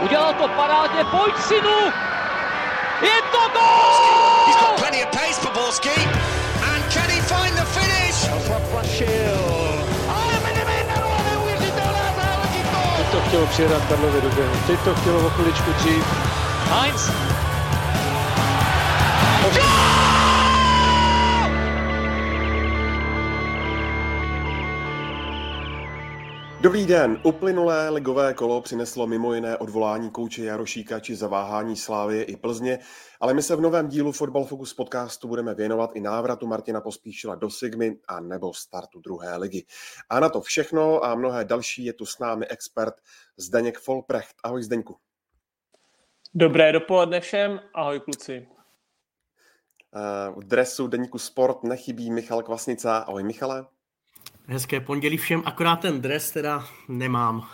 Udělal to parádně, pojď synu! Je to gol! He's got plenty of pace for Borski. And can he find the finish? Teď to chtělo přijedat Karlově do běhu. Teď to chtělo o chviličku dřív. Heinz. Dobrý den. Uplynulé ligové kolo přineslo mimo jiné odvolání kouče Jarošíka či zaváhání Slávy i Plzně, ale my se v novém dílu Football Focus podcastu budeme věnovat i návratu Martina Pospíšila do Sigmy a nebo startu druhé ligy. A na to všechno a mnohé další je tu s námi expert Zdeněk Folprecht. Ahoj Zdeňku. Dobré dopoledne všem, ahoj kluci. V dresu Deníku Sport nechybí Michal Kvasnica. Ahoj Michale. Hezké pondělí všem, akorát ten dres teda nemám.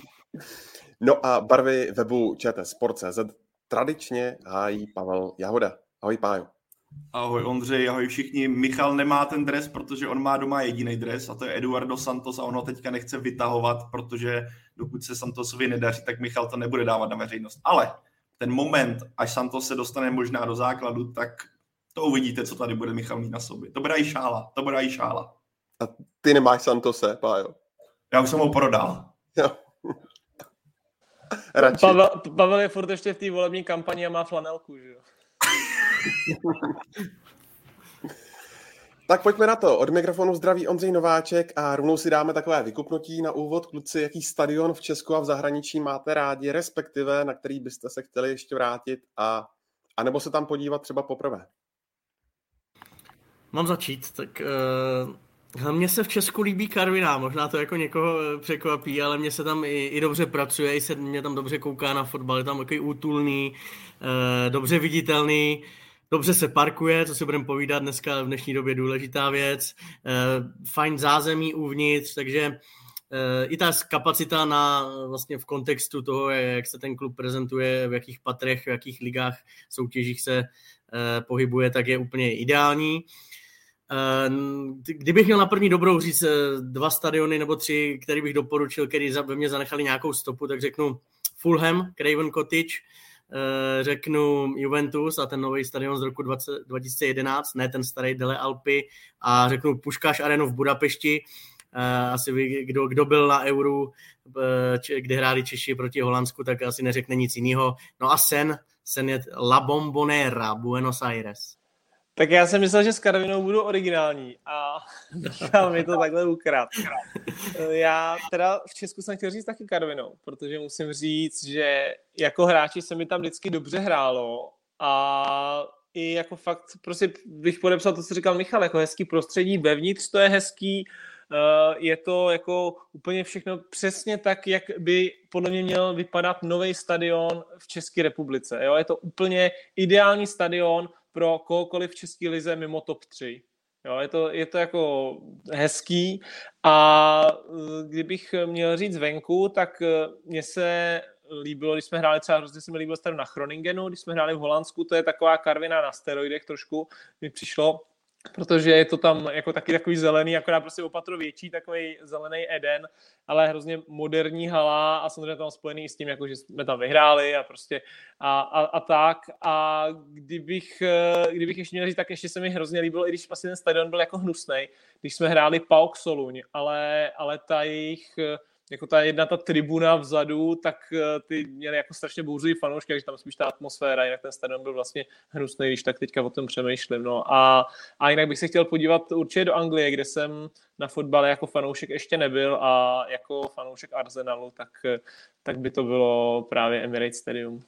no a barvy webu ČT Sport.cz tradičně hájí Pavel Jahoda. Ahoj Pájo. Ahoj Ondřej, ahoj všichni. Michal nemá ten dres, protože on má doma jediný dres a to je Eduardo Santos a on ho teďka nechce vytahovat, protože dokud se Santosovi nedaří, tak Michal to nebude dávat na veřejnost. Ale ten moment, až Santos se dostane možná do základu, tak to uvidíte, co tady bude Michal mít na sobě. To bude i šála, to bude i šála. A ty nemáš Santose, Pájo? Já už jsem ho prodal. Jo. Radši. Pavel, Pavel je furt ještě v té volební kampani a má flanelku, že jo? tak pojďme na to. Od mikrofonu zdraví Ondřej Nováček a rovnou si dáme takové vykupnutí na úvod. Kluci, jaký stadion v Česku a v zahraničí máte rádi, respektive na který byste se chtěli ještě vrátit a, a nebo se tam podívat třeba poprvé? Mám začít, tak uh, mně se v Česku líbí Karviná, možná to jako někoho překvapí, ale mně se tam i, i dobře pracuje, i se mě tam dobře kouká na fotbal, je tam takový útulný, uh, dobře viditelný, dobře se parkuje, co si budeme povídat dneska v dnešní době důležitá věc, uh, fajn zázemí uvnitř, takže uh, i ta kapacita na vlastně v kontextu toho, jak se ten klub prezentuje, v jakých patrech, v jakých ligách, soutěžích se uh, pohybuje, tak je úplně ideální. Kdybych měl na první dobrou říct dva stadiony nebo tři, který bych doporučil, který ve mě zanechali nějakou stopu, tak řeknu Fulham, Craven Cottage, řeknu Juventus a ten nový stadion z roku 20, 2011, ne ten starý Dele Alpy a řeknu Puškáš Arenu v Budapešti, asi vy, kdo, kdo byl na Euru, kde hráli Češi proti Holandsku, tak asi neřekne nic jiného. No a Sen, Sen je La Bombonera, Buenos Aires. Tak já jsem myslel, že s Karvinou budu originální a Michal mi to takhle ukrát. Já teda v Česku jsem chtěl říct taky Karvinou, protože musím říct, že jako hráči se mi tam vždycky dobře hrálo a i jako fakt prostě bych podepsal to, co říkal Michal, jako hezký prostředí, vevnitř to je hezký, je to jako úplně všechno přesně tak, jak by podle mě měl vypadat nový stadion v České republice. Jo? Je to úplně ideální stadion, pro kohokoliv v České lize mimo top 3. Jo, je, to, je to jako hezký a e, kdybych měl říct venku, tak e, mně se líbilo, když jsme hráli třeba, hrozně se mi líbilo na Chroningenu, když jsme hráli v Holandsku, to je taková karvina na steroidech trošku, mi přišlo, protože je to tam jako taky takový zelený, akorát prostě opatro větší, takový zelený Eden, ale hrozně moderní hala a samozřejmě tam spojený s tím, jako že jsme tam vyhráli a prostě a, a, a tak. A kdybych, kdybych ještě měl říct, tak ještě se mi hrozně líbilo, i když vlastně ten stadion byl jako hnusný, když jsme hráli PAOK Soluň, ale, ale ta jejich jako ta jedna ta tribuna vzadu, tak eh, ty měly jako strašně bouřivý fanoušky, takže tam spíš ta atmosféra, jinak ten stadion byl vlastně hnusný, když tak teďka o tom přemýšlím. No. A, a jinak bych se chtěl podívat určitě do Anglie, kde jsem na fotbale jako fanoušek ještě nebyl a jako fanoušek Arsenalu, tak, tak by to bylo právě Emirates Stadium.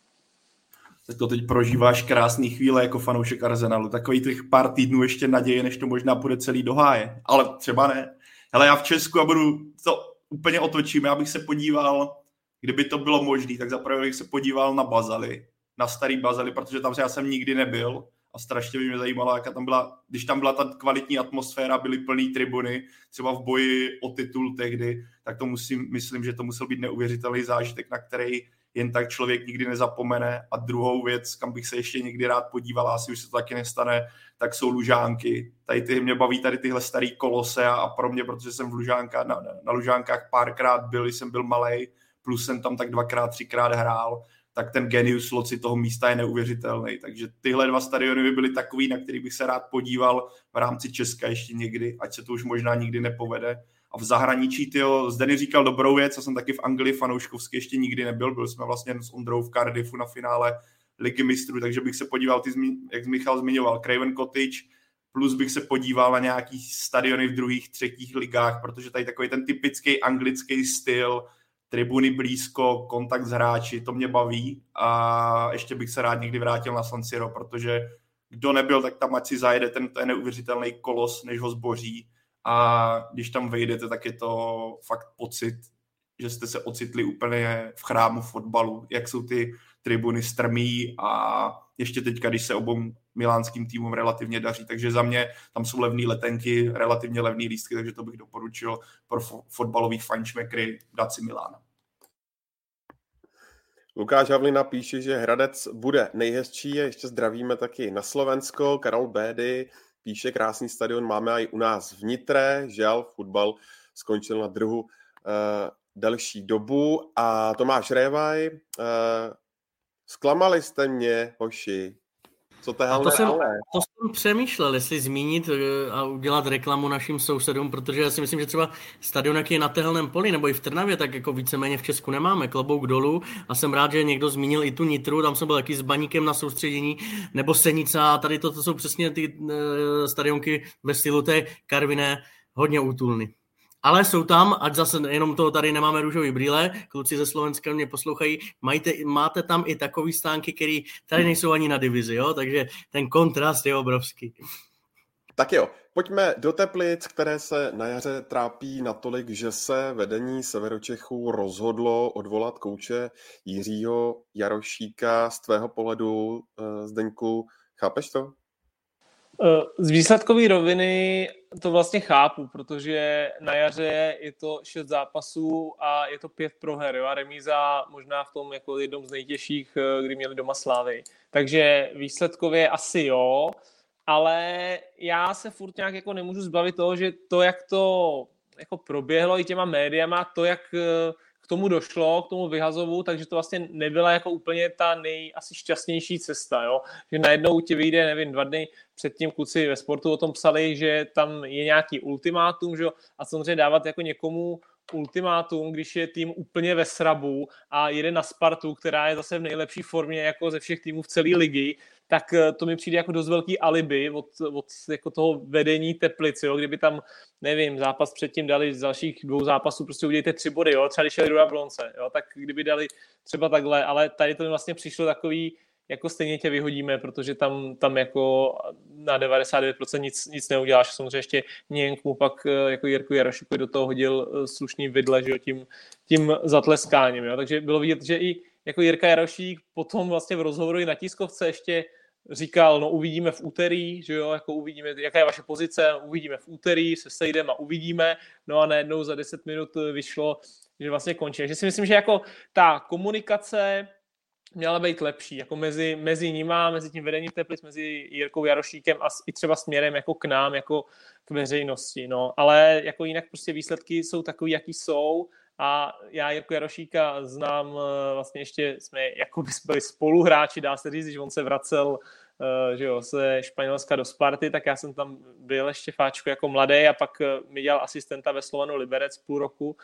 Tak to teď prožíváš krásný chvíle jako fanoušek Arsenalu. Takový těch pár týdnů ještě naděje, než to možná bude celý do háje. Ale třeba ne. Hele, já v Česku a budu to úplně otočím, já bych se podíval, kdyby to bylo možné, tak zaprvé bych se podíval na Bazaly, na starý Bazaly, protože tam já jsem nikdy nebyl a strašně by mě zajímalo, jaká tam byla, když tam byla ta kvalitní atmosféra, byly plný tribuny, třeba v boji o titul tehdy, tak to musím, myslím, že to musel být neuvěřitelný zážitek, na který jen tak člověk nikdy nezapomene. A druhou věc, kam bych se ještě někdy rád podíval, asi už se to taky nestane, tak jsou lužánky. Tady ty, mě baví tady tyhle starý kolose a, a pro mě, protože jsem v lužánka, na, na lužánkách párkrát byl, jsem byl malý, plus jsem tam tak dvakrát, třikrát hrál, tak ten genius loci toho místa je neuvěřitelný. Takže tyhle dva stadiony by byly takový, na který bych se rád podíval v rámci Česka ještě někdy, ať se to už možná nikdy nepovede. V zahraničí, tyjo, Zdeny říkal dobrou věc, já jsem taky v Anglii fanouškovsky ještě nikdy nebyl, byl jsme vlastně s Ondrou v Cardiffu na finále ligy mistrů, takže bych se podíval, ty, jak Michal zmiňoval, Craven Cottage, plus bych se podíval na nějaký stadiony v druhých, třetích ligách, protože tady takový ten typický anglický styl, tribuny blízko, kontakt s hráči, to mě baví a ještě bych se rád někdy vrátil na San Siro, protože kdo nebyl, tak tam ať si zajede ten, ten neuvěřitelný kolos, než ho zboří a když tam vejdete, tak je to fakt pocit, že jste se ocitli úplně v chrámu fotbalu, jak jsou ty tribuny strmí a ještě teďka, když se obou milánským týmům relativně daří, takže za mě tam jsou levné letenky, relativně levné lístky, takže to bych doporučil pro fotbalový fančmekry dát si Milána. Lukáš Havlina píše, že Hradec bude nejhezčí ještě zdravíme taky na Slovensko. Karol Bédy píše, krásný stadion máme i u nás v Nitre, žal, fotbal skončil na druhu uh, delší dobu. A Tomáš Révaj, uh, zklamali jste mě, hoši, co to, to, jsem, to jsem přemýšlel, jestli zmínit eh, a udělat reklamu našim sousedům, protože já si myslím, že třeba stadion, jaký je na Tehelném poli nebo i v Trnavě, tak jako víceméně v Česku nemáme, klobouk dolů a jsem rád, že někdo zmínil i tu Nitru, tam jsem byl taky s baníkem na soustředění, nebo Senica a tady to, to jsou přesně ty uh, stadionky ve stylu té Karviné, hodně útulný. Ale jsou tam, ať zase jenom to tady nemáme růžový brýle, kluci ze Slovenska mě poslouchají, majte, máte tam i takový stánky, které tady nejsou ani na divizi, jo? takže ten kontrast je obrovský. Tak jo, pojďme do Teplic, které se na jaře trápí natolik, že se vedení Severočechů rozhodlo odvolat kouče Jiřího Jarošíka z tvého pohledu, eh, Zdeňku. Chápeš to? Eh, z výsledkové roviny to vlastně chápu, protože na jaře je to šest zápasů a je to pět proher jo? a remíza možná v tom jako jednom z nejtěžších, eh, kdy měli doma slávy. Takže výsledkově asi jo, ale já se furt nějak jako nemůžu zbavit toho, že to, jak to jako proběhlo i těma médiama, to, jak tomu došlo, k tomu vyhazovu, takže to vlastně nebyla jako úplně ta nej asi šťastnější cesta, jo? že najednou ti vyjde, nevím, dva dny předtím kluci ve sportu o tom psali, že tam je nějaký ultimátum, že? a samozřejmě dávat jako někomu ultimátum, když je tým úplně ve srabu a jede na Spartu, která je zase v nejlepší formě jako ze všech týmů v celé ligy, tak eh, to mi přijde jako dost velký alibi od, od jako toho vedení Teplice, jo, kdyby tam, nevím, zápas předtím dali z dalších dvou zápasů, prostě udějte tři body, jo, třeba když jeli do Jablonce, jo, tak kdyby dali třeba takhle, ale tady to mi vlastně přišlo takový, jako stejně tě vyhodíme, protože tam, tam jako na 99% nic, nic neuděláš. Samozřejmě ještě někmu pak eh, jako Jirku Jarošikovi do toho hodil eh, slušný vidle, že jo, tím, tím zatleskáním. Jo. Takže bylo vidět, že i jako Jirka Jarošík potom vlastně v rozhovoru i na tiskovce ještě říkal, no uvidíme v úterý, že jo, jako uvidíme, jaká je vaše pozice, uvidíme v úterý, se sejdeme a uvidíme, no a najednou za 10 minut vyšlo, že vlastně končí. Takže si myslím, že jako ta komunikace měla být lepší, jako mezi, mezi nima, mezi tím vedením Teplic, mezi Jirkou Jarošíkem a i třeba směrem jako k nám, jako k veřejnosti, no, ale jako jinak prostě výsledky jsou takový, jaký jsou a já Jirku Jarošíka znám, eh, vlastně ještě jsme jako by byli spoluhráči, dá se říct, že on se vracel eh, že jo, ze Španělska do Sparty, tak já jsem tam byl ještě fáčko jako mladý a pak eh, mi dělal asistenta ve Slovanu Liberec půl roku.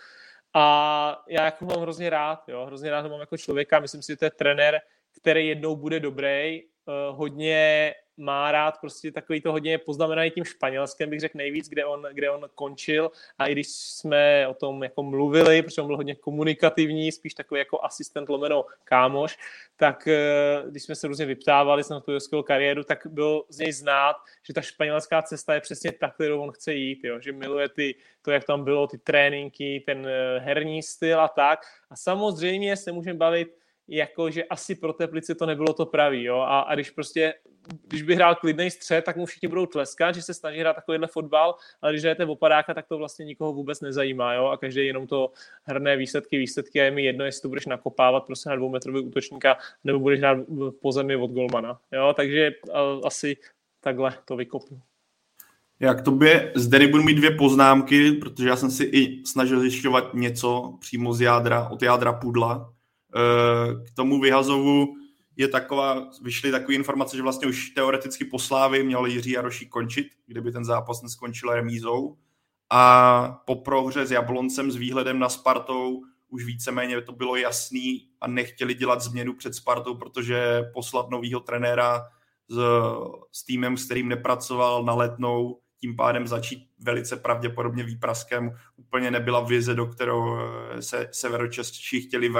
A já jako mám hrozně rád, jo, hrozně rád ho mám jako člověka, myslím si, že to je trenér, který jednou bude dobrý, hodně má rád prostě takový to hodně poznamenaný tím španělském, bych řekl nejvíc, kde on, kde on končil a i když jsme o tom jako mluvili, protože on byl hodně komunikativní, spíš takový jako asistent lomeno kámoš, tak eh, když jsme se různě vyptávali na tu kariéru, tak bylo z něj znát, že ta španělská cesta je přesně ta, kterou on chce jít, jo? že miluje ty, to, jak tam bylo, ty tréninky, ten eh, herní styl a tak. A samozřejmě se můžeme bavit jako, že asi pro Teplice to nebylo to pravý, jo, a, a když prostě, když by hrál klidný střed, tak mu všichni budou tleskat, že se snaží hrát takovýhle fotbal, ale když hrajete opadáka, tak to vlastně nikoho vůbec nezajímá, jo, a každý jenom to hrné výsledky, výsledky a je mi jedno, jestli to budeš nakopávat prostě na dvoumetrový útočníka, nebo budeš hrát po zemi od golmana, jo, takže a, asi takhle to vykopnu. Já k tobě zde budu mít dvě poznámky, protože já jsem si i snažil zjišťovat něco přímo z jádra, od jádra pudla. K tomu vyhazovu je taková, vyšly takové informace, že vlastně už teoreticky po Slávy měl Jiří Jaroší končit, kdyby ten zápas neskončil remízou. A po prohře s Jabloncem s výhledem na Spartou už víceméně to bylo jasný a nechtěli dělat změnu před Spartou, protože poslat novýho trenéra s, s týmem, s kterým nepracoval na letnou, tím pádem začít velice pravděpodobně výpraskem. Úplně nebyla vize, do kterou se severočeští chtěli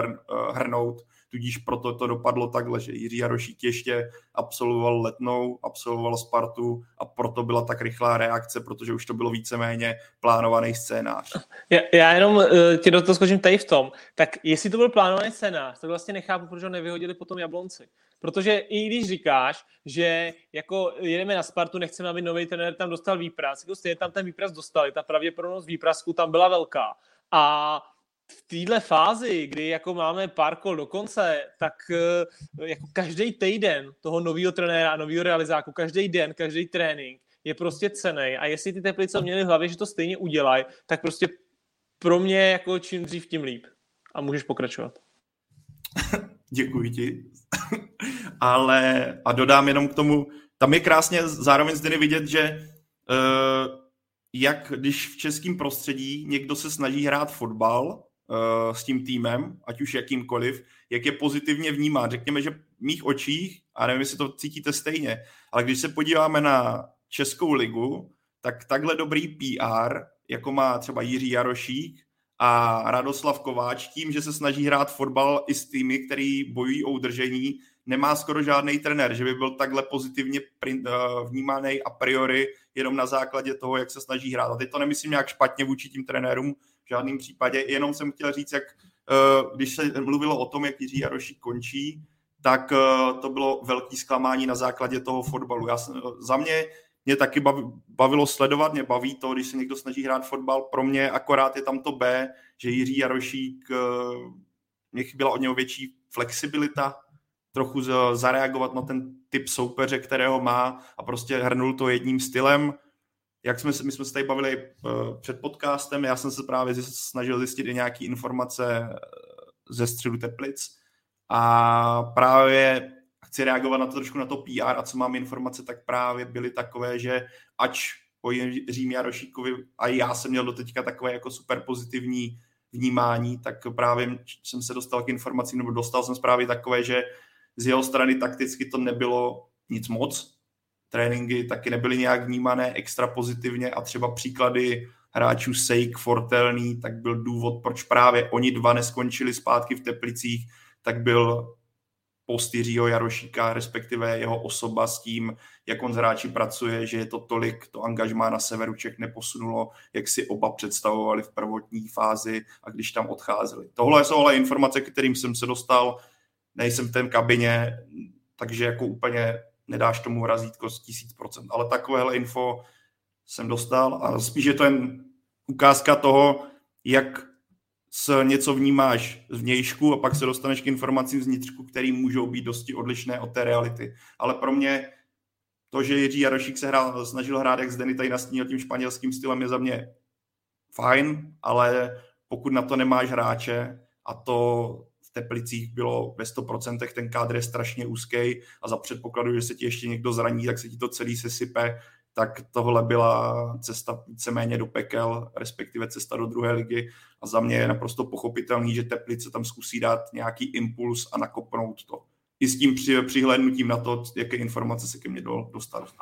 hrnout tudíž proto to dopadlo takhle, že Jiří Jarošík ještě absolvoval letnou, absolvoval Spartu a proto byla tak rychlá reakce, protože už to bylo víceméně plánovaný scénář. Já, já jenom uh, ti do toho skočím tady v tom, tak jestli to byl plánovaný scénář, tak vlastně nechápu, proč ho nevyhodili potom Jablonci. Protože i když říkáš, že jako jedeme na Spartu, nechceme, aby nový trenér tam dostal výpras, jako stejně tam ten výpras dostali, ta pravděpodobnost výprasku tam byla velká. A v téhle fázi, kdy jako máme pár kol do konce, tak eh, jako každý týden toho nového trenéra, nového realizáku, každý den, každý trénink je prostě cený. A jestli ty teplice měly v hlavě, že to stejně udělají, tak prostě pro mě jako čím dřív, tím líp. A můžeš pokračovat. Děkuji ti. Ale a dodám jenom k tomu, tam je krásně zároveň zde vidět, že uh, jak když v českém prostředí někdo se snaží hrát fotbal, s tím týmem, ať už jakýmkoliv, jak je pozitivně vnímá. Řekněme, že v mých očích, a nevím, jestli to cítíte stejně, ale když se podíváme na Českou ligu, tak takhle dobrý PR, jako má třeba Jiří Jarošík a Radoslav Kováč, tím, že se snaží hrát fotbal i s týmy, který bojují o udržení, nemá skoro žádný trenér, že by byl takhle pozitivně eh, vnímaný a priori jenom na základě toho, jak se snaží hrát. A teď to nemyslím nějak špatně vůči tím trenérům, v žádném případě. Jenom jsem chtěl říct, jak eh, když se mluvilo o tom, jak Jiří Jarošík končí, tak eh, to bylo velký zklamání na základě toho fotbalu. Já, za mě mě taky bavilo sledovat, mě baví to, když se někdo snaží hrát fotbal. Pro mě akorát je tam to B, že Jiří Jarošík, eh, mě chyběla od něho větší flexibilita, trochu zareagovat na ten typ soupeře, kterého má a prostě hrnul to jedním stylem jak jsme, my jsme se tady bavili uh, před podcastem, já jsem se právě snažil zjistit i nějaké informace eh, ze středu Teplic a právě chci reagovat na to trošku na to PR a co mám informace, tak právě byly takové, že ač po Jiřím Jarošíkovi a já jsem měl do teďka takové jako super pozitivní vnímání, tak právě jsem se dostal k informacím, nebo dostal jsem zprávy takové, že z jeho strany takticky to nebylo nic moc, tréninky taky nebyly nějak vnímané extra pozitivně a třeba příklady hráčů Sejk, Fortelný, tak byl důvod, proč právě oni dva neskončili zpátky v Teplicích, tak byl post Jiřího Jarošíka, respektive jeho osoba s tím, jak on s hráči pracuje, že je to tolik, to angažmá na severu Čech neposunulo, jak si oba představovali v prvotní fázi a když tam odcházeli. Tohle jsou ale informace, kterým jsem se dostal, nejsem v té kabině, takže jako úplně nedáš tomu razítko z tisíc procent. Ale takovéhle info jsem dostal a spíš je to jen ukázka toho, jak s něco vnímáš z vnějšku a pak se dostaneš k informacím z vnitřku, které můžou být dosti odlišné od té reality. Ale pro mě to, že Jiří Jarošík se hrál, snažil hrát, jak Zdeny tady nastínil tím španělským stylem, je za mě fajn, ale pokud na to nemáš hráče a to Teplicích bylo ve 100%, ten kádr je strašně úzký a za předpokladu, že se ti ještě někdo zraní, tak se ti to celý sesype, tak tohle byla cesta víceméně do pekel, respektive cesta do druhé ligy a za mě je naprosto pochopitelný, že Teplice tam zkusí dát nějaký impuls a nakopnout to. I s tím přihlédnutím na to, jaké informace se ke mně dostat.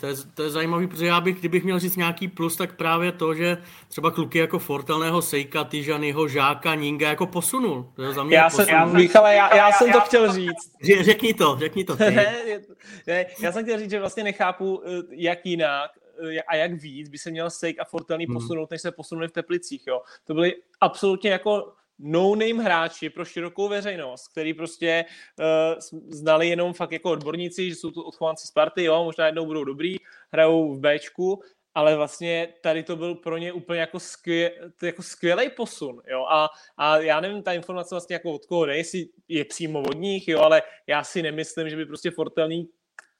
To je, to je zajímavý, protože já bych, kdybych měl říct nějaký plus, tak právě to, že třeba kluky jako Fortelného, Sejka, Tyžanyho, Žáka, Ninga jako posunul. To je za mě já, jsem, já, Michale, já, já, jsem to chtěl říct. Řekni to, řekni to. Ty. ne, já jsem chtěl říct, že vlastně nechápu, eh, jak jinak eh, a jak víc by se měl Sejk a Fortelný hmm. posunout, než se posunuli v Teplicích. Jo. To byly absolutně jako no-name hráči pro širokou veřejnost, který prostě uh, znali jenom fakt jako odborníci, že jsou to odchovanci Sparty, jo, možná jednou budou dobrý, hrajou v Bčku, ale vlastně tady to byl pro ně úplně jako, skvěl, jako skvělý posun, jo, a, a já nevím, ta informace vlastně jako od koho jestli je přímo od nich, jo, ale já si nemyslím, že by prostě Fortelný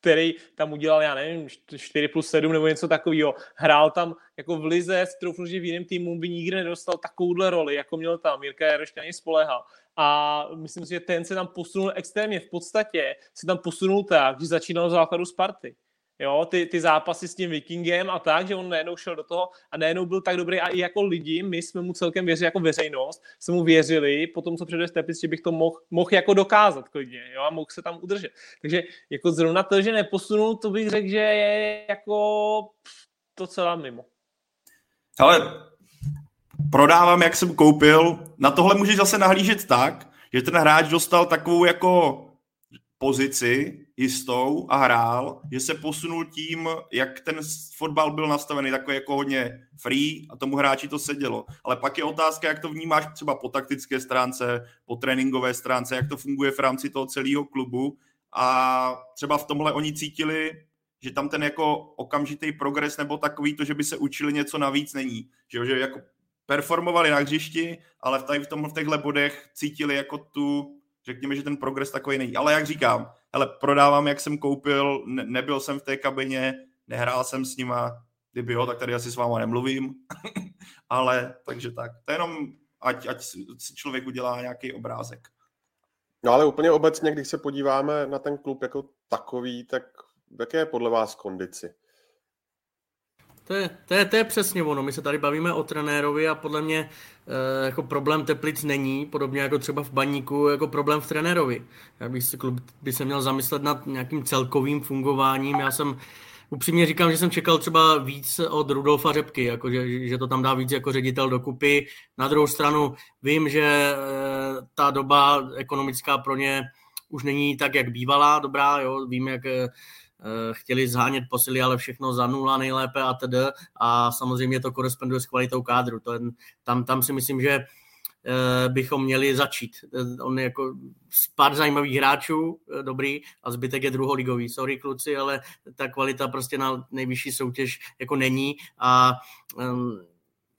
který tam udělal, já nevím, 4 plus 7 nebo něco takového. Hrál tam jako v lize, troufnu, že v jiném týmu by nikdy nedostal takovouhle roli, jako měl tam. Mirka Jaroška ani spolehal. A myslím si, že ten se tam posunul extrémně. V podstatě se tam posunul tak, že začínal základu Sparty jo, ty, ty zápasy s tím Vikingem a tak, že on najednou šel do toho a najednou byl tak dobrý a i jako lidi, my jsme mu celkem věřili jako veřejnost, jsme mu věřili po tom, co předve Stepic, že bych to mohl, mohl jako dokázat klidně, jo, a mohl se tam udržet. Takže jako zrovna to, že neposunul, to bych řekl, že je jako docela mimo. Ale prodávám, jak jsem koupil. Na tohle můžeš zase nahlížet tak, že ten hráč dostal takovou jako pozici jistou a hrál, že se posunul tím, jak ten fotbal byl nastavený, takový jako hodně free a tomu hráči to sedělo. Ale pak je otázka, jak to vnímáš třeba po taktické stránce, po tréninkové stránce, jak to funguje v rámci toho celého klubu a třeba v tomhle oni cítili, že tam ten jako okamžitý progres nebo takový to, že by se učili něco navíc není. Že, že jako performovali na hřišti, ale v, tady v, tom, v těchto bodech cítili jako tu řekněme, že ten progres takový není. Ale jak říkám, hele, prodávám, jak jsem koupil, ne, nebyl jsem v té kabině, nehrál jsem s nima, kdyby jo, tak tady asi s váma nemluvím, ale takže tak. To je jenom, ať, ať si člověk udělá nějaký obrázek. No ale úplně obecně, když se podíváme na ten klub jako takový, tak jaké je podle vás kondici? To je, to, je, to je přesně ono. My se tady bavíme o trenérovi a podle mě e, jako problém Teplic není, podobně jako třeba v baníku, jako problém v trenérovi. Já bych se klub by se měl zamyslet nad nějakým celkovým fungováním. Já jsem upřímně říkám, že jsem čekal třeba víc od Rudolfa Řepky, jako že, že to tam dá víc jako ředitel dokupy. Na druhou stranu vím, že e, ta doba ekonomická pro ně už není tak, jak bývalá dobrá. Jo? Vím, jak Eh, chtěli zhánět posily, ale všechno za nula nejlépe a tedy. A samozřejmě to koresponduje s kvalitou kádru. To je, tam, tam si myslím, že eh, bychom měli začít. Eh, on je jako pár zajímavých hráčů, dobrý, a zbytek je druholigový. Sorry kluci, ale ta kvalita prostě na nejvyšší soutěž jako není a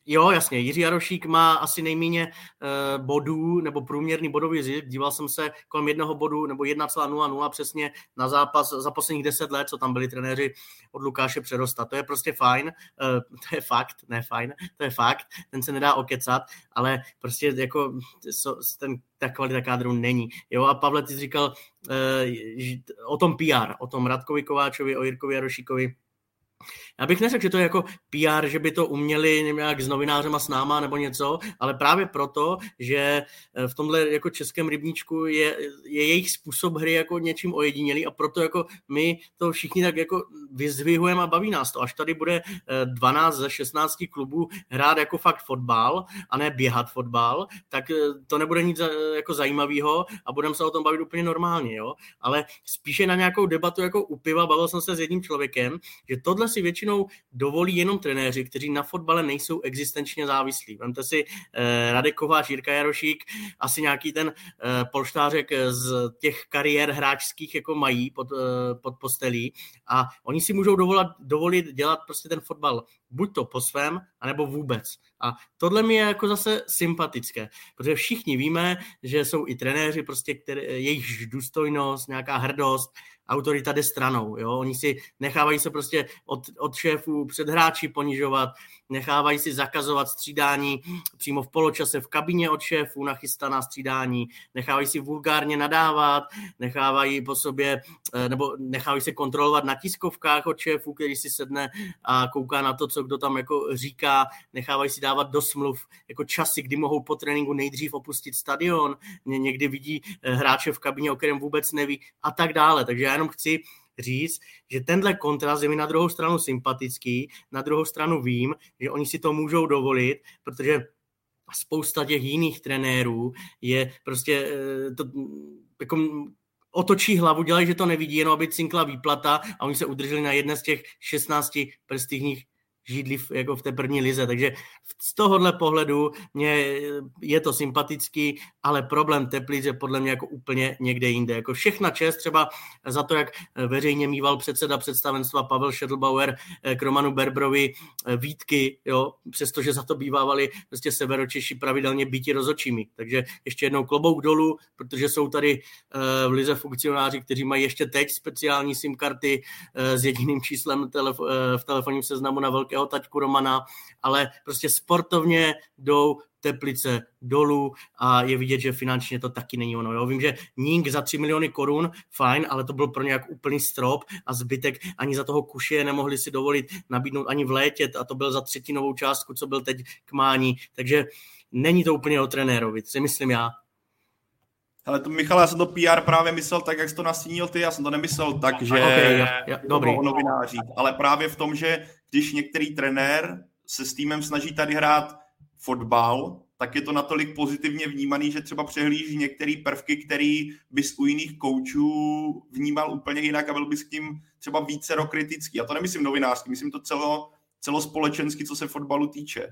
Jo, jasně. Jiří Jarošík má asi nejméně uh, bodů nebo průměrný bodový zisk. Díval jsem se kolem jednoho bodu nebo 1,00 přesně na zápas za posledních deset let, co tam byli trenéři od Lukáše Přerosta. To je prostě fajn, uh, to je fakt, ne fajn, to je fakt, ten se nedá okecat, ale prostě jako ten, ta kvalita kádru není. Jo, a Pavle, ty jsi říkal uh, o tom PR, o tom Radkovi Kováčovi, o Jirkovi Jarošíkovi, já bych neřekl, že to je jako PR, že by to uměli nějak s novinářema s náma nebo něco, ale právě proto, že eh, v tomhle jako českém rybníčku je, je jejich způsob hry jako něčím ojedinělý a proto jako my to všichni tak jako vyzvihujeme a baví nás to. Až tady bude 12 eh, ze 16 klubů hrát jako fakt fotbal a ne běhat fotbal, tak eh, to nebude nic jako zajímavého a budeme se o tom bavit úplně normálně, jo. Ale spíše na nějakou debatu jako u piva, bavil jsem se s jedním člověkem, že tohle si většinou dovolí jenom trenéři, kteří na fotbale nejsou existenčně závislí. Vemte si eh, Radek Kováč, Jirka Jarošík, asi nějaký ten eh, polštářek z těch kariér hráčských jako mají pod, eh, pod postelí a oni si můžou dovolat, dovolit dělat prostě ten fotbal buď to po svém, anebo vůbec. A tohle mi je jako zase sympatické, protože všichni víme, že jsou i trenéři, prostě, které, jejich důstojnost, nějaká hrdost, autorita jde stranou. Jo? Oni si nechávají se prostě od, od šéfů před hráči ponižovat, nechávají si zakazovat střídání přímo v poločase v kabině od šéfů nachystaná střídání, nechávají si vulgárně nadávat, nechávají po sobě, eh, nebo nechávají se kontrolovat na tiskovkách od šéfů, který si sedne a kouká na to, co kdo tam jako říká, nechávají si dávat do smluv jako časy, kdy mohou po tréninku nejdřív opustit stadion, někdy vidí eh, hráče v kabině, o kterém vůbec neví a tak dále. Takže já jenom chci říct, že tenhle kontrast je mi na druhou stranu sympatický, na druhou stranu vím, že oni si to můžou dovolit, protože spousta těch jiných trenérů je prostě eh, to, jako otočí hlavu, dělají, že to nevidí, jenom aby cinkla výplata a oni se udrželi na jedné z těch 16 prestižních židli v, jako v té první lize, takže z tohohle pohledu mě je to sympatický, ale problém Teplic je podle mě jako úplně někde jinde. Jako všechna čest třeba za to, jak veřejně mýval předseda představenstva Pavel Schedlbauer k Romanu Berbrovi výtky, jo, přestože za to bývávali prostě severočeši pravidelně byti rozočími. Takže ještě jednou klobouk dolů, protože jsou tady v lize funkcionáři, kteří mají ještě teď speciální SIM karty s jediným číslem v telefonním seznamu na velké velkého taťku Romana, ale prostě sportovně jdou Teplice dolů a je vidět, že finančně to taky není ono. Jo. Vím, že Ning za 3 miliony korun, fajn, ale to byl pro ně jak úplný strop a zbytek ani za toho kuše nemohli si dovolit nabídnout ani v létě a to byl za třetinovou částku, co byl teď k mání. Takže není to úplně o trenérovi, si myslím já. Ale to, Michal, já jsem to PR právě myslel tak, jak jsi to nastínil ty, já jsem to nemyslel tak, že okay, ja, ja, dobrý. o novinářích, ale právě v tom, že když některý trenér se s týmem snaží tady hrát fotbal, tak je to natolik pozitivně vnímaný, že třeba přehlíží některé prvky, který bys u jiných koučů vnímal úplně jinak a byl bys k tím třeba více kritický. A to nemyslím novinářský, myslím to celo, celospolečensky, co se fotbalu týče.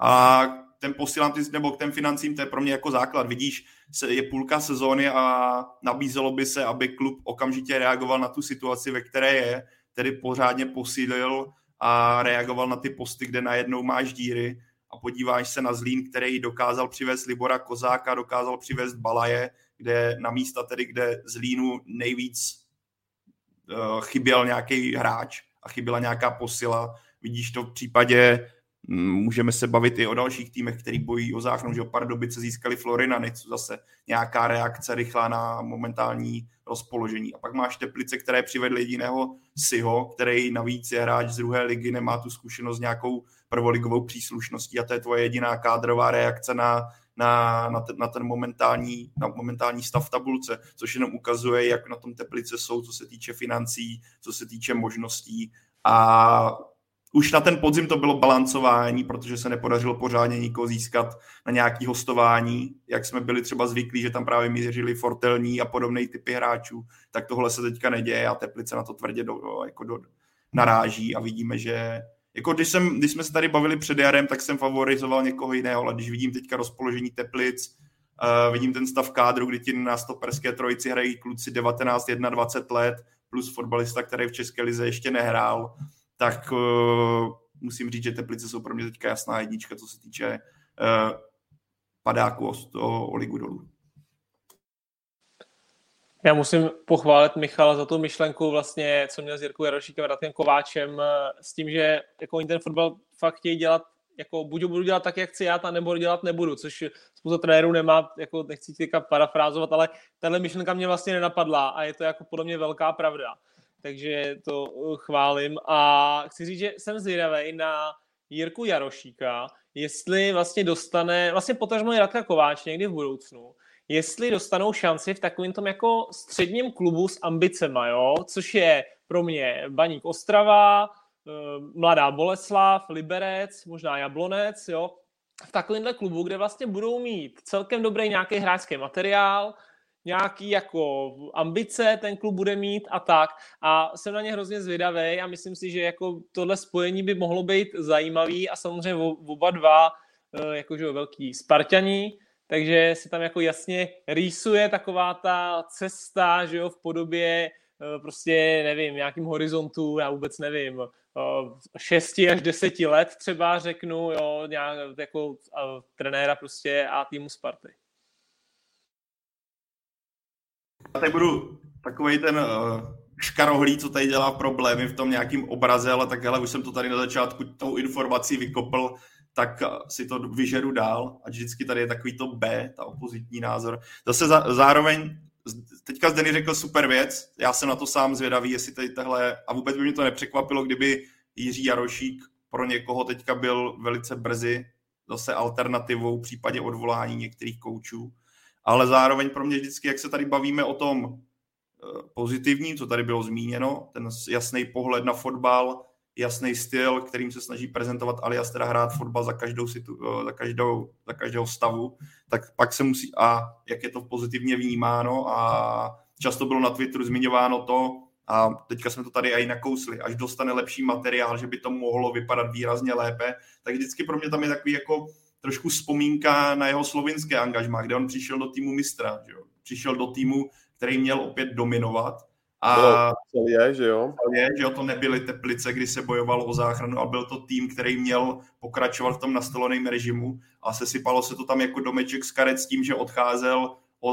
A ten posílám ty, nebo k těm financím, to je pro mě jako základ. Vidíš, se, je půlka sezóny a nabízelo by se, aby klub okamžitě reagoval na tu situaci, ve které je, tedy pořádně posílil a reagoval na ty posty, kde najednou máš díry a podíváš se na Zlín, který dokázal přivést Libora Kozáka, dokázal přivést Balaje, kde na místa tedy, kde Zlínu nejvíc uh, chyběl nějaký hráč a chyběla nějaká posila. Vidíš to v případě Můžeme se bavit i o dalších týmech, který bojí o záchranu, že o Pardubice získali Florinany, co zase nějaká reakce rychlá na momentální rozpoložení. A pak máš Teplice, které přivedly jediného Siho, který navíc je hráč z druhé ligy, nemá tu zkušenost s nějakou prvoligovou příslušností a to je tvoje jediná kádrová reakce na, na, na, ten, na ten momentální, na momentální stav v tabulce, což jenom ukazuje, jak na tom Teplice jsou, co se týče financí, co se týče možností a už na ten podzim to bylo balancování, protože se nepodařilo pořádně nikoho získat na nějaký hostování, jak jsme byli třeba zvyklí, že tam právě mířili fortelní a podobné typy hráčů, tak tohle se teďka neděje a Teplice na to tvrdě do, jako do, naráží a vidíme, že jako když, jsem, když jsme se tady bavili před jarem, tak jsem favorizoval někoho jiného, ale když vidím teďka rozpoložení Teplic, uh, vidím ten stav kádru, kdy ti na stoperské trojici hrají kluci 19, 21 let, plus fotbalista, který v České lize ještě nehrál, tak uh, musím říct, že Teplice jsou pro mě teďka jasná jednička, co se týče uh, padáku o, o, o ligu dolů. Já musím pochválit Michala za tu myšlenku, vlastně, co měl s Jirkou Jarošíkem a Radkem Kováčem, eh, s tím, že jako oni ten fotbal fakt chtějí dělat, jako buď budu dělat tak, jak chci já, a nebo dělat nebudu, což spousta trenérů nemá, jako nechci teďka parafrázovat, ale tahle myšlenka mě vlastně nenapadla a je to jako podle mě velká pravda takže to uh, chválím. A chci říct, že jsem zvědavý na Jirku Jarošíka, jestli vlastně dostane, vlastně potažmo i Radka Kováč někdy v budoucnu, jestli dostanou šanci v takovém tom jako středním klubu s ambicema, jo? což je pro mě Baník Ostrava, uh, Mladá Boleslav, Liberec, možná Jablonec, jo? v takovémhle klubu, kde vlastně budou mít celkem dobrý nějaký hráčský materiál, nějaký jako ambice ten klub bude mít a tak. A jsem na ně hrozně zvědavý a myslím si, že jako tohle spojení by mohlo být zajímavý a samozřejmě oba dva eh, jakože velký Spartaní, takže se tam jako jasně rýsuje taková ta cesta, že jo, v podobě eh, prostě, nevím, nějakým horizontu, já vůbec nevím, 6 eh, až 10 let třeba řeknu, jo, nějak jako trenéra prostě a týmu Sparty. Já tady budu takový ten uh, škarohlí, co tady dělá problémy v tom nějakým obraze, ale tak hele, už jsem to tady na začátku tou informací vykopl, tak eh, si to vyžeru dál a vždycky tady je takový to B, ta opozitní názor. Zase za, zároveň, teďka Zdeny řekl super věc, já jsem na to sám zvědavý, jestli tady tahle, a vůbec by mě to nepřekvapilo, kdyby Jiří Jarošík pro někoho teďka byl velice brzy zase alternativou v případě odvolání některých koučů ale zároveň pro mě vždycky, jak se tady bavíme o tom eh, pozitivním, co tady bylo zmíněno, ten jasný pohled na fotbal, jasný styl, kterým se snaží prezentovat alias teda hrát fotbal za každou, situ, eh, za každou, za každého stavu, tak pak se musí, a jak je to pozitivně vnímáno a často bylo na Twitteru zmiňováno to, a teďka jsme to tady i nakousli, až dostane lepší materiál, že by to mohlo vypadat výrazně lépe, tak vždycky pro mě tam je takový jako trošku vzpomínka na jeho slovinské angažmá, kde on přišel do týmu mistra, že jo? přišel do týmu, který měl opět dominovat a je, že jo? Je, že jo, to nebyly Teplice, kdy se bojovalo o záchranu, ale byl to tým, který měl pokračovat v tom nastoleném režimu a sesypalo se to tam jako domeček z karet s tím, že odcházel o,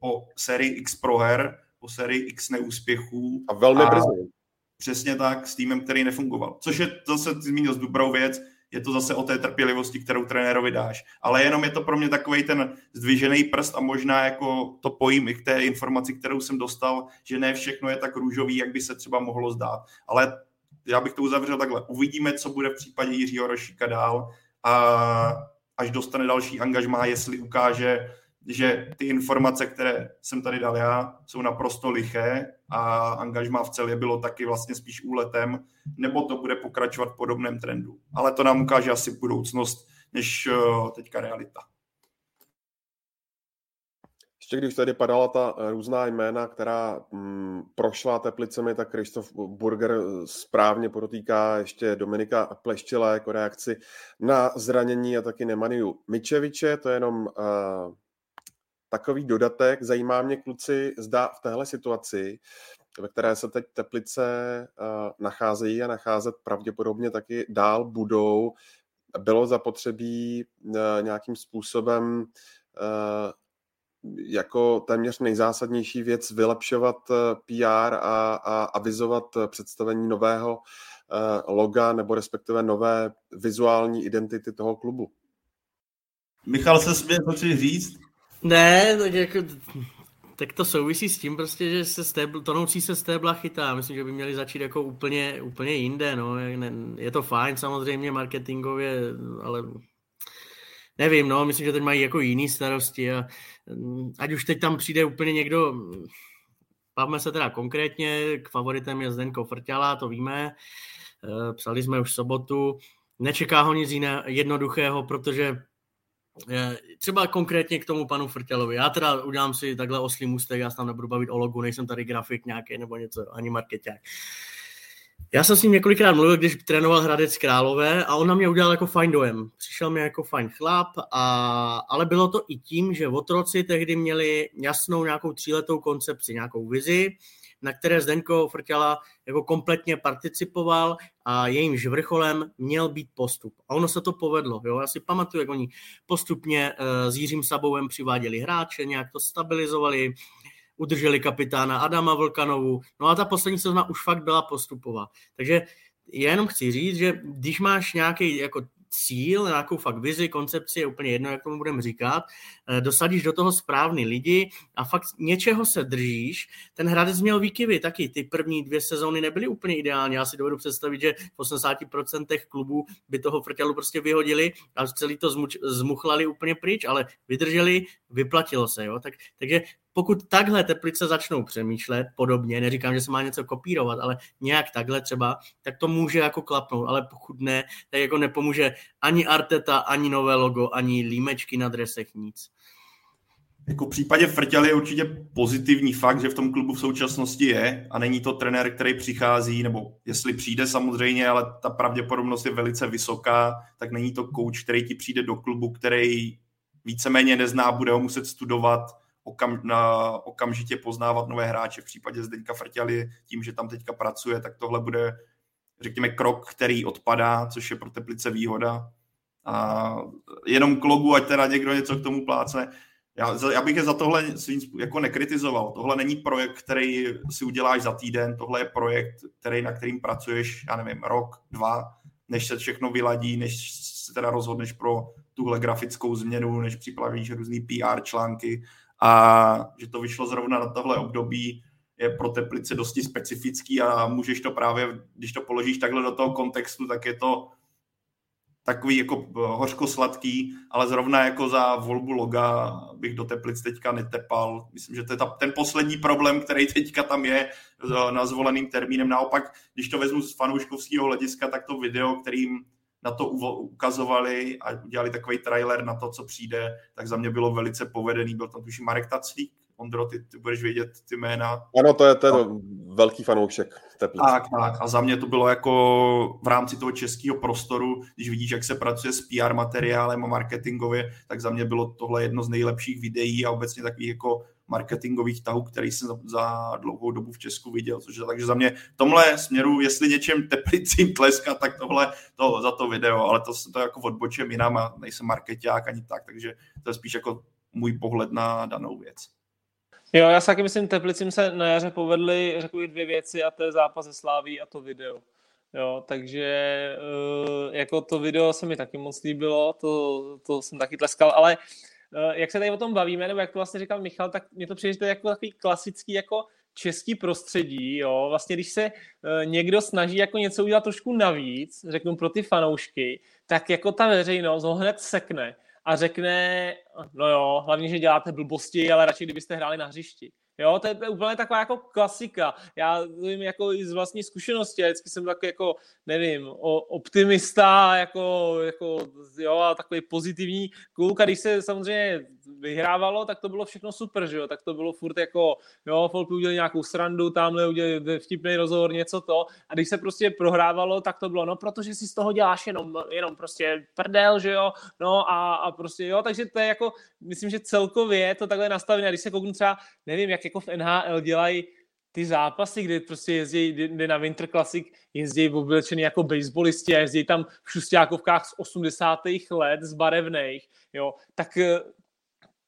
o sérii X proher, po sérii X neúspěchů. A velmi a brzy. Přesně tak, s týmem, který nefungoval. Což je zase zmínil z dobrou věc, je to zase o té trpělivosti, kterou trenérovi dáš. Ale jenom je to pro mě takový ten zdvižený prst a možná jako to pojím i k té informaci, kterou jsem dostal, že ne všechno je tak růžový, jak by se třeba mohlo zdát. Ale já bych to uzavřel takhle. Uvidíme, co bude v případě Jiřího Rošíka dál a až dostane další angažmá, jestli ukáže že ty informace, které jsem tady dal já, jsou naprosto liché a angažma v celé bylo taky vlastně spíš úletem, nebo to bude pokračovat v podobném trendu. Ale to nám ukáže asi budoucnost, než eh, teďka realita. Ještě když tady padala ta různá jména, která mm, prošla teplicemi, tak Kristof Burger správně podotýká ještě Dominika Pleštile jako reakci na zranění a taky Nemaniu Mičeviče, to je jenom uh, takový dodatek. Zajímá mě, kluci, zda v téhle situaci, ve které se teď Teplice uh, nacházejí a nacházet pravděpodobně taky dál budou, bylo zapotřebí uh, nějakým způsobem uh, jako téměř nejzásadnější věc vylepšovat PR a, a avizovat představení nového loga nebo respektive nové vizuální identity toho klubu. Michal se směje, co říct? Ne, tak jako, tak to souvisí s tím prostě, že se stébl, tonoucí se stébla chytá. Myslím, že by měli začít jako úplně, úplně jinde, no. Je to fajn samozřejmě marketingově, ale nevím, no, myslím, že teď mají jako jiný starosti a ať už teď tam přijde úplně někdo, bavme se teda konkrétně, k favoritem je Zdenko Frťala, to víme, eh, psali jsme už sobotu, nečeká ho nic jiného jednoduchého, protože Třeba konkrétně k tomu panu Frtělovi. Já teda udělám si takhle oslý můstek, já se tam nebudu bavit o logu, nejsem tady grafik nějaký nebo něco, ani marketák. Já jsem s ním několikrát mluvil, když trénoval Hradec Králové a on na mě udělal jako fajn dojem. Přišel mi jako fajn chlap, a, ale bylo to i tím, že otroci tehdy měli jasnou nějakou tříletou koncepci, nějakou vizi, na které Zdenko Frtěla jako kompletně participoval a jejímž vrcholem měl být postup. A ono se to povedlo. Jo? Já si pamatuju, jak oni postupně uh, s Jiřím Sabouem přiváděli hráče, nějak to stabilizovali, udrželi kapitána Adama Vlkanovu. No a ta poslední sezóna už fakt byla postupová. Takže já jenom chci říct, že když máš nějaký jako cíl, nějakou fakt vizi, koncepci, je úplně jedno, jak tomu budeme říkat, eh, dosadíš do toho správný lidi a fakt něčeho se držíš. Ten Hradec měl výkyvy taky, ty první dvě sezóny nebyly úplně ideální. Já si dovedu představit, že v 80% klubů by toho frtělu prostě vyhodili a celý to zmuchlali úplně pryč, ale vydrželi, vyplatilo se. Jo? Tak, takže pokud takhle Teplice začnou přemýšlet podobně, neříkám, že se má něco kopírovat, ale nějak takhle třeba, tak to může jako klapnout, ale pokud ne, tak jako nepomůže ani Arteta, ani nové logo, ani límečky na dresech, nic. Jako v případě Frtěl je určitě pozitivní fakt, že v tom klubu v současnosti je a není to trenér, který přichází, nebo jestli přijde samozřejmě, ale ta pravděpodobnost je velice vysoká, tak není to kouč, který ti přijde do klubu, který víceméně nezná, bude ho muset studovat, okam, na, okamžitě poznávat nové hráče. V případě Zdeňka Frtěli tím, že tam teďka pracuje, tak tohle bude, řekněme, krok, který odpadá, což je pro Teplice výhoda. A jenom k logu, ať teda někdo něco k tomu plácne. Já, já bych je za tohle svým jako nekritizoval. Tohle není projekt, který si uděláš za týden, tohle je projekt, který, na kterým pracuješ, já nevím, rok, dva, než se všechno vyladí, než se teda rozhodneš pro tuhle grafickou změnu, než připravíš různý PR články a že to vyšlo zrovna na tohle období, je pro Teplice dosti specifický a můžeš to právě, když to položíš takhle do toho kontextu, tak je to takový jako hořko-sladký, ale zrovna jako za volbu loga bych do Teplic teďka netepal. Myslím, že to je ta, ten poslední problém, který teďka tam je na zvoleným termínem. Naopak, když to vezmu z fanouškovského hlediska, tak to video, kterým na to ukazovali a udělali takový trailer na to, co přijde, tak za mě bylo velice povedený. Byl tam tuším Marek Taclík, Ondro, ty, ty budeš vědět ty jména. Ano, to je, je to velký fanoušek Teplice. Tak, tak. A za mě to bylo jako v rámci toho českého prostoru, když vidíš, jak se pracuje s PR materiálem a marketingově, tak za mě bylo tohle jedno z nejlepších videí a obecně takových jako marketingových tahů, který jsem za, za dlouhou dobu v Česku viděl. Což, takže za mě v tomhle směru, jestli něčem teplicím tleska, tak tohle to, za to video, ale to, to jako odbočím jinam a nejsem marketák ani tak, takže to je spíš jako můj pohled na danou věc. Jo, já si taky myslím, Teplicím se na jaře povedly, řekl dvě věci a to je zápas ze Sláví a to video. Jo, takže uh, jako to video se mi taky moc líbilo, to, to jsem taky tleskal, ale jak se tady o tom bavíme, nebo jak to vlastně říkal Michal, tak mě to přijde, že to je jako takový klasický jako český prostředí, jo, vlastně když se uh, někdo snaží jako něco udělat trošku navíc, řeknu pro ty fanoušky, tak jako ta veřejnost ho hned sekne a řekne, no jo, hlavně, že děláte blbosti, ale radši kdybyste hráli na hřišti. Jo, to je, to je úplně taková jako klasika. Já vím jako i z vlastní zkušenosti, vždycky jsem takový jako, nevím, optimista, jako, jako jo, a takový pozitivní kluk a když se samozřejmě vyhrávalo, tak to bylo všechno super, že jo, tak to bylo furt jako, jo, folk udělali nějakou srandu, tamhle udělali vtipný rozhovor, něco to. A když se prostě prohrávalo, tak to bylo, no, protože si z toho děláš jenom, jenom prostě prdel, že jo, no a, a prostě jo, takže to je jako, myslím, že celkově to takhle nastavené, když se kouknu třeba, nevím, jak jako v NHL dělají ty zápasy, kde prostě jezdí, kde na Winter Classic jezdí oblečený jako baseballisti a jezdí tam v šustákovkách z 80. let, z barevných, jo, tak eh,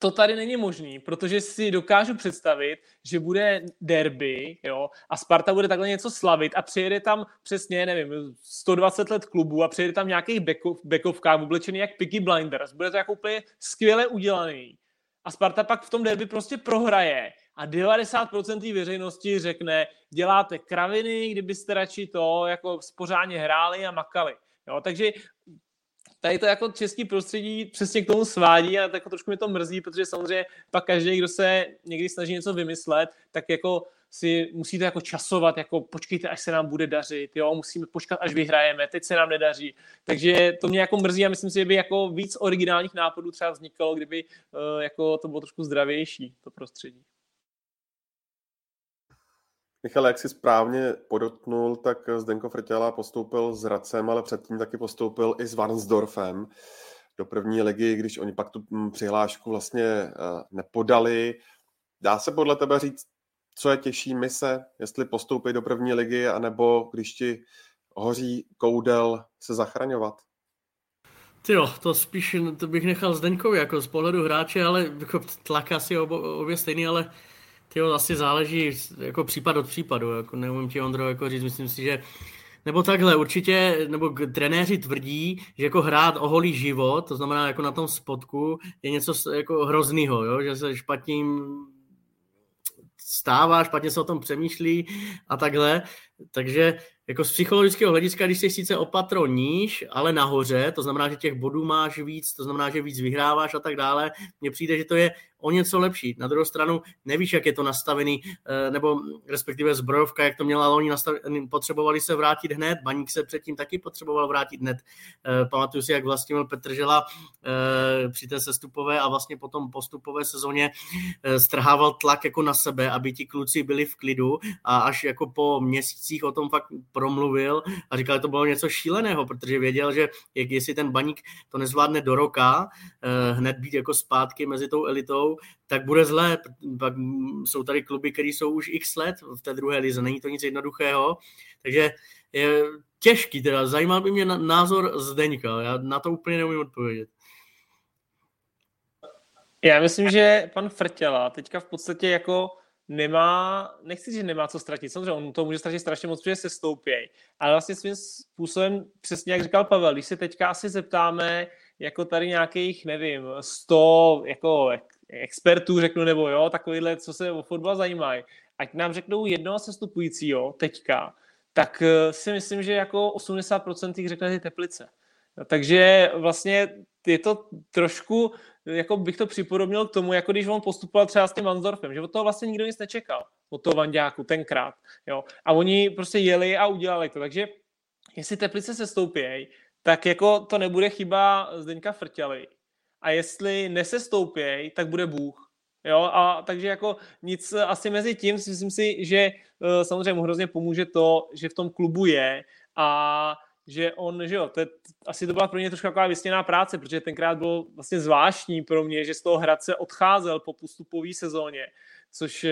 to tady není možný, protože si dokážu představit, že bude derby, jo, a Sparta bude takhle něco slavit a přijede tam přesně, nevím, 120 let klubu a přijede tam nějakých bekovkách oblečený jak Picky Blinders. Bude to jako úplně skvěle udělaný. A Sparta pak v tom derby prostě prohraje a 90% té veřejnosti řekne, děláte kraviny, kdybyste radši to jako spořádně hráli a makali. Jo, takže tady to jako český prostředí přesně k tomu svádí a tak trošku mi to mrzí, protože samozřejmě pak každý, kdo se někdy snaží něco vymyslet, tak jako si musíte jako časovat, jako počkejte, až se nám bude dařit, jo, musíme počkat, až vyhrajeme, teď se nám nedaří. Takže to mě jako mrzí a myslím si, že by jako víc originálních nápadů třeba vznikalo, kdyby uh, jako to bylo trošku zdravější, to prostředí. Michal, jak si správně podotknul, tak Zdenko Frtěla postoupil s Racem, ale předtím taky postoupil i s Varnsdorfem do první ligy, když oni pak tu mm, přihlášku vlastně eh, nepodali. Dá se podle tebe říct, co je těžší mise, jestli postoupit do první ligy, anebo když ti hoří koudel se zachraňovat? Ty jo, to spíš to bych nechal Zdeňkovi jako z pohledu hráče, ale jako tlak asi obě stejný, ale Tyjo, asi záleží jako případ od případu, jako neumím ti Ondro jako říct, myslím si, že nebo takhle, určitě, nebo trenéři tvrdí, že jako hrát o holý život, to znamená jako na tom spotku, je něco jako hroznýho, jo? že se špatným stává, špatně se o tom přemýšlí a takhle. Takže jako z psychologického hlediska, když jsi sice opatro níž, ale nahoře, to znamená, že těch bodů máš víc, to znamená, že víc vyhráváš a tak dále, mně přijde, že to je o něco lepší. Na druhou stranu nevíš, jak je to nastavený, eh, nebo respektive zbrojovka, jak to měla oni nastavený, potřebovali se vrátit hned, Baník se předtím taky potřeboval vrátit hned. Eh, pamatuju si, jak vlastně Petržela eh, při té sestupové a vlastně potom postupové sezóně strhával tlak jako na sebe, aby ti kluci byli v klidu a až jako po měsících o tom fakt promluvil a říkal, že to bylo něco šíleného, protože věděl, že jak jestli ten baník to nezvládne do roka, hned být jako zpátky mezi tou elitou, tak bude zlé. Pak jsou tady kluby, které jsou už x let v té druhé lize, není to nic jednoduchého, takže je těžký, teda zajímal by mě názor Zdeňka, já na to úplně neumím odpovědět. Já myslím, že pan Frtěla teďka v podstatě jako nemá, nechci, že nemá co ztratit, samozřejmě on to může ztratit strašně moc, protože se stoupěj, ale vlastně svým způsobem, přesně jak říkal Pavel, když se teďka asi zeptáme jako tady nějakých, nevím, 100 jako expertů řeknu, nebo jo, takovýhle, co se o fotbal zajímají, ať nám řeknou jednoho sestupujícího teďka, tak eh, si myslím, že jako 80% jich řekne ty teplice. No, takže vlastně je to trošku, jako bych to připodobnil k tomu, jako když on postupoval třeba s tím Vansdorfem, že od toho vlastně nikdo nic nečekal, od toho Vandáku tenkrát. Jo. A oni prostě jeli a udělali to. Takže jestli teplice se stoupějí, tak jako to nebude chyba Zdeňka Frťaly, a jestli nesestoupěj, tak bude Bůh. Jo, a takže jako nic asi mezi tím, myslím si, že uh, samozřejmě mu hrozně pomůže to, že v tom klubu je a že on, že jo, to, asi to byla pro ně trošku taková vysněná práce, protože tenkrát bylo vlastně zvláštní pro mě, že z toho Hradce odcházel po postupové sezóně, což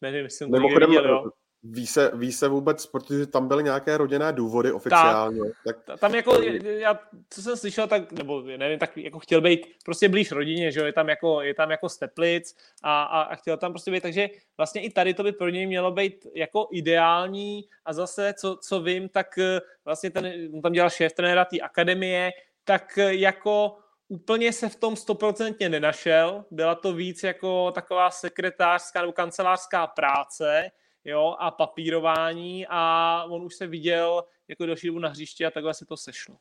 nevím, jestli jsem to viděl, jo. Ví se, ví se vůbec, protože tam byly nějaké rodinné důvody oficiálně. Tak, tak... Tam jako, já, co jsem slyšel, tak, nebo nevím, tak jako chtěl být prostě blíž rodině, že jo, je tam jako, je tam jako steplic a, a, a chtěl tam prostě být, takže vlastně i tady to by pro něj mělo být jako ideální a zase, co, co vím, tak eh, vlastně ten, on tam dělal šéf trenéra té akademie, tak eh, jako úplně se v tom stoprocentně nenašel, byla to víc jako taková sekretářská nebo kancelářská práce, jo, a papírování a on už se viděl jako další dobu na hřišti a takhle se to sešlo.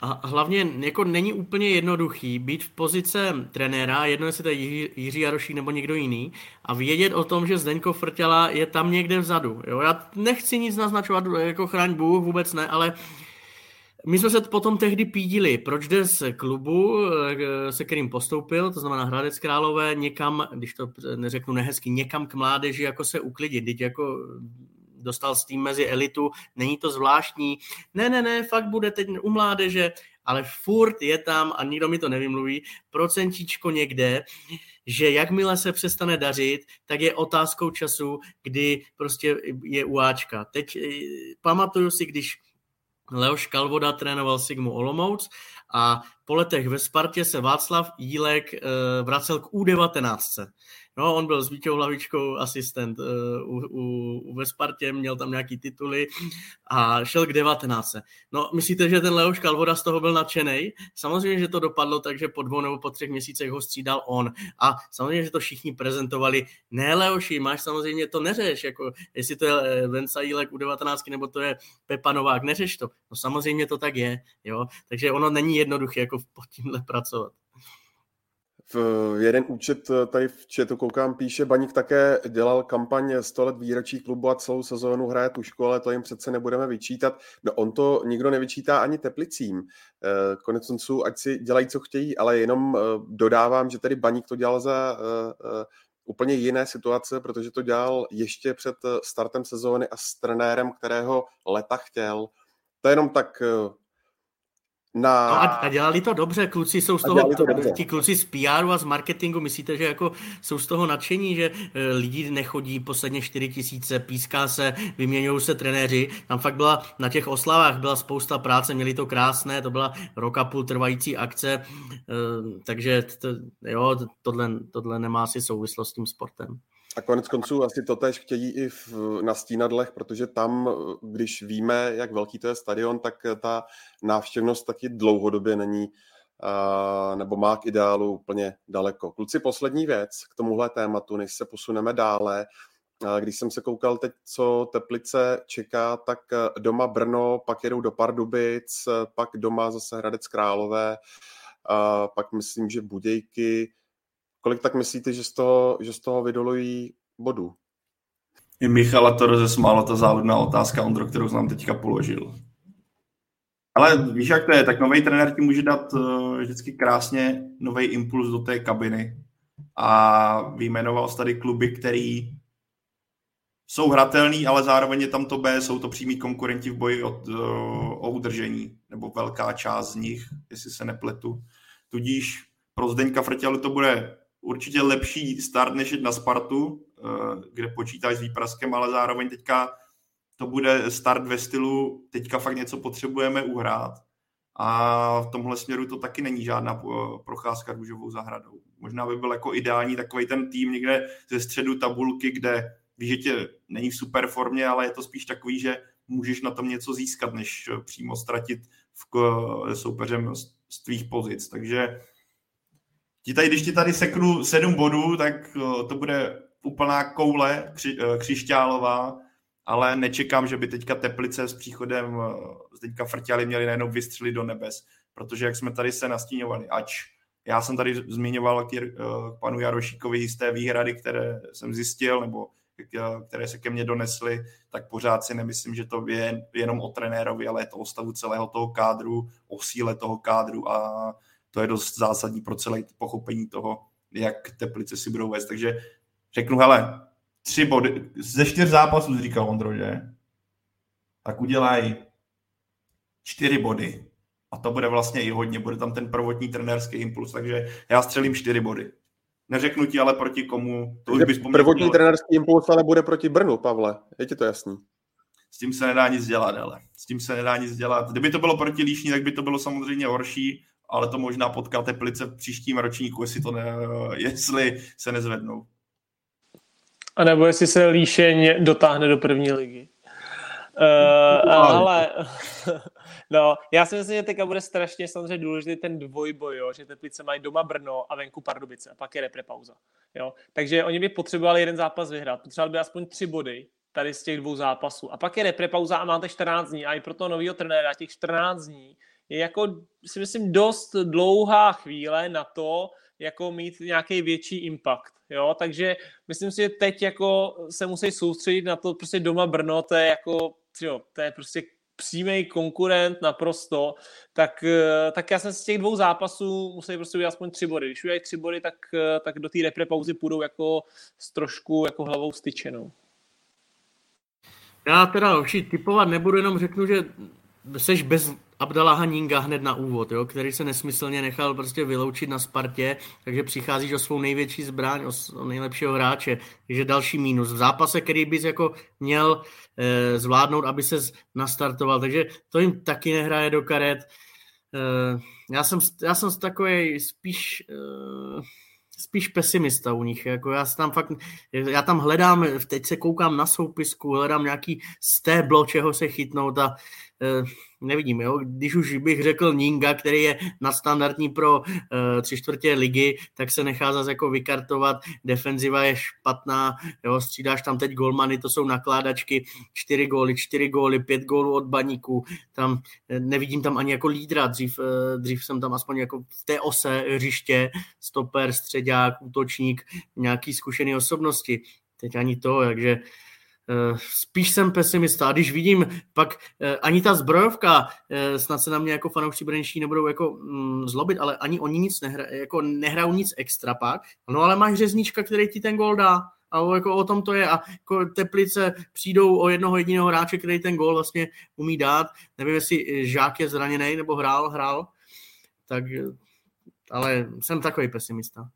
A hlavně jako není úplně jednoduchý být v pozice trenéra, jedno jestli to je Jiří Jarošík nebo někdo jiný, a vědět o tom, že Zdeňko Frtěla je tam někde vzadu. Jo? Já nechci nic naznačovat, jako chraň Bůh, vůbec ne, ale uh, my jsme se potom tehdy pídili, proč jde z klubu, eh, se kterým postoupil, to znamená Hradec Králové, někam, když to neřeknu nehezky, někam k mládeži jako se uklidit, teď jako dostal s tím mezi elitu, není to zvláštní. Ne, ne, ne, fakt bude teď u mládeže, ale furt je tam, a nikdo mi to nevymluví, procentíčko někde, že jakmile se přestane dařit, tak je otázkou času, kdy prostě je uáčka. Teď eh, pamatuju si, když Leoš Kalvoda trénoval Sigmu Olomouc a po letech ve Spartě se Václav Jílek eh, vracel k U19. No, on byl s Vítěou Hlavičkou asistent uh, u, u, u ve Spartě, měl tam nějaký tituly a šel k 19. No, myslíte, že ten Leoš Kalvoda z toho byl nadšený? Samozřejmě, že to dopadlo tak, že po dvou nebo po třech měsících ho střídal on. A samozřejmě, že to všichni prezentovali. Ne, Leoši, máš samozřejmě to neřeš, jako jestli to je eh, Venca Jílek u 19 nebo to je Pepa Novák, neřeš to. No samozřejmě to tak je, jo. Takže ono není jednoduché jako pod tímhle pracovat. V jeden účet eh, tady v chatu koukám, píše, Baník také dělal kampaň 100 let výročí klubu a celou sezónu hraje tušku, ale to jim přece nebudeme vyčítat. No on to nikdo nevyčítá ani Teplicím. Eh, konec konců, ať si dělají, co chtějí, ale jenom eh, dodávám, že tady Baník to dělal za úplně jiné situace, protože to dělal ještě před startem sezóny a s trenérem, kterého leta chtěl. To je jenom tak na... No a, a dělali to dobře, kluci jsou z toho, to to, ti kluci z PR a z marketingu, myslíte, že jako jsou z toho nadšení, že e, lidi nechodí posledně 4 tisíce, píská se, vyměňují se trenéři, tam fakt byla na těch oslavách byla spousta práce, měli to krásné, to byla rok a půl trvající akce, e, takže to, jo, tohle, tohle nemá asi souvislost s tím sportem. A konec konců asi to tež chtějí i v, na stínadlech, protože tam, když víme, jak velký to je stadion, tak ta návštěvnost taky dlouhodobě není uh, nebo má k ideálu úplně daleko. Kluci, poslední věc k tomuhle tématu, než se posuneme dále. Když jsem se koukal teď, co Teplice čeká, tak doma Brno, pak jedou do Pardubic, pak doma zase Hradec Králové, a pak myslím, že Budějky, Kolik tak myslíte, že z toho, že z toho vydolují bodů? I Michala to rozesmála ta závodná otázka, Ondro, kterou jsem nám teďka položil. Ale víš, jak to je, tak nový trenér ti může dát uh, vždycky krásně nový impuls do té kabiny. A vyjmenoval tady kluby, který jsou hratelný, ale zároveň je tam to B, jsou to přímí konkurenti v boji o, uh, o udržení, nebo velká část z nich, jestli se nepletu. Tudíž pro Zdeňka Frtělu to bude určitě lepší start, než jít na Spartu, eh, kde počítáš s výpraskem, ale zároveň teďka to bude start ve stylu, teďka fakt něco potřebujeme uhrát. A v tomhle směru to taky není žádná eh, procházka růžovou zahradou. Možná by byl jako ideální takový ten tým někde ze středu tabulky, kde víš, že tě není v super formě, ale je to spíš takový, že můžeš na tom něco získat, než přímo ztratit v soupeřem z tvých pozic. Takže ti tady, když ti tady seknu sedm bodů, tak to bude úplná koule kři, eh, křišťálová, ale nečekám, že by teďka Teplice s příchodem eh, teďka Frťali měli najednou vystřelit do nebes, protože jak jsme tady se nastíňovali, ač já jsem tady zmiňoval k, k panu Jarošíkovi z té výhrady, které jsem zjistil, nebo které se ke mně donesly, tak pořád si nemyslím, že to je jenom o trenérovi, ale je to o stavu celého toho kádru, o síle toho kádru a to je dost zásadní pro celé pochopení toho, jak Teplice si budou vést. Takže řeknu, hele, tři body, ze čtyř zápasů, říkal Ondro, že? Tak udělají čtyři body. A to bude vlastně i hodně, bude tam ten prvotní trenérský impuls, takže já střelím čtyři body. Neřeknu ti ale proti komu, to už bys Prvotní trenérský impuls ale bude proti Brnu, Pavle, je ti to jasný? S tím se nedá nic dělat, ale s tím se nedá nic dělat. Kdyby to bylo proti Líšní, tak by to bylo samozřejmě horší, ale to možná potká Teplice v příštím ročníku, jestli, to ne, jestli se nezvednou. A nebo jestli se Líšeň dotáhne do první ligy. Uh, ale no, já si myslím, že teďka bude strašně samozřejmě důležitý ten dvojboj, jo, že Teplice mají doma Brno a venku Pardubice a pak je repre pauza. Jo. Takže oni by potřebovali jeden zápas vyhrát. Potřebovali by aspoň tři body tady z těch dvou zápasů. A pak je repre pauza a máte 14 dní. A i pro toho nového trenéra těch 14 dní je jako, si myslím, dost dlouhá chvíle na to, jako mít nějaký větší impact. Jo? Takže myslím si, že teď jako se musí soustředit na to, prostě doma Brno, to je jako, jo, to je prostě přímý konkurent naprosto, tak, tak já jsem z těch dvou zápasů musel prostě udělat aspoň tři body. Když udělají tři body, tak, tak do té repre pauzy půjdou jako s trošku jako hlavou styčenou. Já teda už typovat nebudu, jenom řeknu, že seš bez Abdala Ninga hned na úvod, jo, který se nesmyslně nechal prostě vyloučit na Spartě, takže přicházíš o svou největší zbraň, o, o nejlepšího hráče, takže další mínus. V zápase, který bys jako měl e, zvládnout, aby se nastartoval, takže to jim taky nehraje do karet. E, já jsem, já jsem takový spíš e, spíš pesimista u nich. Jako já, tam fakt, já tam hledám, teď se koukám na soupisku, hledám nějaký stéblo, čeho se chytnout a nevidím, jo. Když už bych řekl Ninga, který je nadstandardní pro uh, tři čtvrtě ligy, tak se nechá zase jako vykartovat, defenziva je špatná, jo, střídáš tam teď golmany, to jsou nakládačky, čtyři góly, čtyři góly, pět gólů od baníků, tam eh, nevidím tam ani jako lídra, dřív, dřív jsem tam aspoň jako v té ose hřiště, stoper, středák, útočník, nějaký zkušený osobnosti, teď ani to, takže uh, Eh, spíš jsem pesimista. A když vidím pak eh, ani ta zbrojovka, eh, snad se na mě jako fanoušci Brněnští nebudou jako mm, zlobit, ale ani oni nic nehra, jako nehrajou nic extra pak. No ale máš řezníčka, který ti ten gol dá. A jako o tom to je. A jako Teplice přijdou o jednoho jediného hráče, který ten gol vlastně umí dát. Nevím, jestli Žák je zraněný nebo hrál, hrál. Tak, ale jsem takový pesimista.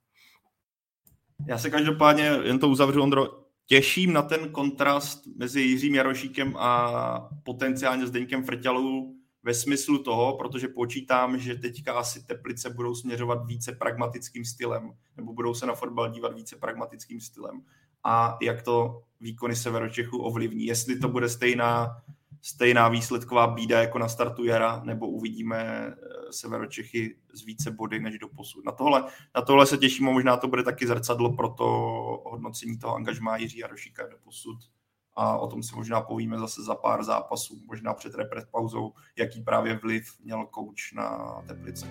Já se každopádně, jen to uzavřu, Ondro, těším na ten kontrast mezi Jiřím Jarošíkem a potenciálně Zdeňkem Frťalou ve smyslu toho, protože počítám, že teďka asi Teplice budou směřovat více pragmatickým stylem, nebo budou se na fotbal dívat více pragmatickým stylem. A jak to výkony Severočechu ovlivní. Jestli to bude stejná stejná výsledková bída jako na startu jara, nebo uvidíme eh, Severočechy z více body než do posud. Na tohle, na tohle se těším možná to bude taky zrcadlo pro to hodnocení toho angažmá Jiří Jarošíka do posud. A o tom si možná povíme zase za pár zápasů, možná před repres pauzou, jaký právě vliv měl kouč na Teplice.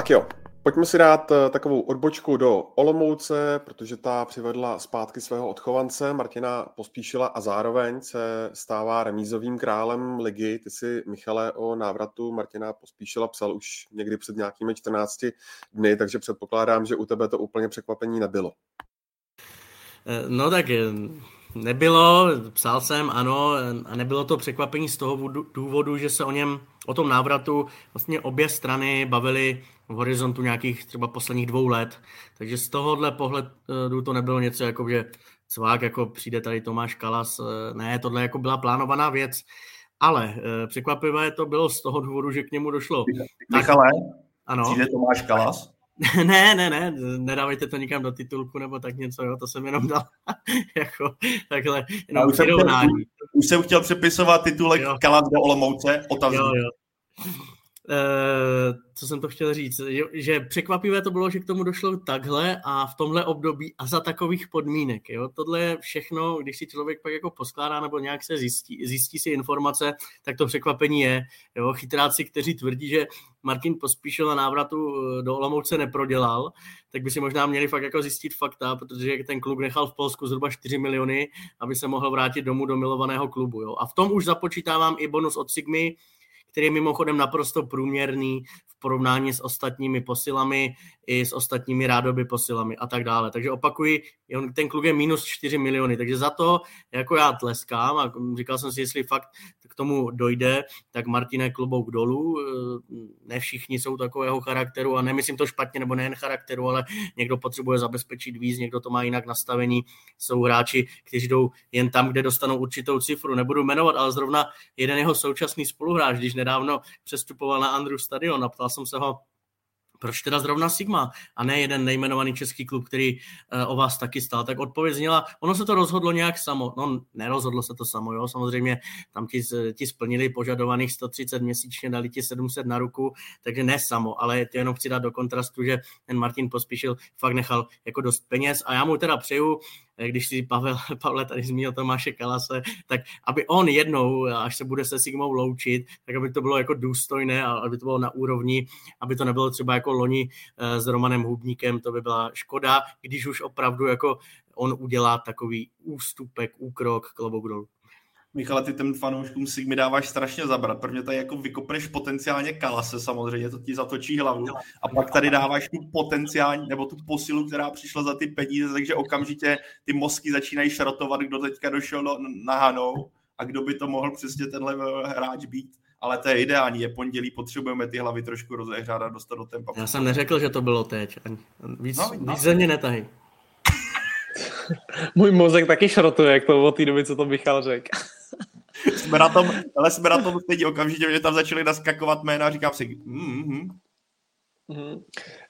Tak jo, pojďme si dát eh, takovou odbočku do Olomouce, protože ta přivedla zpátky svého odchovance Martina Pospíšila a zároveň se stává remízovým králem ligy. Ty si, Michale, o návratu Martina Pospíšila psal už někdy před nějakými 14 dny, takže předpokládám, že u tebe to úplně překvapení nebylo. Eh, no tak eh, nebylo, psal jsem, ano, a nebylo to překvapení z toho důvodu, že se o něm, o tom návratu vlastně obě strany bavily v horizontu nějakých třeba posledních dvou let. Takže z tohohle pohledu to nebylo něco jako, že cvák, jako přijde tady Tomáš Kalas. Eh, ne, tohle jako byla plánovaná věc. Ale eh, překvapivé to bylo z toho důvodu, že k němu došlo. Michale, ano. přijde Tomáš Kalas? ne, ne, ne, nedávejte to nikam do titulku nebo tak něco, jo, to jsem jenom dal jako takhle, jenom už, jsem chtěl, už jsem chtěl přepisovat titulek jo. Kalas do Olomouce, otazník. Jo, jo. Uh, co jsem to chtěl říct, že, překvapivé to bylo, že k tomu došlo takhle a v tomhle období a za takových podmínek. Jo? Tohle je všechno, když si člověk pak jako poskládá nebo nějak se zjistí, zjistí si informace, tak to překvapení je. Jo? Chytráci, kteří tvrdí, že Martin Pospíšil na návratu eh, do Olomouce neprodělal, tak by si možná měli fakt jako zjistit fakta, protože ten kluk nechal v Polsku zhruba 4 miliony, aby se mohl vrátit domů do milovaného klubu. Jo? A v tom už započítávám i bonus od Sigmy, který je mimochodem naprosto průměrný v porovnání s ostatními posilami i s ostatními rádoby posilami a tak dále. Takže opakuji, ten kluk je minus 4 miliony, takže za to jako já tleskám a říkal jsem si, jestli fakt k tomu dojde, tak Martine klobouk dolů. Ne všichni jsou takového charakteru a nemyslím to špatně, nebo nejen charakteru, ale někdo potřebuje zabezpečit víc, někdo to má jinak nastavení. Jsou hráči, kteří jdou jen tam, kde dostanou určitou cifru. Nebudu jmenovat, ale zrovna jeden jeho současný spoluhráč, když nedávno přestupoval na Andrew Stadion a ptal jsem se ho, proč teda zrovna Sigma a ne jeden nejmenovaný český klub, který uh, o vás taky stál, tak odpověď zněla, ono se to rozhodlo nějak samo, no nerozhodlo se to samo, jo, samozřejmě tam ti, ti splnili požadovaných 130 měsíčně, dali ti 700 na ruku, takže ne samo, ale to jenom chci dát do kontrastu, že ten Martin Pospíšil fakt nechal jako dost peněz. A já mu teda přeju, když si Pavel, Pavle tady zmínil Tomáše Kalase, tak aby on jednou, až se bude se Sigmou loučit, tak aby to bylo jako důstojné a aby to bylo na úrovni, aby to nebylo třeba jako loni eh, s Romanem Hubníkem, to by byla škoda, když už opravdu jako on udělá takový ústupek, úkrok, klobouk dolů. Michale, ty těm fanouškům mi dáváš strašně zabrat, protože tady jako vykopneš potenciálně kalase samozřejmě, to ti zatočí hlavu a pak tady dáváš tu potenciální, nebo tu posilu, která přišla za ty peníze, takže okamžitě ty mozky začínají šrotovat, kdo teďka došel do, na Hanou a kdo by to mohl přesně tenhle hráč být. Ale to je ideální, je pondělí, potřebujeme ty hlavy trošku rozehřát a dostat do tempa. Já jsem neřekl, že to bylo teď. Víc, no, víc no. ze mě netahy. Můj mozek taky šrotuje, jak to od té doby, co to Michal řekl jsme na tom, ale jsme na tom stejně okamžitě, že tam začali naskakovat jména a říkám si, mm-hmm. Mm-hmm.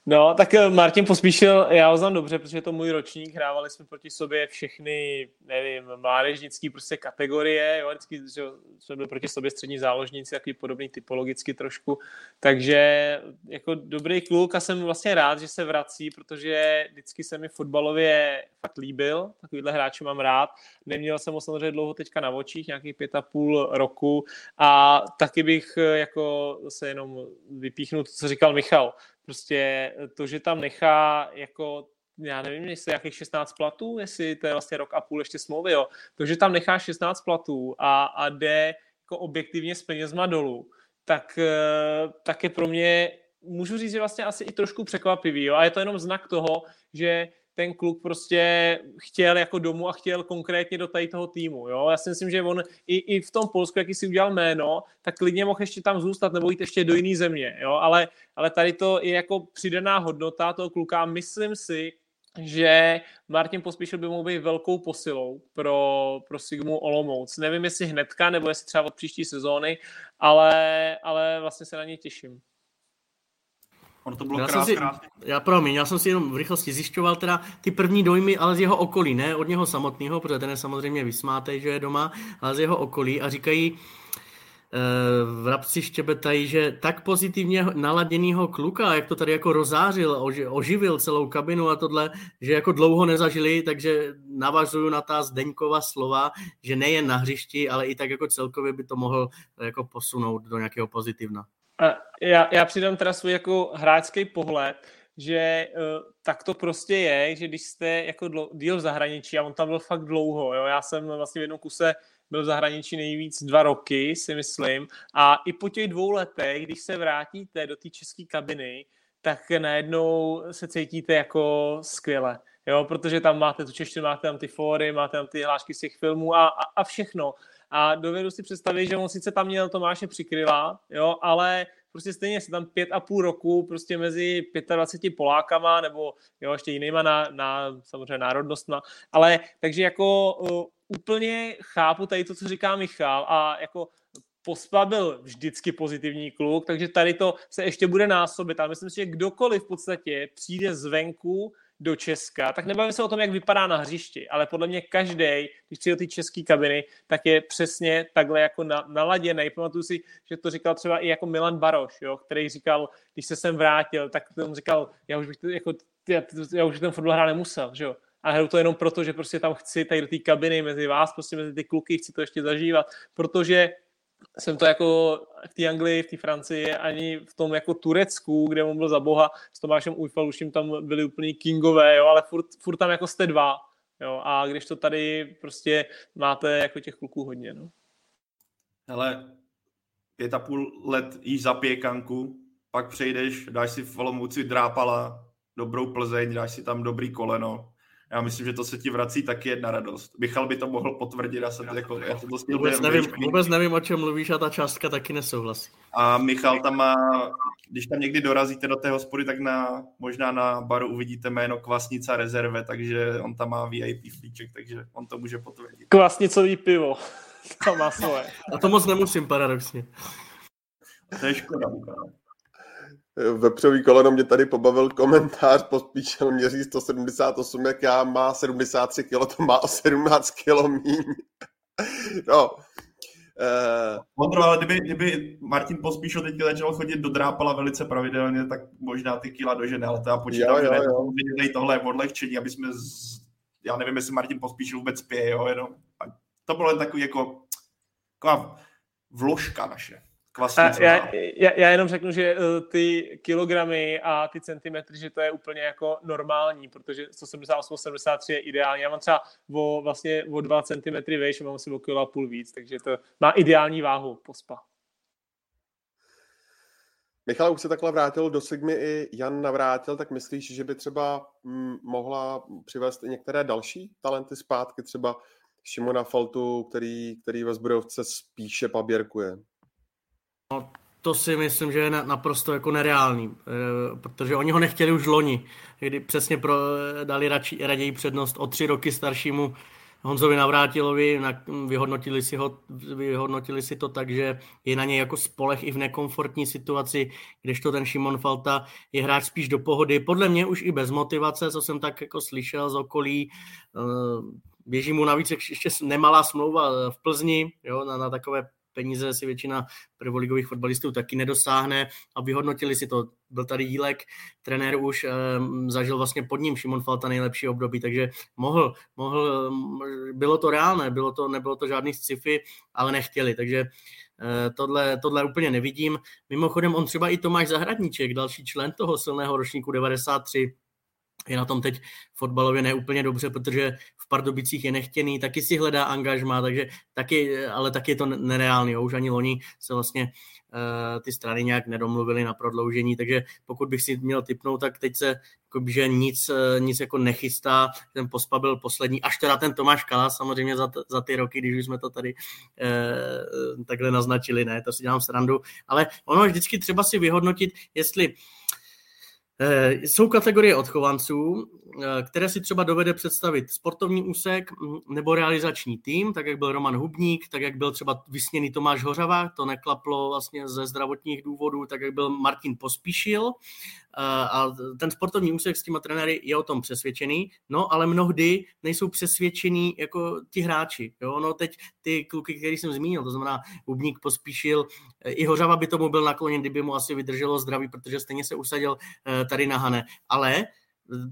No, tak eh, Martin Pospíšil, já ho znám dobře, protože je to můj ročník, hrávali jsme proti sobě všechny, nevím, mládežnický prostě kategorie, jo, vždycky že jsme byli proti sobě střední záložníci, takový podobný typologicky trošku, takže jako dobrý kluk a jsem vlastně rád, že se vrací, protože vždycky se mi fotbalově fakt líbil, takovýhle hráče mám rád, neměl jsem ho samozřejmě dlouho teďka na očích, nějakých pět a půl roku. A taky bych eh, jako se jenom vypíchnu to, co říkal Michal, Prostě to, že tam nechá jako já nevím, jestli jakých 16 platů, jestli to je vlastně rok a půl ještě smlouvy, jo. To, že tam nechá 16 platů a, a jde jako objektivně s penězma dolů, tak, eh, tak je pro mě, můžu říct, že vlastně asi i trošku překvapivý, jo. A je to jenom znak toho, že ten kluk prostě chtěl jako domů a chtěl konkrétně do tady toho týmu. Jo? Já si myslím, že on i, i v tom Polsku, jaký si udělal jméno, tak klidně mohl ještě tam zůstat nebo jít ještě do jiné země. Jo? Ale, ale tady to je jako přidaná hodnota toho kluka. Myslím si, že Martin Pospíšil by mohl být velkou posilou pro, pro Sigmu Olomouc. Nevím, jestli hnedka, nebo jestli třeba od příští sezóny, ale, ale vlastně se na něj těším. Ono to bylo já krás, si, Já promiň, já jsem si jenom v rychlosti zjišťoval teda ty první dojmy, ale z jeho okolí, ne od něho samotného, protože ten je samozřejmě vysmátej, že je doma, ale z jeho okolí a říkají, eh, v Rapci štěbetají, že tak pozitivně naladěnýho kluka, jak to tady jako rozářil, oživil celou kabinu a tohle, že jako dlouho nezažili, takže navazuju na ta Zdeňkova slova, že nejen na hřišti, ale i tak jako celkově by to mohl jako posunout do nějakého pozitivna. Já, já přidám teda svůj jako hráčský pohled, že uh, tak to prostě je, že když jste jako dlo, díl v zahraničí a on tam byl fakt dlouho, jo, já jsem vlastně v jednom kuse byl v zahraničí nejvíc dva roky, si myslím, a i po těch dvou letech, když se vrátíte do té české kabiny, tak najednou se cítíte jako skvěle, jo, protože tam máte tu češtinu, máte tam ty fóry, máte tam ty hlášky z těch filmů a, a, a všechno. A dovedu si představit, že on sice tam měl Tomáše přikryla, jo, ale prostě stejně se tam pět a půl roku prostě mezi 25 Polákama nebo jo, ještě jinýma na, na samozřejmě národnostma, ale takže jako uh, úplně chápu tady to, co říká Michal a jako Pospa byl vždycky pozitivní kluk, takže tady to se ještě bude násobit. Ale myslím si, že kdokoliv v podstatě přijde zvenku do Česka, tak nebavím se o tom, jak vypadá na hřišti, ale podle mě každý, když přijde do té české kabiny, tak je přesně takhle jako na, naladěný. Pamatuju si, že to říkal třeba i jako Milan Baroš, jo, který říkal, když se sem vrátil, tak on říkal, já už bych to, jako, já, já už ten fotbal hrát nemusel, že jo. A hraju to jenom proto, že prostě tam chci tady do té kabiny mezi vás, prostě mezi ty kluky, chci to ještě zažívat, protože jsem to jako v té Anglii, v té Francii, ani v tom jako Turecku, kde on byl za boha, s Tomášem Ujfaluším tam byli úplný kingové, jo, ale furt, furt tam jako jste dva, jo, a když to tady prostě máte jako těch kluků hodně, no. Hele, pět a půl let jíš za pěkanku, pak přejdeš, dáš si v Olomouci drápala, dobrou Plzeň, dáš si tam dobrý koleno, já myslím, že to se ti vrací taky jedna radost. Michal by to mohl potvrdit, já jsem to jako, já to prostě vůbec nevím, vůbec nevím, o čem mluvíš a ta částka taky nesouhlasí. A Michal tam má, když tam někdy dorazíte do té hospody, tak na, možná na baru uvidíte jméno Kvasnica rezerve, takže on tam má VIP flíček, takže on to může potvrdit. Kvasnicový pivo, to má svoje. A to moc nemusím paradoxně. To je škoda, Michal. Vepřový koleno mě tady pobavil komentář, pospíšil měří 178, jak já má 73 kg, to má o 17 kg míň. no. Uh... Ondro, ale kdyby, kdyby Martin Pospíšil teď začal chodit do Drápala velice pravidelně, tak možná ty kila dožene, ale to já počítám, jo, jo, že. Ne, tohle je odlehčení, aby jsme, z... já nevím, jestli Martin Pospíšil vůbec pije, jo, jenom. To bylo jen takový jako, taková vložka naše. Kvasnice, já, já, já jenom řeknu, že uh, ty kilogramy a ty centimetry, že to je úplně jako normální, protože 178-73 je ideální. Já mám třeba o, vlastně o 2 cm vejš, mám asi o kilo a půl víc, takže to má ideální váhu pospa. Michal už se takhle vrátil do Sigmy i Jan navrátil, tak myslíš, že by třeba hm, mohla přivést i některé další talenty zpátky, třeba Šimona Faltu, který, který ve Zbrojovce spíše paběrkuje? No, to si myslím, že je naprosto jako nereálný, eh, protože oni ho nechtěli už loni, kdy přesně pro, dali radši, raději přednost o tři roky staršímu Honzovi Navrátilovi, vyhodnotili si, ho, vyhodnotili si to tak, že je na něj jako spolech i v nekomfortní situaci, kdežto ten Šimon Falta je hráč spíš do pohody, podle mě už i bez motivace, co jsem tak jako slyšel z okolí, eh, běží mu navíc ještě nemalá smlouva v Plzni, jo, na, na takové peníze si většina prvoligových fotbalistů taky nedosáhne a vyhodnotili si to. Byl tady Jílek, trenér už e, zažil vlastně pod ním Šimon Falta nejlepší období, takže mohl, mohl, bylo to reálné, bylo to, nebylo to žádný sci-fi, ale nechtěli, takže e, tohle, tohle úplně nevidím. Mimochodem on třeba i Tomáš Zahradníček, další člen toho silného ročníku 93, je na tom teď fotbalově neúplně dobře, protože Pardubicích je nechtěný, taky si hledá angažma, takže taky, ale taky je to nereálný. Už ani loni se vlastně uh, ty strany nějak nedomluvily na prodloužení, takže pokud bych si měl typnout, tak teď se že nic, uh, nic jako nechystá. Ten pospa byl poslední, až teda ten Tomáš Kala samozřejmě za, t- za ty roky, když už jsme to tady uh, takhle naznačili, ne, to si dělám srandu, ale ono vždycky třeba si vyhodnotit, jestli Eh, jsou kategorie odchovanců, eh, které si třeba dovede představit sportovní úsek mm, nebo realizační tým, tak jak byl Roman Hubník, tak jak byl třeba vysněný Tomáš Hořava, to neklaplo vlastně ze zdravotních důvodů, tak jak byl Martin Pospíšil, a ten sportovní úsek s těma trenéry je o tom přesvědčený, no ale mnohdy nejsou přesvědčení jako ti hráči. Jo? No teď ty kluky, který jsem zmínil, to znamená Hubník pospíšil, i Hořava by tomu byl nakloněn, kdyby mu asi vydrželo zdraví, protože stejně se usadil eh, tady na Hane. Ale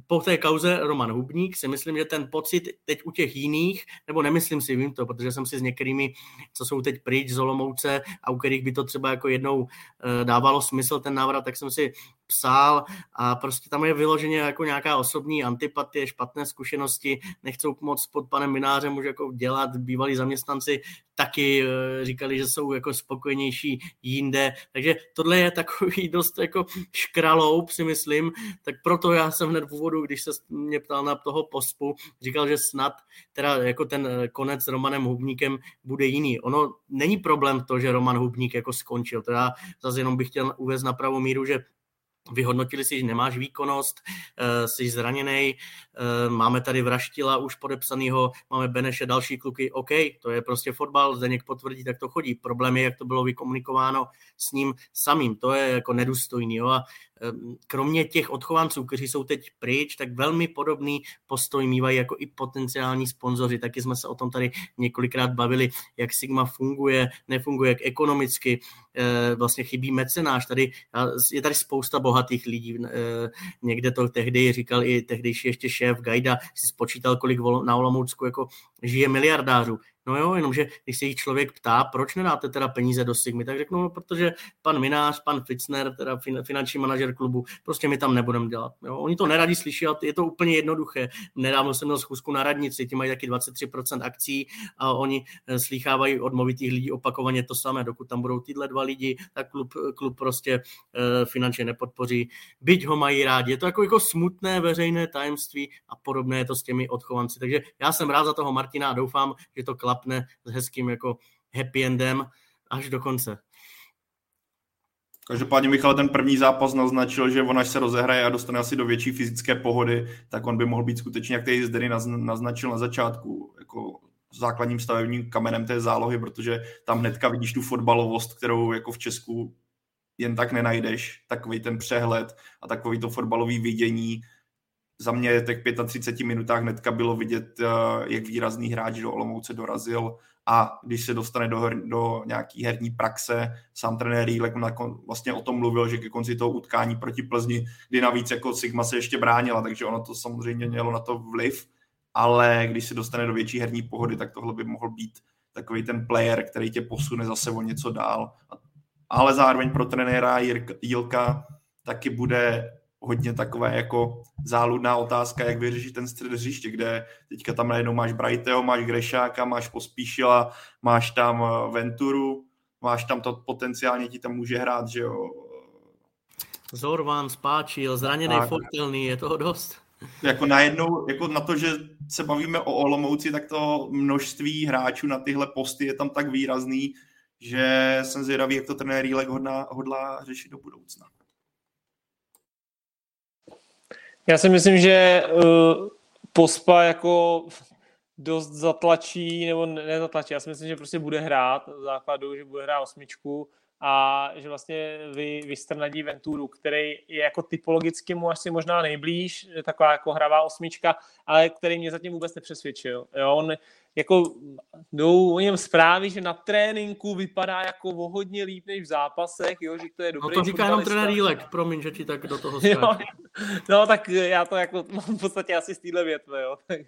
po té kauze Roman Hubník si myslím, že ten pocit teď u těch jiných, nebo nemyslím si, vím to, protože jsem si s některými, co jsou teď pryč z Olomouce a u kterých by to třeba jako jednou eh, dávalo smysl ten návrat, tak jsem si psal a prostě tam je vyloženě jako nějaká osobní antipatie, špatné zkušenosti, nechcou moc pod panem Minářem už jako dělat, bývalí zaměstnanci taky eh, říkali, že jsou jako spokojenější jinde, takže tohle je takový dost jako škraloup si myslím, tak proto já jsem hned v úvodu, když se mě ptal na toho pospu, říkal, že snad teda jako ten eh, konec s Romanem Hubníkem bude jiný. Ono není problém to, že Roman Hubník jako skončil, já zase jenom bych chtěl uvést na pravou míru, že vyhodnotili si, že nemáš výkonnost, eh, jsi zraněný, eh, máme tady Vraštila už podepsanýho, máme Beneše, další kluky, OK, to je prostě fotbal, Zdeněk potvrdí, tak to chodí. Problém je, jak to bylo vykomunikováno s ním samým, to je jako nedůstojný. Jo? A kromě těch odchovanců, kteří jsou teď pryč, tak velmi podobný postoj mývají jako i potenciální sponzoři. Taky jsme se o tom tady několikrát bavili, jak Sigma funguje, nefunguje, jak ekonomicky eh, vlastně chybí mecenáš. Tady je tady spousta bohatých lidí. Eh, někde to tehdy říkal i tehdejší ještě šéf Gajda, si spočítal, kolik na Olomoucku jako žije miliardářů. No jo, jenomže když se jich člověk ptá, proč nedáte teda peníze do Sigmy, tak řeknu, no, protože pan Minář, pan Fitzner, teda fin, finanční manažer klubu, prostě my tam nebudeme dělat. Jo. Oni to neradi slyší, ale je to úplně jednoduché. Nedávno jsem měl schůzku na radnici, ti mají taky 23% akcí a oni eh, slýchávají od movitých lidí opakovaně to samé. Dokud tam budou tyhle dva lidi, tak klub, klub prostě uh, finančně nepodpoří. Byť ho mají rádi. Je to jako, jako smutné veřejné tajemství a podobné je to s těmi odchovanci. Takže já jsem rád za toho Martina a doufám, že to klap klapne s hezkým jako happy endem až do konce. Každopádně Michal ten první zápas naznačil, že on až se rozehraje a dostane asi do větší fyzické pohody, tak on by mohl být skutečně, jak tady Zdeny naznačil na začátku, jako základním stavebním kamenem té zálohy, protože tam hnedka vidíš tu fotbalovost, kterou jako v Česku jen tak nenajdeš, takový ten přehled a takový to fotbalový vidění, za mě těch 35 minutách hnedka bylo vidět, eh, jak výrazný hráč do Olomouce dorazil a když se dostane do, her, do nějaký herní praxe, sám trenér Rílek vlastně o tom mluvil, že ke konci toho utkání proti Plzni, kdy navíc jako Sigma se ještě bránila, takže ono to samozřejmě mělo na to vliv, ale když se dostane do větší herní pohody, tak tohle by mohl být takový ten player, který tě posune zase o něco dál. Ale zároveň pro trenéra Jilka taky bude hodně takové jako záludná otázka, jak vyřešit ten střed hřiště, kde teďka tam najednou máš Brightyho, máš Grešáka, máš Pospíšila, máš tam eh, Venturu, máš tam to potenciálně ti tam může hrát, že jo. Zorvan, Spáčil, zraněný tak. Fortelný, je toho dost. Jako najednou, jako na to, že se bavíme o Olomouci, tak to množství hráčů na tyhle posty je tam tak výrazný, že jsem zvědavý, jak to trenér Rílek hodná, hodlá řešit do budoucna. Já si myslím, že uh, Pospa jako dost zatlačí, nebo nezatlačí. Já si myslím, že prostě bude hrát v základu, že bude hrát osmičku a že vlastně vy, vystrnadí Venturu, který je jako typologicky mu asi možná nejblíž, taková jako hravá osmička, ale který mě zatím vůbec nepřesvědčil. Jo, on jako jdou o něm zprávy, že na tréninku vypadá jako o hodně líp než v zápasech, jo, že to je dobrý. No to říká jenom trenér Jílek, promiň, že ti tak do toho jo, No tak já to jako mám v podstatě asi z téhle větve, jo.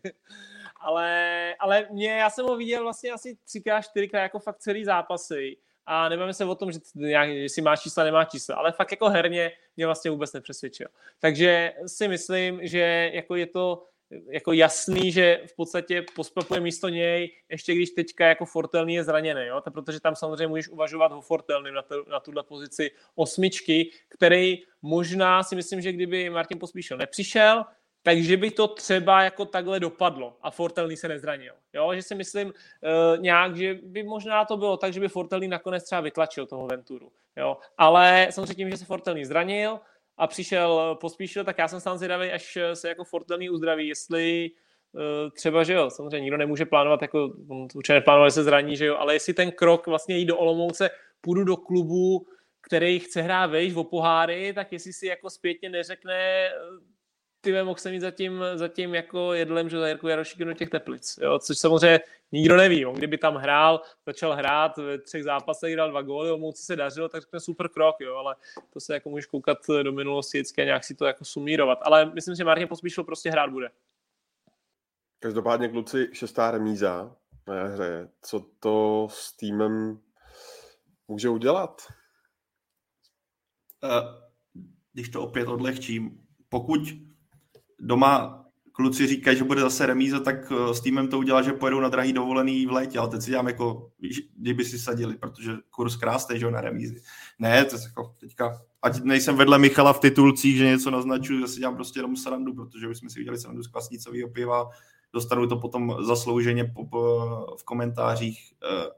ale, ale mě, já jsem ho viděl vlastně asi třikrát, čtyřikrát jako fakt celý zápasy a nebavíme se o tom, že nějak, jestli má čísla, nemá čísla, ale fakt jako herně mě vlastně vůbec nepřesvědčil. Takže si myslím, že jako je to jako jasný, že v podstatě pospapuje místo něj, ještě když teďka jako Fortelný je zraněný, jo? To protože tam samozřejmě můžeš uvažovat o Fortelným na, tu, na tuhle pozici osmičky, který možná si myslím, že kdyby Martin Pospíšil nepřišel, takže by to třeba jako takhle dopadlo a Fortelný se nezranil. Jo? Že si myslím uh, nějak, že by možná to bylo tak, že by Fortelný nakonec třeba vytlačil toho Venturu. Jo? Ale samozřejmě tím, že se Fortelný zranil, a přišel pospíšil, tak já jsem sám zvědavý, až se jako Fortelný uzdraví, jestli uh, třeba, že jo, samozřejmě nikdo nemůže plánovat, jako určitě neplánoval, se zraní, že jo, ale jestli ten krok vlastně jít do Olomouce, půjdu do klubu, který chce hrát vejš o poháry, tak jestli si jako zpětně neřekne, ty mohl jsem mít zatím, zatím jako jedlem, že za Jirku Jarošíkem do těch teplic, jo, což samozřejmě nikdo neví. On kdyby tam hrál, začal hrát ve třech zápasech, dal dva góly, Olomouci se dařilo, tak řekne super krok, jo, ale to se jako můžeš koukat do minulosti vždycky a nějak si to jako sumírovat. Ale myslím, že Martin Pospíšil prostě hrát bude. Každopádně kluci šestá remíza na hře. Co to s týmem může udělat? Uh, když to opět odlehčím, pokud doma kluci říkají, že bude zase remíza, tak eh, s týmem to udělá, že pojedou na drahý dovolený v létě, ale teď si dělám jako, kdyby si sadili, protože kurz krásný, že na remízi. Ne, to je jako teďka, ať nejsem vedle Michala v titulcích, že něco naznačuju, že si dělám prostě jenom srandu, protože už jsme si udělali srandu z kvasnicového piva, dostanu to potom zaslouženě po, po, v komentářích, eh,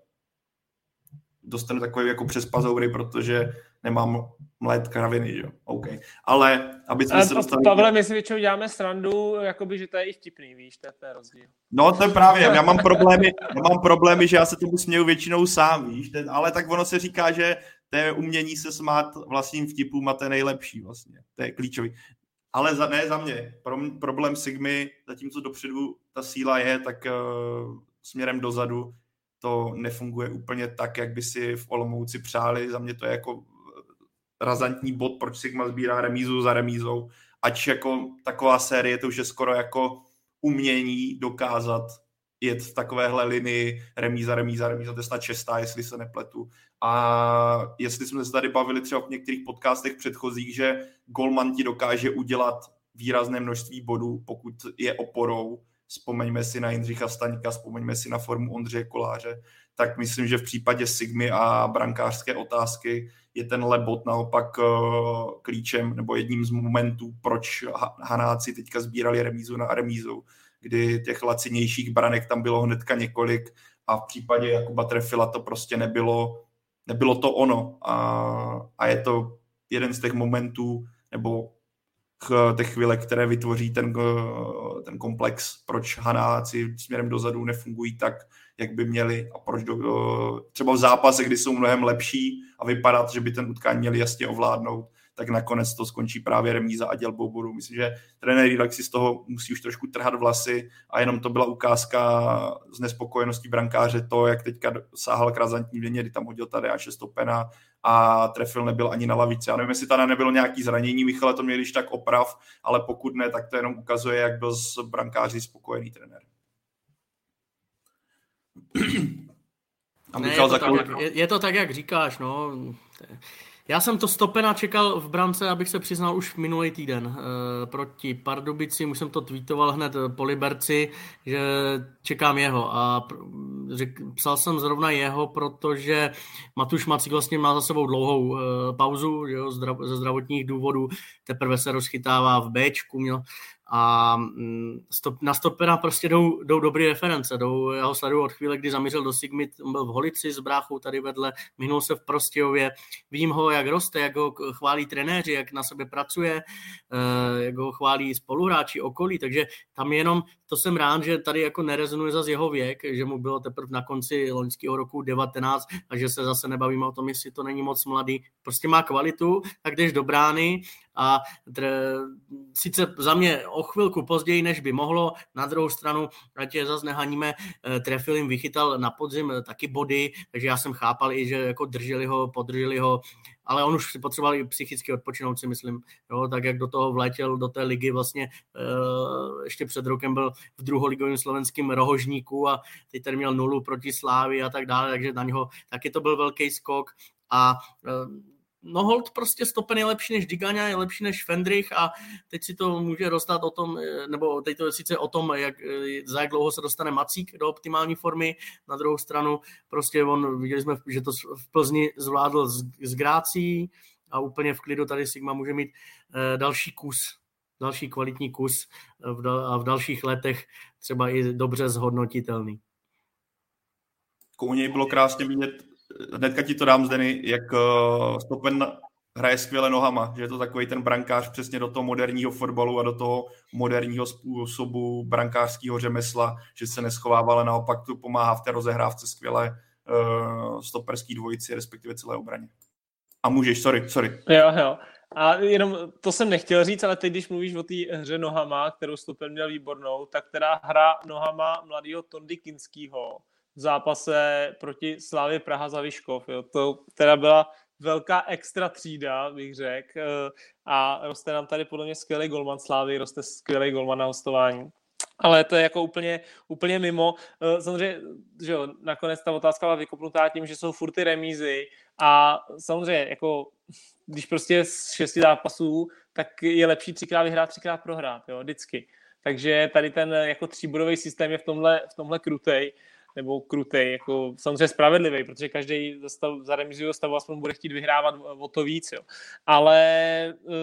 dostanu takový jako přes pazoury, protože nemám mlet kraviny, jo. OK. Ale aby jsme se dostali... Pavle, my si většinou děláme srandu, jakoby, že to je i vtipný, víš, to je, to je rozdíl. No to je právě, já mám problémy, já mám problémy, že já se tomu směju většinou sám, víš, ten, ale tak ono se říká, že to je umění se smát vlastním vtipům a to je nejlepší vlastně. To je klíčový. Ale za, ne za mě. Pro, problém Sigmy, zatímco dopředu ta síla je, tak uh, směrem dozadu to nefunguje úplně tak, jak by si v Olomouci přáli. Za mě to je jako razantní bod, proč Sigma sbírá remízu za remízou. Ač jako taková série, to už je skoro jako umění dokázat jet v takovéhle linii remíza, remíza, remíza, to je snad čestá, jestli se nepletu. A jestli jsme se tady bavili třeba v některých podcastech předchozích, že Golman ti dokáže udělat výrazné množství bodů, pokud je oporou, vzpomeňme si na Jindřicha Staňka, vzpomeňme si na formu Ondřeje Koláře, tak myslím, že v případě Sigmy a brankářské otázky je ten lebot naopak eh, klíčem nebo jedním z momentů, proč Hanáci teďka sbírali remízu na remízu, kdy těch lacinějších branek tam bylo hnedka několik a v případě Jakuba Trefila to prostě nebylo, nebylo to ono. A, a je to jeden z těch momentů nebo těch chvíle, které vytvoří ten, eh, ten komplex, proč Hanáci směrem dozadu nefungují tak, jak by měli a proč do, třeba v zápase, kdy jsou mnohem lepší a vypadat, že by ten utkání měli jasně ovládnout, tak nakonec to skončí právě remíza a dělbou bodů. Myslím, že trenér Rilek si z toho musí už trošku trhat vlasy a jenom to byla ukázka z nespokojenosti brankáře to, jak teďka sáhal k razantní lině, kdy tam hodil tady a stopena a trefil nebyl ani na lavici. Já nevím, jestli tady nebylo nějaký zranění, Michale to měl tak oprav, ale pokud ne, tak to jenom ukazuje, jak byl s brankáři spokojený trenér. A ne, je, to tak, jak, je, je to tak, jak říkáš, no. Já jsem to stopena čekal v brance, abych se přiznal už minulý týden e, proti Pardubici, už jsem to tweetoval hned po Liberci, že čekám jeho. A řek, psal jsem zrovna jeho, protože Matuš Macík vlastně má za sebou dlouhou e, pauzu že jo, zdrav, ze zdravotních důvodů, teprve se rozchytává v Bčku, měl a mm, stop, na stopera prostě jdou, jdou dobré reference. Jdou, já ho sleduju od chvíle, kdy zamířil do Sigmy, byl v Holici s bráchou tady vedle, minul se v Prostějově. Vidím ho, jak roste, jak ho chválí trenéři, jak na sebe pracuje, eh, jak ho chválí spoluhráči okolí, takže tam jenom, to jsem rád, že tady jako nerezonuje za jeho věk, že mu bylo teprve na konci loňského roku 19 a že se zase nebavíme o tom, jestli to není moc mladý. Prostě má kvalitu, tak jdeš do brány a tr- sice za mě o chvilku později, než by mohlo, na druhou stranu, ať je zase nehaníme, eh, trefil jim, vychytal na podzim eh, taky body, takže já jsem chápal i, že jako drželi ho, podrželi ho, ale on už si potřeboval i psychicky odpočinout, si myslím, jo, tak jak do toho vletěl, do té ligy vlastně uh, ještě před rokem byl v druholigovém slovenském rohožníku a teď tady měl nulu proti Slávi a tak dále, takže na něho taky to byl velký skok a no hold prostě Stopen je lepší než Digania, je lepší než Fendrich a teď si to může dostat o tom, eh, nebo teď to je sice o tom, jak, eh, za jak dlouho se dostane Macík do optimální formy, na druhou stranu prostě on, viděli jsme, že to v Plzni zvládl s, s Grácí a úplně v klidu tady Sigma může mít eh, další kus, další kvalitní kus a v dalších letech třeba i dobře zhodnotitelný. U něj bylo krásně vidět hnedka ti to dám, Zdeny, jak uh, Stopen hraje skvěle nohama, že je to takový ten brankář přesně do toho moderního fotbalu a do toho moderního způsobu brankářského řemesla, že se neschovává, ale naopak tu pomáhá v té rozehrávce skvěle uh, stoperský dvojici, respektive celé obraně. A můžeš, sorry, sorry. Jo, jo. A jenom to jsem nechtěl říct, ale teď, když mluvíš o té hře nohama, kterou Stopen měl výbornou, tak teda hra nohama mladého Tondy Kinskýho, v zápase proti Slávě Praha za Vyškov. Jo. To teda byla velká extra třída, bych řekl. Eh, a roste nám tady podle mě skvělý golman Slávy, roste skvělý golman na hostování. Ale to je jako úplně, úplně mimo. Eh, samozřejmě, že jo, nakonec ta otázka byla vykopnutá tím, že jsou furt ty remízy a samozřejmě, jako, když prostě z šesti zápasů, tak je lepší třikrát vyhrát, třikrát prohrát, jo, vždycky. Takže tady ten jako tříbodový systém je v tomhle, v tomhle krutej nebo krutej, jako samozřejmě spravedlivý, protože každý za remizu stavu aspoň bude chtít vyhrávat o to víc, jo. Ale uh,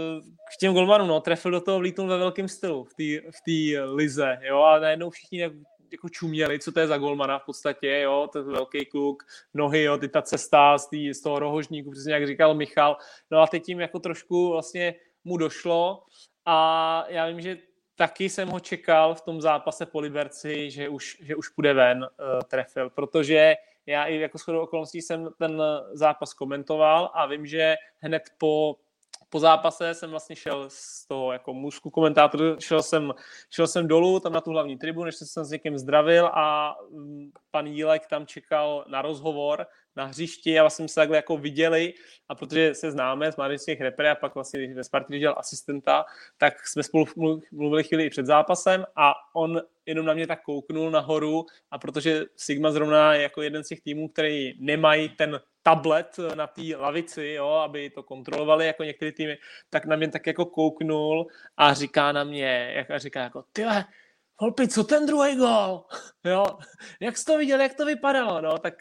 k těm golmanům, no, trefil do toho vlítnul ve velkém stylu v té lize, jo, a najednou všichni jak, jako čuměli, co to je za golmana v podstatě, jo, ten velký kluk, nohy, jo, ty ta cesta z, tý, z toho rohožníku, přesně jak říkal Michal, no a teď tím jako trošku vlastně mu došlo a já vím, že taky jsem ho čekal v tom zápase po Liberci, že už, že už půjde ven, uh, trefil, protože já i jako shodou okolností jsem ten zápas komentoval a vím, že hned po po zápase jsem vlastně šel z toho jako mužskou komentátoru, šel jsem, šel jsem dolů tam na tu hlavní tribu, než jsem s někým zdravil a mm, pan Jílek tam čekal na rozhovor na hřišti a vlastně se takhle jako viděli a protože se známe z mládežnických repre a pak vlastně ve Spartě dělal asistenta, tak jsme spolu mluvili chvíli i před zápasem a on jenom na mě tak kouknul nahoru a protože Sigma zrovna je jako jeden z těch týmů, který nemají ten tablet na té lavici, jo, aby to kontrolovali jako některé týmy, tak na mě tak jako kouknul a říká na mě, jak, a říká jako, ty Holpi, co ten druhý gol? Jo, jak jsi to viděl, jak to vypadalo? No, tak,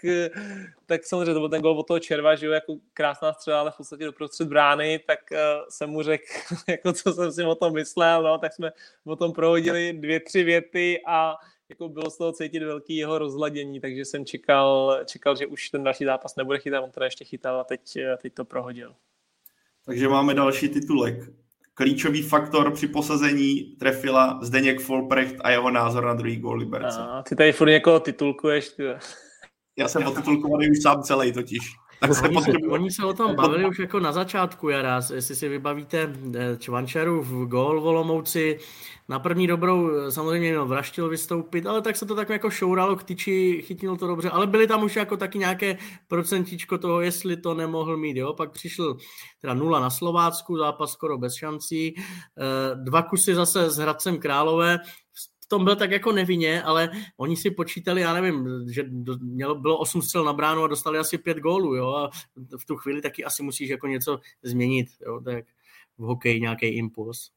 tak samozřejmě to byl ten gol od toho Červa, že jo, jako krásná střela, ale v podstatě doprostřed brány, tak uh, jsem mu řekl, jako co jsem si o tom myslel, no, tak jsme o tom prohodili dvě, tři věty a jako bylo z toho cítit velký jeho rozladění, takže jsem čekal, čekal, že už ten další zápas nebude chytat, on teda ještě chytal a teď, teď to prohodil. Takže máme další titulek klíčový faktor při posazení trefila Zdeněk Folprecht a jeho názor na druhý gól Liberce. A, ty tady furt někoho titulkuješ. Ty. Já jsem otitulkovaný už sám celý totiž. Tak se oni, se, oni se o tom bavili už jako na začátku jara, jestli si vybavíte eh, Čvančaru v gól Volomouci, na první dobrou eh, samozřejmě měl Vraštil vystoupit, ale tak se to tak jako šouralo k tyči, chytnil to dobře, ale byly tam už jako taky nějaké procentičko toho, jestli to nemohl mít, jo, pak přišel teda nula na Slovácku, zápas skoro bez šancí, eh, dva kusy zase s Hradcem Králové, tom byl tak jako nevinně, ale oni si počítali, já nevím, že mělo, bylo 8 střel na bránu a dostali asi 5 gólů, jo, a v tu chvíli taky asi musíš jako něco změnit, jo, tak v hokeji nějaký impuls.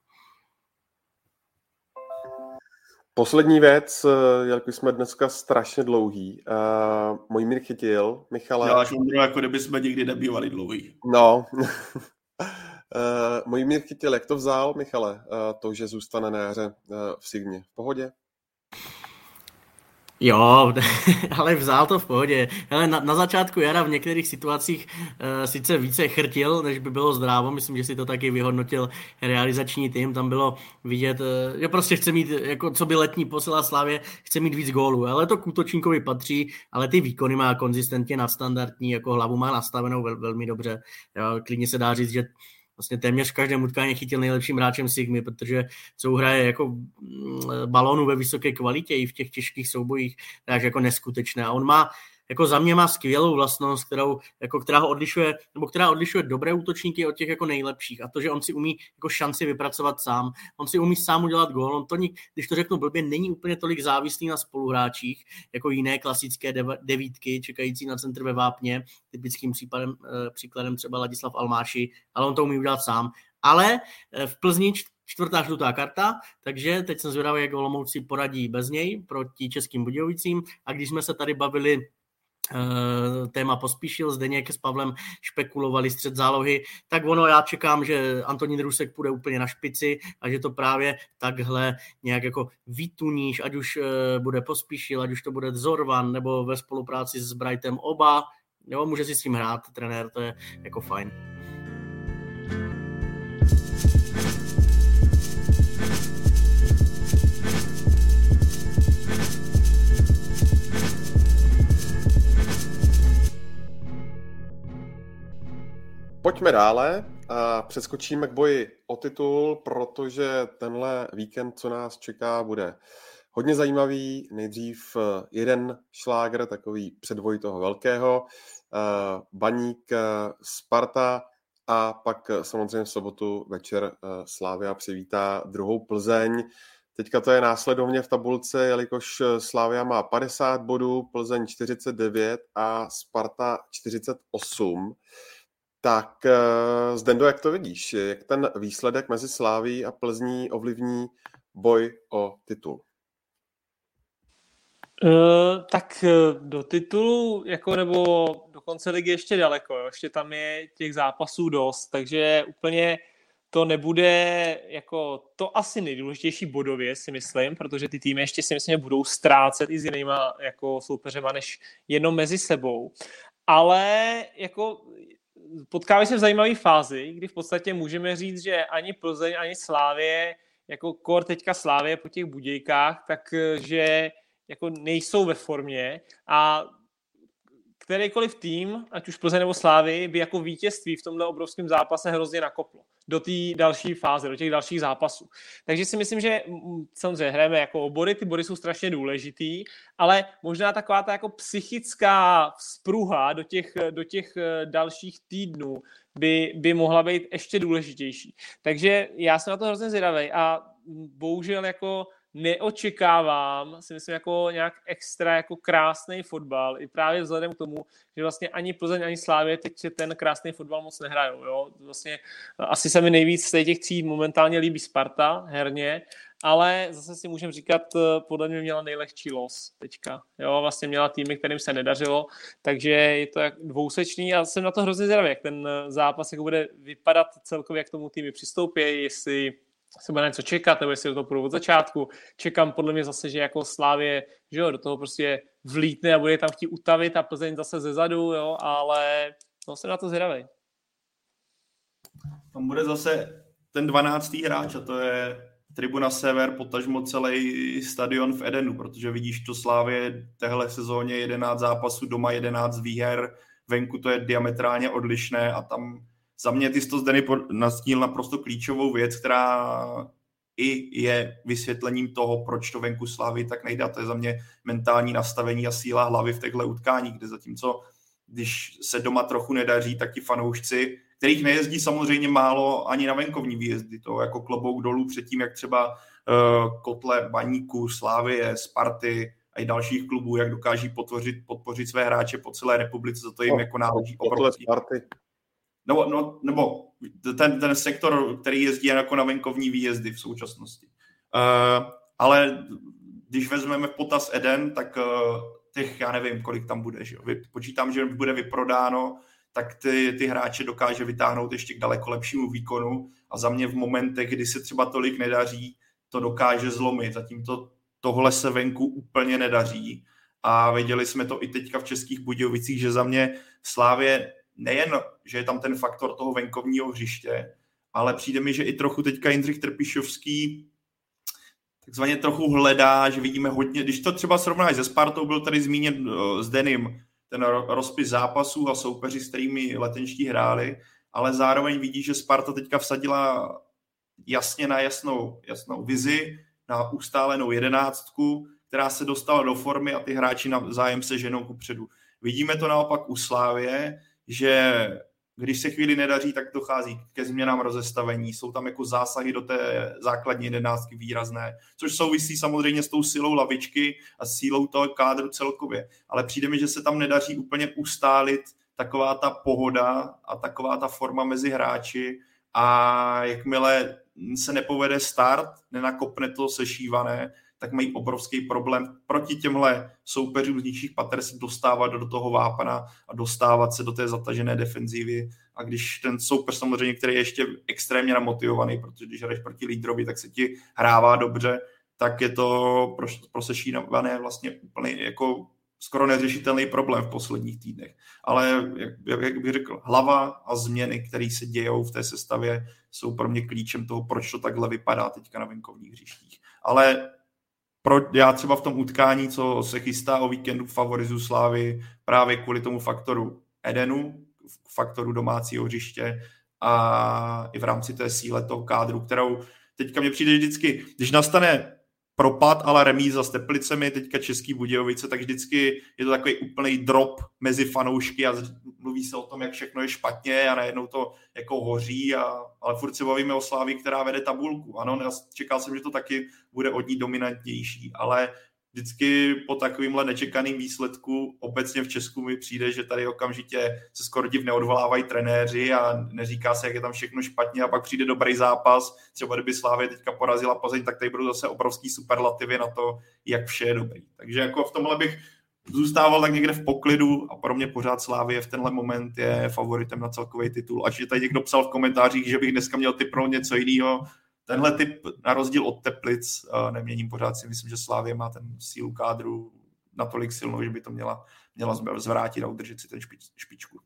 Poslední věc, eh, jelikož jsme dneska strašně dlouhý. Uh, můj mír chytil, Michale. Děláš umru, jako kdyby jsme nikdy nebývali dlouhý. No. uh, můj mír chytil, jak to vzal, Michale, uh, to, že zůstane na jaře uh, v Sigmě? V pohodě? Jo, ale vzal to v pohodě. Hele, na, na začátku jara v některých situacích uh, sice více chrtil, než by bylo zdrávo. Myslím, že si to taky vyhodnotil realizační tým. Tam bylo vidět, uh, že prostě chce mít, jako co by letní posila Slavě, chce mít víc gólů. Ale to k útočníkovi patří, ale ty výkony má konzistentně nadstandardní, jako hlavu má nastavenou vel, velmi dobře. Jo, klidně se dá říct, že vlastně téměř v každém utkání chytil nejlepším hráčem Sigmy, protože co hraje jako mm, balónu ve vysoké kvalitě i v těch těžkých soubojích, takže jako neskutečné. A on má jako za mě má skvělou vlastnost, kterou, jako, která ho odlišuje, nebo která odlišuje dobré útočníky od těch jako nejlepších. A to, že on si umí jako šanci vypracovat sám. On si umí sám udělat gól. On to, když to řeknu blbě, není úplně tolik závislý na spoluhráčích, jako jiné klasické devítky, čekající na centr ve Vápně, typickým případem, eh, příkladem třeba Ladislav Almáši, ale on to umí udělat sám. Ale eh, v Plzni čtvrtá žlutá karta, takže teď jsem zvědavý, jak Olomouci poradí bez něj proti českým Budějovicím. A když jsme se tady bavili téma pospíšil, Zdeněk s Pavlem špekulovali střed zálohy, tak ono já čekám, že Antonín Rusek půjde úplně na špici a že to právě takhle nějak jako vytuníš, ať už eh, bude pospíšil, ať už to bude Zorvan nebo ve spolupráci s Brightem oba, jo, může si s tím hrát trenér, to je jako fajn. Pojďme dále a přeskočíme k boji o titul, protože tenhle víkend, co nás čeká, bude hodně zajímavý. Nejdřív eh, jeden šláger, takový předvoj toho velkého, eh, Baník, eh, Sparta a pak samozřejmě v sobotu večer Slávia přivítá druhou Plzeň. Teďka to je následovně v tabulce, jelikož Slávia má 50 bodů, Plzeň 49 a Sparta 48. Tak uh, Zdendo, jak to vidíš? Jak ten výsledek mezi Sláví a Plzní ovlivní boj o titul? Uh, tak eh, do titulu, jako nebo do konce ligy ještě daleko, jo. ještě tam je těch zápasů dost, takže úplně to nebude jako to asi nejdůležitější bodově, si myslím, protože ty týmy ještě si myslím, budou ztrácet i s jinýma jako soupeřema, než jenom mezi sebou. Ale jako potkávají se v zajímavé fázi, kdy v podstatě můžeme říct, že ani Plzeň, ani Slávě, jako kor teďka Slávě po těch budějkách, takže jako nejsou ve formě. A kterýkoliv tým, ať už Plzeň nebo Slávy, by jako vítězství v tomhle obrovském zápase hrozně nakoplo do té další fáze, do těch dalších zápasů. Takže si myslím, že samozřejmě hrajeme jako obory, ty body jsou strašně důležitý, ale možná taková ta jako psychická spruha do těch, do těch eh, dalších týdnů by, by mohla být ještě důležitější. Takže já jsem na to hrozně zvědavý a bohužel jako neočekávám, si myslím, jako nějak extra jako krásný fotbal, i právě vzhledem k tomu, že vlastně ani Plzeň, ani Slávě teď ten krásný fotbal moc nehrajou. Jo? Vlastně asi se mi nejvíc z těch tří momentálně líbí Sparta herně, ale zase si můžeme říkat, podle mě měla nejlehčí los teďka. Jo, vlastně měla týmy, kterým se nedařilo, takže je to jak dvousečný a jsem na to hrozně zvědavý, jak ten zápas jako bude vypadat celkově, jak tomu týmy přistoupí, jestli se bude něco čekat, nebo jestli do toho půjdu od začátku. Čekám podle mě zase, že jako Slávě, že jo, do toho prostě vlítne a bude tam chtít utavit a Plzeň zase ze zadu, jo, ale no, jsem na to zvědavý. Tam bude zase ten 12. hráč a to je Tribuna Sever, potažmo celý stadion v Edenu, protože vidíš to Slávě téhle sezóně 11 zápasů, doma 11 výher, venku to je diametrálně odlišné a tam za mě ty jsi to zde nastínil naprosto klíčovou věc, která i je vysvětlením toho, proč to venku slávy tak nejde. A to je za mě mentální nastavení a síla hlavy v těchto utkání, kde zatímco když se doma trochu nedaří, tak ti fanoušci, kterých nejezdí samozřejmě málo ani na venkovní výjezdy, to jako klobouk dolů před tím, jak třeba uh, kotle Baníku, Slávie, Sparty a i dalších klubů, jak dokáží podpořit, podpořit své hráče po celé republice, za to jim no, jako náleží obrovský. Sparty nebo, no, nebo ten, ten sektor, který jezdí jako na venkovní výjezdy v současnosti. Uh, ale když vezmeme v potaz Eden, tak uh, těch, já nevím, kolik tam bude. Že jo? Počítám, že bude vyprodáno, tak ty, ty hráče dokáže vytáhnout ještě k daleko lepšímu výkonu a za mě v momentech, kdy se třeba tolik nedaří, to dokáže zlomit. Zatím to, tohle se venku úplně nedaří a viděli jsme to i teďka v Českých Budějovicích, že za mě Slávě nejen, že je tam ten faktor toho venkovního hřiště, ale přijde mi, že i trochu teďka Jindřich Trpišovský takzvaně trochu hledá, že vidíme hodně, když to třeba srovnáš se Spartou, byl tady zmíněn uh, s Denim, ten rozpis zápasů a soupeři, s kterými letenští hráli, ale zároveň vidí, že Sparta teďka vsadila jasně na jasnou, jasnou vizi, na ustálenou jedenáctku, která se dostala do formy a ty hráči na zájem se ženou kupředu. Vidíme to naopak u Slávě, že když se chvíli nedaří, tak dochází ke změnám rozestavení, jsou tam jako zásahy do té základní jedenáctky výrazné, což souvisí samozřejmě s tou silou lavičky a sílou toho kádru celkově. Ale přijde mi, že se tam nedaří úplně ustálit taková ta pohoda a taková ta forma mezi hráči a jakmile se nepovede start, nenakopne to sešívané, tak mají obrovský problém proti těmhle soupeřům z nižších pater se dostávat do toho vápna a dostávat se do té zatažené defenzívy. A když ten soupeř samozřejmě, který je ještě extrémně namotivovaný, protože když hraješ proti lídrovi, tak se ti hrává dobře, tak je to pro, pro sešívané vlastně úplně jako skoro neřešitelný problém v posledních týdnech. Ale jak, jak bych řekl, hlava a změny, které se dějou v té sestavě, jsou pro mě klíčem toho, proč to takhle vypadá teďka na venkovních hřištích. Ale pro, já třeba v tom utkání, co se chystá o víkendu, favorizu Slávy právě kvůli tomu faktoru Edenu, faktoru domácího hřiště a i v rámci té síle toho kádru, kterou teďka mě přijde vždycky, když nastane propad, ale remíza s Teplicemi, teďka Český Budějovice, tak vždycky je to takový úplný drop mezi fanoušky a mluví se o tom, jak všechno je špatně a najednou to jako hoří, a, ale furt se bavíme o Slávii, která vede tabulku. Ano, čekal jsem, že to taky bude od ní dominantnější, ale vždycky po takovýmhle nečekaným výsledku obecně v Česku mi přijde, že tady okamžitě se skoro div neodvolávají trenéři a neříká se, jak je tam všechno špatně a pak přijde dobrý zápas. Třeba kdyby Slávě teďka porazila Plzeň, tak tady budou zase obrovský superlativy na to, jak vše je dobrý. Takže jako v tomhle bych zůstával tak někde v poklidu a pro mě pořád Slávě v tenhle moment je favoritem na celkový titul. Až je tady někdo psal v komentářích, že bych dneska měl typ pro něco jiného, tenhle typ, na rozdíl od Teplic, neměním pořád si myslím, že Slávě má ten sílu kádru natolik silnou, že by to měla, měla zvrátit a udržet si ten špič, špičku.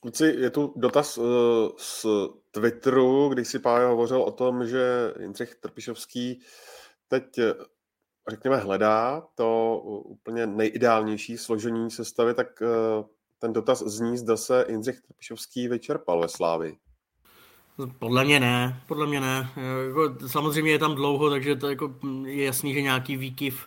Kluci, je tu dotaz uh, z Twitteru, když si Pája hovořil o tom, že Jindřich Trpišovský teď řekněme, hledá to úplně nejideálnější složení sestavy, tak ten dotaz zní, zda se Jindřich Trpišovský vyčerpal ve Slávi. Podle mě ne, podle mě ne. Jako, samozřejmě je tam dlouho, takže to jako je jasný, že nějaký výkyv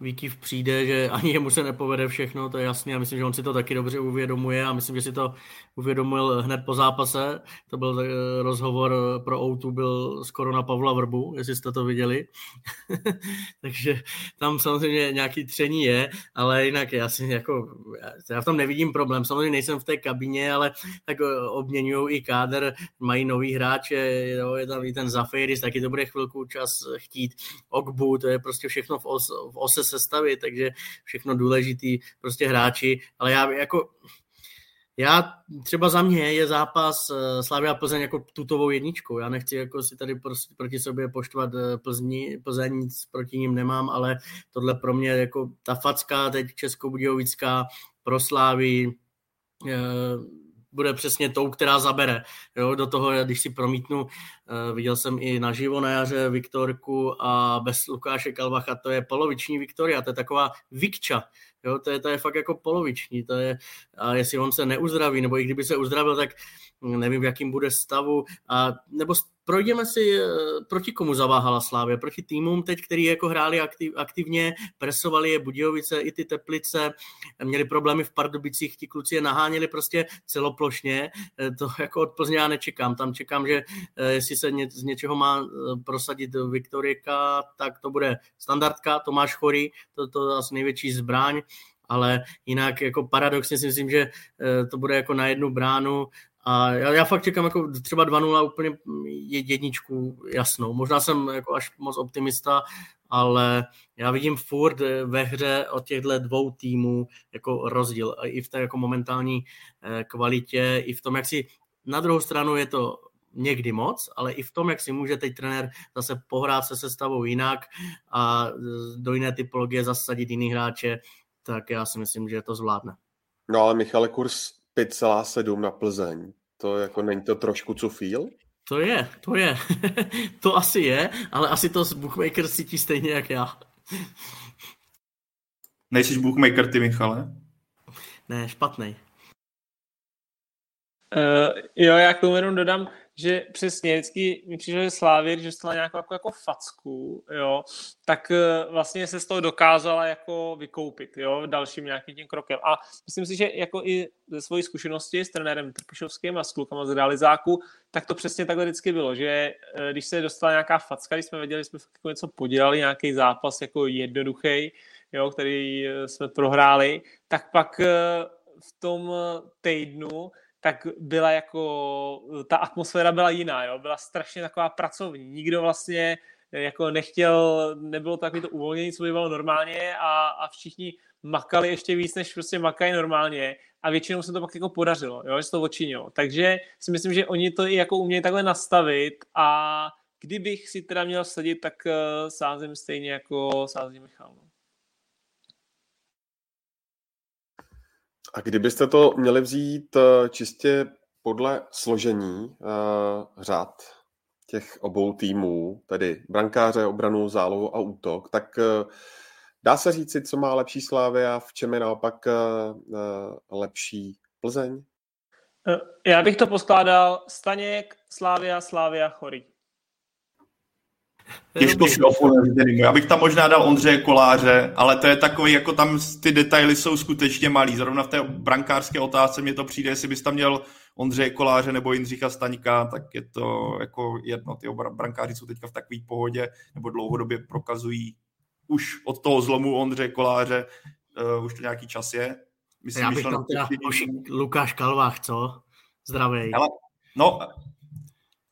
výkyv přijde, že ani jemu se nepovede všechno, to je jasné a myslím, že on si to taky dobře uvědomuje a myslím, že si to uvědomil hned po zápase. To byl eh, rozhovor pro Outu, byl skoro na Pavla Vrbu, jestli jste to viděli. Takže tam samozřejmě nějaký tření je, ale jinak já si jako, já v tom nevidím problém. Samozřejmě nejsem v té kabině, ale tak eh, obměňují i káder, mají nový hráče, jo, je tam i ten Zafiris, taky to bude chvilku čas chtít. Ogbu, to je prostě všechno v, os, v ose sestavy, takže všechno důležitý prostě hráči, ale já jako já třeba za mě je zápas eh, Slavia Plzeň jako tutovou jedničkou. Já nechci jako si tady prostě proti sobě poštvat eh, Plzni, Plzeň, nic proti ním nemám, ale tohle pro mě jako ta facka teď Českobudějovická pro Slávy, eh, bude přesně tou, která zabere. Jo, do toho, když si promítnu, eh, viděl jsem i naživo na jaře Viktorku a bez Lukáše Kalvacha to je poloviční Viktoria, to je taková Vikča, jo, to je, to je fakt jako poloviční, to je, a jestli on se neuzdraví, nebo i kdyby se uzdravil, tak nevím, v jakým bude stavu, a, nebo projdeme si, eh, proti komu zaváhala Slávě, proti týmům teď, který jako hráli aktiv, aktivně, presovali je Budějovice, i ty Teplice, měli problémy v Pardubicích, ti kluci je naháněli prostě celoplošně, eh, to jako od Plzně já nečekám, tam čekám, že eh, jestli se ně, z něčeho má prosadit Viktorika, tak to bude standardka, Tomáš Chory, to, to asi největší zbraň, ale jinak jako paradoxně si myslím, že to bude jako na jednu bránu a já, já fakt čekám jako třeba 2-0 úplně jedničku jasnou. Možná jsem jako až moc optimista, ale já vidím furt ve hře od těchto dvou týmů jako rozdíl. I v té jako momentální eh, kvalitě, i v tom, jak si na druhou stranu je to někdy moc, ale i v tom, jak si může teď trenér zase pohrát se sestavou jinak a do jiné typologie zasadit jiný hráče, tak já si myslím, že to zvládne. No ale Michale, kurz 5,7 na Plzeň. To jako není to trošku co feel? To je, to je. to asi je, ale asi to bookmaker cítí stejně jak já. Nejsiš bookmaker ty, Michale? Ne, špatný. Uh, jo, já k tomu jenom dodám, že přesně vždycky mi přišlo, že Slávě, že dostala nějakou jako, jako facku, jo, tak uh, vlastně se z toho dokázala jako vykoupit, jo, dalším nějakým tím krokem. A myslím si, že jako i ze svojí zkušenosti s trenérem Trpišovským a s klukama z realizáku, tak to přesně takhle vždycky bylo, že uh, když se dostala nějaká facka, když jsme věděli, že jsme jako něco podělali, nějaký zápas jako jednoduchý, jo, který jsme prohráli, tak pak v tom týdnu tak byla jako, ta atmosféra byla jiná, jo? byla strašně taková pracovní. Nikdo vlastně jako nechtěl, nebylo takový to uvolnění, co by bylo normálně a, a všichni makali ještě víc, než prostě makají normálně a většinou se to pak jako podařilo, jo? že se to očinilo. Takže si myslím, že oni to i jako umějí takhle nastavit a kdybych si teda měl sadit, tak uh, sázím stejně jako sází Michal. No. A kdybyste to měli vzít eh, čistě podle složení uh, řád těch obou týmů, tedy brankáře, obranu, zálohu a útok, tak uh, dá se říci, co má lepší Slávy a v čem je naopak uh, lepší Plzeň? Já bych to poskládal Staněk, Slávia, Slávia, Chory. Těžko si Já bych tam možná dal Ondřeje Koláře, ale to je takový, jako tam ty detaily jsou skutečně malý. Zrovna v té brankářské otázce mě to přijde, jestli bys tam měl Ondřeje Koláře nebo Jindřicha Staňka, tak je to jako jedno. Ty brankáři jsou teďka v takové pohodě, nebo dlouhodobě prokazují už od toho zlomu Ondřeje Koláře, uh, už to nějaký čas je. Myslím, Já bych tam teda Lukáš Kalvách, co? Zdravej. Ale, no,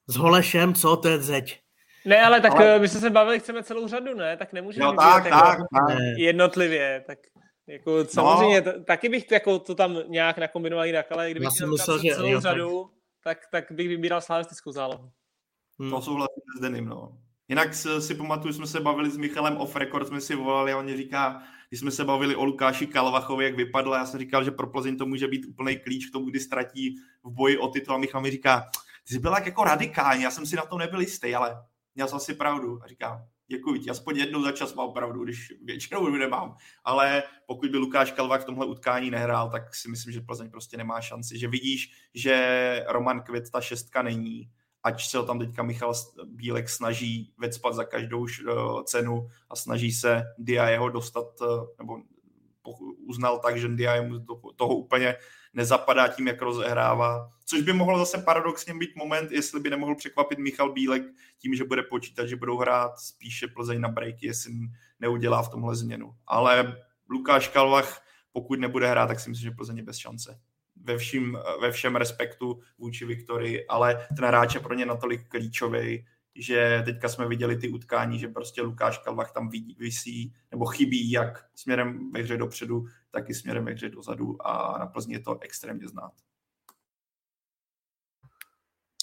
s Holešem, co? To je zeď. Ne, ale tak ale... Eh, my jsme se bavili, chceme celou řadu, ne? Tak nemůžeme no, tak, jako tak, tak. jednotlivě. Tak jako samozřejmě, no. t- taky bych jako to tam nějak nakombinoval jinak, ale kdybych měl myslel, že celou jo, řadu, tak... tak, bych vybíral slavistickou zálohu. Hmm. To souhlasím s Denim, no. Jinak si pamatuju, jsme se bavili s Michalem off record, jsme si volali a on říká, když jsme se bavili o Lukáši Kalvachovi, jak vypadl, já jsem říkal, že pro Plzeň to může být úplný klíč k tomu, kdy ztratí v boji o titul a Michal mi říká, ty jsi byl jako radikální, já jsem si na tom nebyl jistý, ale měl jsi asi pravdu. A říkám, děkuji ti, aspoň jednou za čas mám pravdu, když většinou nemám. Ale pokud by Lukáš Kalvák v tomhle utkání nehrál, tak si myslím, že Plzeň prostě nemá šanci. Že vidíš, že Roman Kvit ta šestka není, ať se ho tam teďka Michal Bílek snaží vecpat za každou cenu a snaží se Dia jeho dostat, nebo uznal tak, že Dia mu toho úplně nezapadá tím, jak rozehrává. Což by mohlo zase paradoxně být moment, jestli by nemohl překvapit Michal Bílek tím, že bude počítat, že budou hrát spíše Plzeň na breaky, jestli neudělá v tomhle změnu. Ale Lukáš Kalvach, pokud nebude hrát, tak si myslím, že Plzeň je bez šance. Ve všem, ve všem respektu vůči Viktorii, ale ten hráč je pro ně natolik klíčový, že teďka jsme viděli ty utkání, že prostě Lukáš Kalvach tam vysí nebo chybí jak směrem ve hře dopředu, tak i směrem ve hře dozadu a na Plzni je to extrémně znát.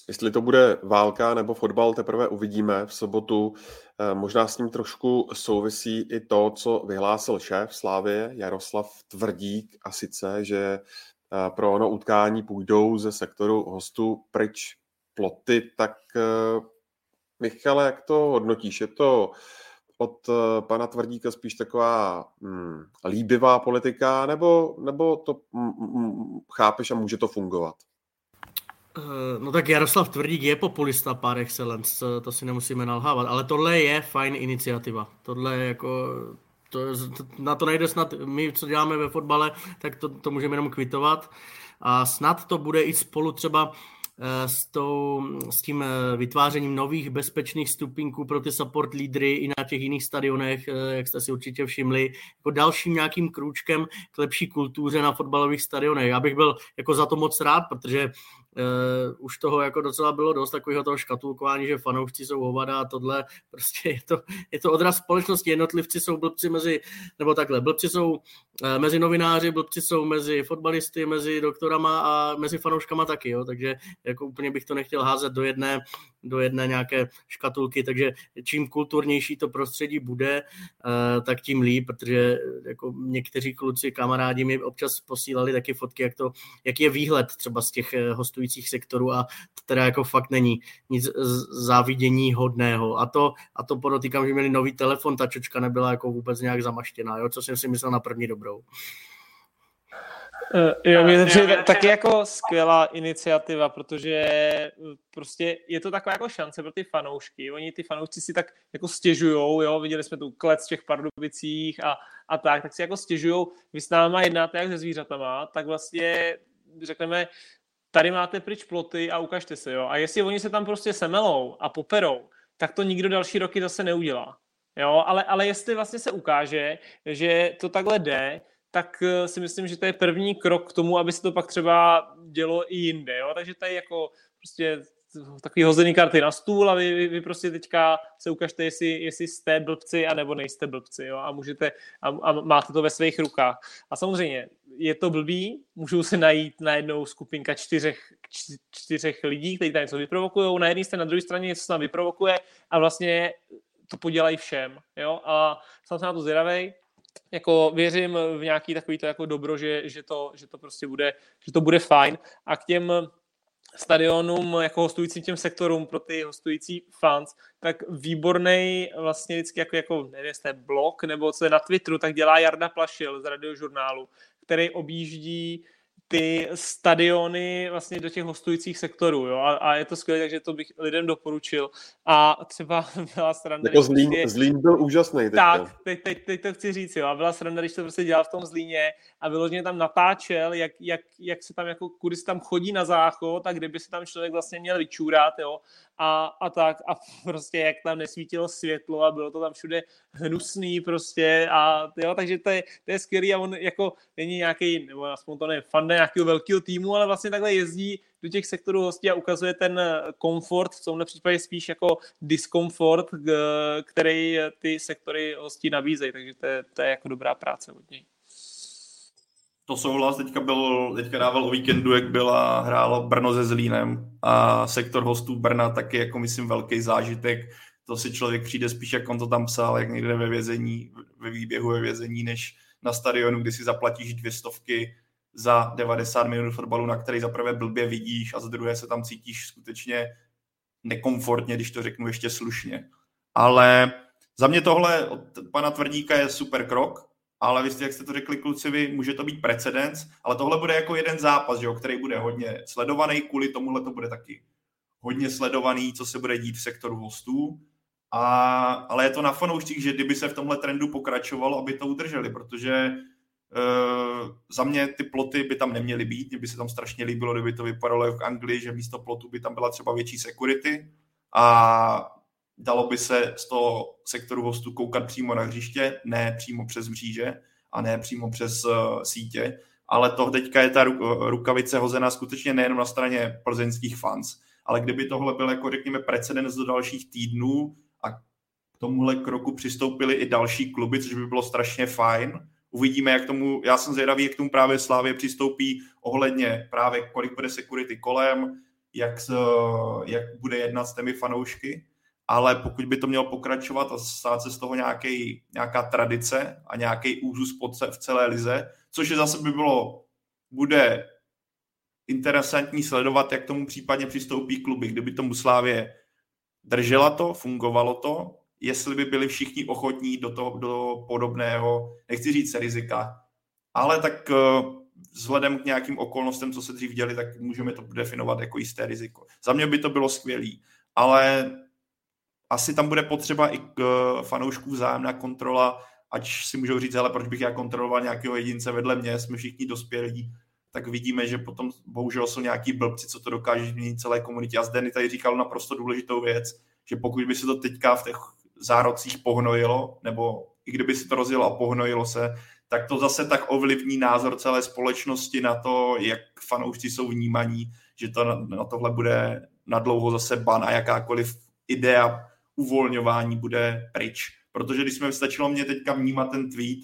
Jestli to bude válka nebo fotbal, teprve uvidíme v sobotu. Eh, možná s ním trošku souvisí i to, co vyhlásil šéf Slávě Jaroslav Tvrdík, a sice, že eh, pro ono utkání půjdou ze sektoru hostů pryč ploty, tak eh, Michale, jak to hodnotíš? Je to od eh, pana Tvrdíka spíš taková hmm, líbivá politika, nebo, nebo to hmm, chápeš a může to fungovat? Eh, no tak Jaroslav Tvrdík je populista par excellence, to si nemusíme nalhávat, ale tohle je fajn iniciativa. Tohle je jako, to, na to nejde snad, my co děláme ve fotbale, tak to, to můžeme jenom kvitovat. A snad to bude i spolu třeba s, tou, s tím eh, vytvářením nových bezpečných stupinků pro ty support lídry i na těch jiných stadionech, eh, jak jste si určitě všimli, jako dalším nějakým krůčkem k lepší kultuře na fotbalových stadionech. Já bych byl jako za to moc rád, protože uh, už toho jako docela bylo dost takového toho škatulkování, že fanoušci jsou hovada a tohle prostě je to, je to odraz společnosti. Jednotlivci jsou blbci mezi, nebo takhle, blbci jsou uh, mezi novináři, blbci jsou mezi fotbalisty, mezi doktorama a mezi fanouškama taky, jo, takže jako úplně bych to nechtěl házet do jedné, do jedné nějaké škatulky, takže čím kulturnější to prostředí bude, uh, tak tím líp, protože jako někteří kluci, kamarádi mi občas posílali taky fotky, jak to, jak je výhled třeba z těch hostů hostujících sektorů a to teda jako fakt není nic závidění hodného. A to, a to podotýkám, že měli nový telefon, ta čočka nebyla jako vůbec nějak zamaštěná, jo, co jsem si myslel na první dobrou. Uh, jo, mě to přijde taky jako skvělá iniciativa, protože eh, prostě je to taková jako šance pro ty fanoušky. Oni ty fanoušci si tak jako stěžujou, jo, viděli jsme tu klec v těch pardubicích a, a tak, tak si jako stěžujou, vy s náma jednáte jak se zvířatama, tak vlastně řekneme, tady máte pryč ploty a ukažte se, jo. A jestli oni se tam prostě semelou a poperou, tak to nikdo další roky zase neudělá. Jo, ale, ale jestli vlastně se ukáže, že to takhle jde, tak eh, si myslím, že to je první krok k tomu, aby se to pak třeba dělo i jinde. Jo? Takže tady jako prostě takový hozený karty na stůl a vy, vy, vy prostě teďka se ukažte, jestli, jestli jste blbci a nebo nejste blbci jo? a můžete a, a máte to ve svých rukách. A samozřejmě je to blbý, můžou se najít najednou skupinka čtyřech, čtyřech lidí, kteří tam něco vyprovokují, na jedné straně, na druhé straně něco se tam vyprovokuje a vlastně to podělají všem. Jo? A jsem se na to zvědavej, jako věřím v nějaký takový to jako dobro, že, že, to, že to prostě bude, že to bude fajn. A k těm stadionům, jako hostujícím těm sektorům pro ty hostující fans, tak výborný vlastně vždycky jako, jako nevím, jestli blog nebo co je na Twitteru, tak dělá Jarda Plašil z radiožurnálu, který objíždí ty stadiony vlastně do těch hostujících sektorů, jo, a, a je to skvělé, takže to bych lidem doporučil. A třeba byla sranda... Jako Zlín, prostě, Zlín byl úžasný. Teďka. Tak, teď, teď, teď, to chci říct, jo, a byla sranda, když to prostě dělal v tom Zlíně a vyloženě tam natáčel, jak, jak, jak se tam jako, kudy se tam chodí na záchod a kdyby se tam člověk vlastně měl vyčůrat, jo, a, a tak a prostě jak tam nesvítilo světlo a bylo to tam všude hnusný prostě a jo, takže to je, to je skvělý a on jako není nějaký, nebo aspoň to ne fan nějakého velkého týmu, ale vlastně takhle jezdí do těch sektorů hostí a ukazuje ten komfort, v tomhle případě spíš jako diskomfort, který ty sektory hostí nabízejí, takže to je, to je jako dobrá práce od něj. To souhlas, teďka, byl, teďka dával o víkendu, jak byla, hrálo Brno se Zlínem a sektor hostů Brna taky jako myslím velký zážitek. To si člověk přijde spíš, jak on to tam psal, jak někde ve vězení, ve výběhu ve vězení, než na stadionu, kdy si zaplatíš dvě stovky za 90 minut fotbalu, na který za prvé blbě vidíš a za druhé se tam cítíš skutečně nekomfortně, když to řeknu ještě slušně. Ale za mě tohle od pana Tvrdíka je super krok, ale vy jste, jak jste to řekli kluci, vy, může to být precedens, ale tohle bude jako jeden zápas, že jo, který bude hodně sledovaný, kvůli tomuhle to bude taky hodně sledovaný, co se bude dít v sektoru hostů, a, ale je to na fanoušcích, že kdyby se v tomhle trendu pokračovalo, aby to udrželi, protože Uh, za mě ty ploty by tam neměly být, mě by se tam strašně líbilo, kdyby to vypadalo jako v Anglii, že místo plotu by tam byla třeba větší security a dalo by se z toho sektoru hostů koukat přímo na hřiště, ne přímo přes mříže a ne přímo přes uh, sítě, ale to teďka je ta rukavice hozená skutečně nejen na straně plzeňských fans, ale kdyby tohle byl jako řekněme precedens do dalších týdnů a k tomuhle kroku přistoupili i další kluby, což by bylo strašně fajn, Uvidíme, jak tomu, já jsem zvědavý, jak tomu právě Slávě přistoupí ohledně právě kolik bude security kolem, jak, jak bude jednat s těmi fanoušky, ale pokud by to mělo pokračovat a stát se z toho nějaký, nějaká tradice a nějaký úzus v celé lize, což je zase by bylo, bude interesantní sledovat, jak tomu případně přistoupí kluby. Kdyby tomu Slávě držela to, fungovalo to, jestli by byli všichni ochotní do, toho, do podobného, nechci říct rizika, ale tak eh, vzhledem k nějakým okolnostem, co se dřív děli, tak můžeme to definovat jako jisté riziko. Za mě by to bylo skvělé, ale asi tam bude potřeba i k eh, fanoušků vzájemná kontrola, ať si můžou říct, ale proč bych já kontroloval nějakého jedince vedle mě, jsme všichni dospělí, tak vidíme, že potom bohužel jsou nějaký blbci, co to dokáže změnit celé komunitě. A Zdeny tady říkal naprosto důležitou věc, že pokud by se to teďka v těch zárocích pohnojilo, nebo i kdyby se to rozjelo a pohnojilo se, tak to zase tak ovlivní názor celé společnosti na to, jak fanoušci jsou vnímaní, že to na, na tohle bude na dlouho zase ban a jakákoliv idea uvolňování bude pryč. Protože když jsme stačilo mě teďka vnímat ten tweet,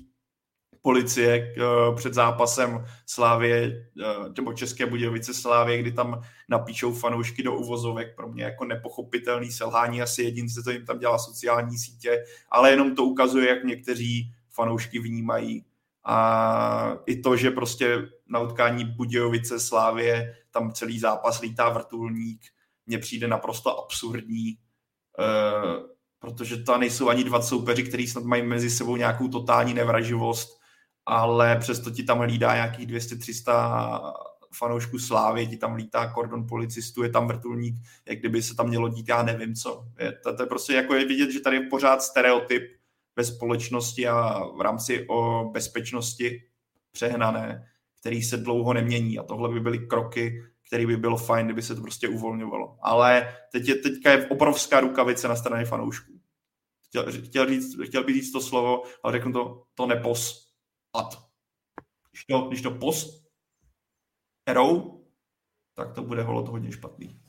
policie uh, před zápasem Slávě, uh, nebo České Budějovice Slávě, kdy tam napíšou fanoušky do uvozovek, pro mě jako nepochopitelný selhání asi jedince, co jim tam dělá sociální sítě, ale jenom to ukazuje, jak někteří fanoušky vnímají. A i to, že prostě na utkání Budějovice Slávě tam celý zápas lítá vrtulník, mně přijde naprosto absurdní, uh, protože to nejsou ani dva soupeři, kteří snad mají mezi sebou nějakou totální nevraživost ale přesto ti tam hlídá nějakých 200-300 fanoušků Slávy, ti tam lítá kordon policistů, je tam vrtulník, jak kdyby se tam mělo dít, já nevím co. Je, to, to je prostě jako je vidět, že tady je pořád stereotyp ve společnosti a v rámci o bezpečnosti přehnané, který se dlouho nemění a tohle by byly kroky, který by bylo fajn, kdyby se to prostě uvolňovalo. Ale teď je, teďka je obrovská rukavice na straně fanoušků. Chtěl, chtěl, říct, chtěl bych říct to slovo, ale řeknu to, to nepos ad. Když to, když to post erou, tak to bude holot hodně špatný.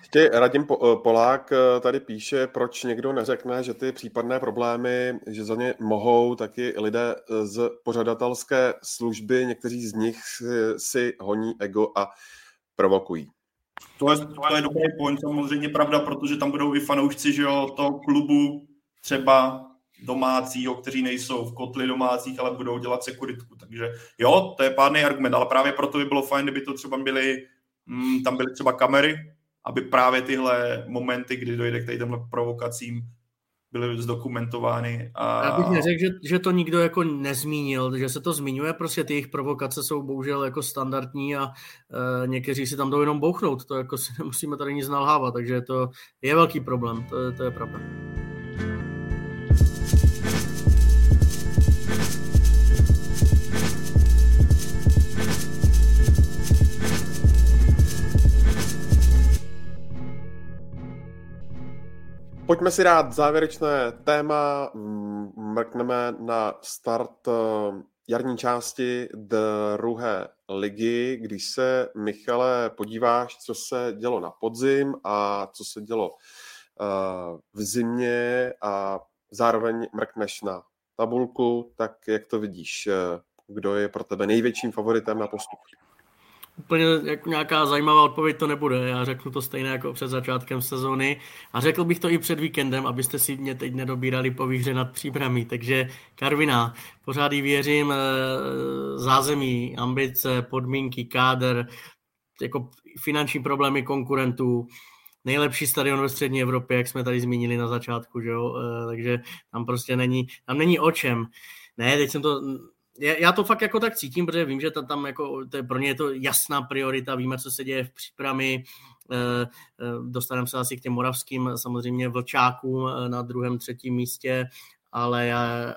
Ještě Radim eh, Polák eh, tady píše, proč někdo neřekne, že ty případné problémy, že za ně mohou taky lidé z pořadatelské služby, někteří z nich si, si honí ego a provokují. To je, to je dobrý point, samozřejmě pravda, protože tam budou i fanoušci že jo, toho klubu, třeba domácího, kteří nejsou v kotli domácích, ale budou dělat sekuritku. Takže jo, to je pádný argument, ale právě proto by bylo fajn, kdyby to třeba byly, mm, tam byly třeba kamery, aby právě tyhle momenty, kdy dojde k těmhle provokacím, byly zdokumentovány. A... Já bych neřekl, že, že to nikdo jako nezmínil, že se to zmiňuje, prostě ty jejich provokace jsou bohužel jako standardní a e, někteří si tam jdou jenom bouchnout, to jako si nemusíme tady nic nalhávat, takže to je velký problém, to to je pravda. Pojďme si dát závěrečné téma. Mrkneme na start eh, jarní části druhé ligy. Když se, Michale, podíváš, co se dělo na podzim a co se dělo eh, v zimě a zároveň mrkneš na tabulku, tak jak to vidíš? Eh, kdo je pro tebe největším favoritem na postup? Úplně jako nějaká zajímavá odpověď to nebude. Já řeknu to stejné jako před začátkem sezóny a řekl bych to i před víkendem, abyste si mě teď nedobírali po výhře nad příbrami. Takže Karvina, pořád jí věřím, eh, zázemí, ambice, podmínky, káder, jako finanční problémy konkurentů, nejlepší stadion ve střední Evropě, jak jsme tady zmínili na začátku, že jo? takže tam prostě není, tam není o čem. Ne, teď jsem to, já to fakt jako tak cítím, protože vím, že to tam jako, to je, pro ně je to jasná priorita, víme, co se děje v přípravě, dostaneme se asi k těm moravským samozřejmě vlčákům na druhém, třetím místě ale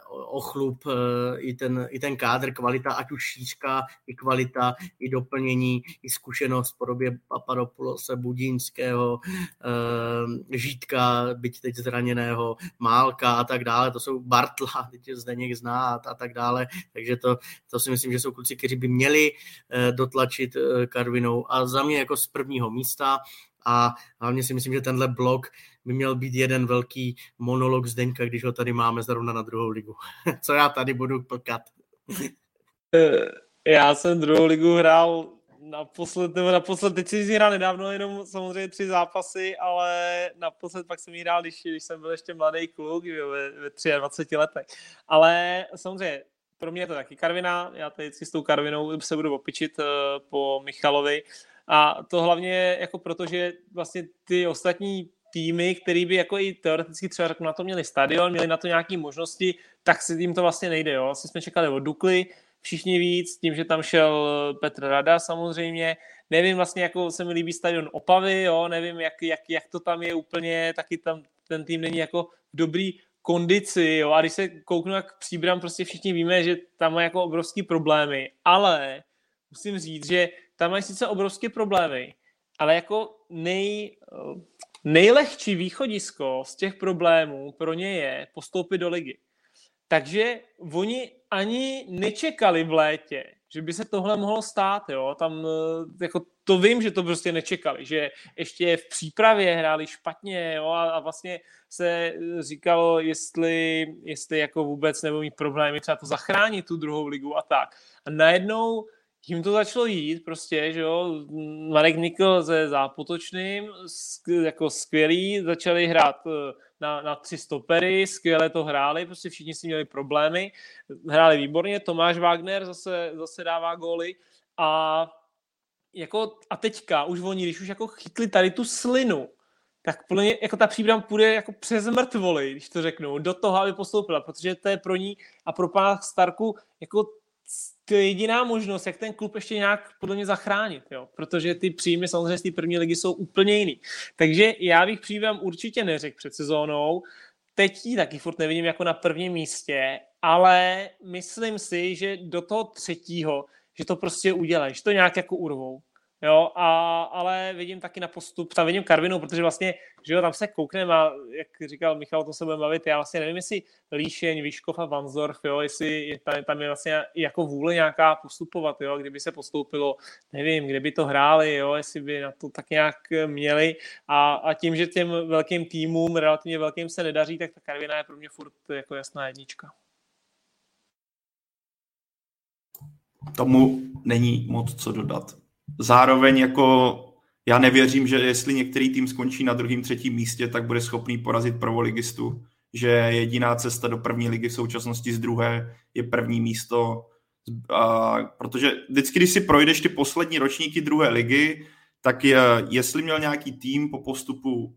ochlup eh, i ten, i ten kádr, kvalita, ať už šířka, i kvalita, i doplnění, i zkušenost v podobě Papadopoulose, Budínského, eh, Žítka, byť teď zraněného, Málka a tak dále, to jsou Bartla, teď je Zdeněk zná a tak dále, takže to, to si myslím, že jsou kluci, kteří by měli eh, dotlačit Karvinou. A za mě jako z prvního místa a hlavně si myslím, že tenhle blok by měl být jeden velký monolog Zdeňka, když ho tady máme zrovna na druhou ligu. Co já tady budu plkat? Eh, já jsem druhou ligu hrál naposled, nebo naposled, teď jsem hrál nedávno jenom samozřejmě tři zápasy, ale naposled pak jsem ji hrál, když, když jsem byl ještě mladý kluk, ve, ve 23 letech. Ale samozřejmě pro mě je to taky Karvina, já tady s tou Karvinou se budu opičit uh, po Michalovi a to hlavně jako proto, že vlastně ty ostatní týmy, který by jako i teoreticky třeba na to měli stadion, měli na to nějaké možnosti, tak si tím to vlastně nejde. Jo? Vlastně jsme čekali od Dukly, všichni víc, tím, že tam šel Petr Rada samozřejmě. Nevím vlastně, jako se mi líbí stadion Opavy, jo? nevím, jak, jak, jak, to tam je úplně, taky tam ten tým není jako dobrý kondici, jo? a když se kouknu jak příbram, prostě všichni víme, že tam má jako obrovský problémy, ale musím říct, že tam mají sice obrovské problémy, ale jako nej, nejlehčí východisko z těch problémů pro ně je postoupit do ligy. Takže oni ani nečekali v létě, že by se tohle mohlo stát, jo, tam eh, jako to vím, že to prostě nečekali, že ještě v přípravě hráli špatně, jo, a, a vlastně se říkalo, jestli, jestli jako vůbec nebudou mít problémy třeba to zachránit tu druhou ligu a tak. A najednou jim to začalo jít prostě, že jo, Marek Nikl se zápotočným, jako skvělý, začali hrát eh, na, na tři stopery, skvěle to hráli, prostě všichni si měli problémy, hráli výborně, Tomáš Wagner zase, zase dává góly. A jako, a teďka už oni, když už jako chytli tady tu slinu, tak mě jako ta příbram půjde jako přes mrtvoly, když to řeknu, do toho, aby postoupila, protože to je pro ní a pro pana Starku jako to je jediná možnost, jak ten klub ještě nějak podle mě zachránit, jo? protože ty příjmy samozřejmě z té první ligy jsou úplně jiný. Takže já bych příjmem určitě neřekl před sezónou, teď ji taky furt nevidím jako na prvním místě, ale myslím si, že do toho třetího, že to prostě udělají, že to nějak jako urvou. Jo, a, ale vidím taky na postup, tam vidím Karvinu, protože vlastně, že jo, tam se koukneme a jak říkal Michal, to se budeme bavit, já vlastně nevím, jestli Líšeň, Výškov a Vanzorf, jo, jestli tam, tam je vlastně jako vůle nějaká postupovat, jo, kdyby se postoupilo, nevím, kde by to hráli, jo, jestli by na to tak nějak měli a, a tím, že těm velkým týmům, relativně velkým se nedaří, tak ta Karvina je pro mě furt jako jasná jednička. Tomu není moc co dodat zároveň jako já nevěřím, že jestli některý tým skončí na druhém, třetím místě, tak bude schopný porazit prvoligistu. Že jediná cesta do první ligy v současnosti z druhé je první místo. A, protože vždycky, když si projdeš ty poslední ročníky druhé ligy, tak je, jestli měl nějaký tým po postupu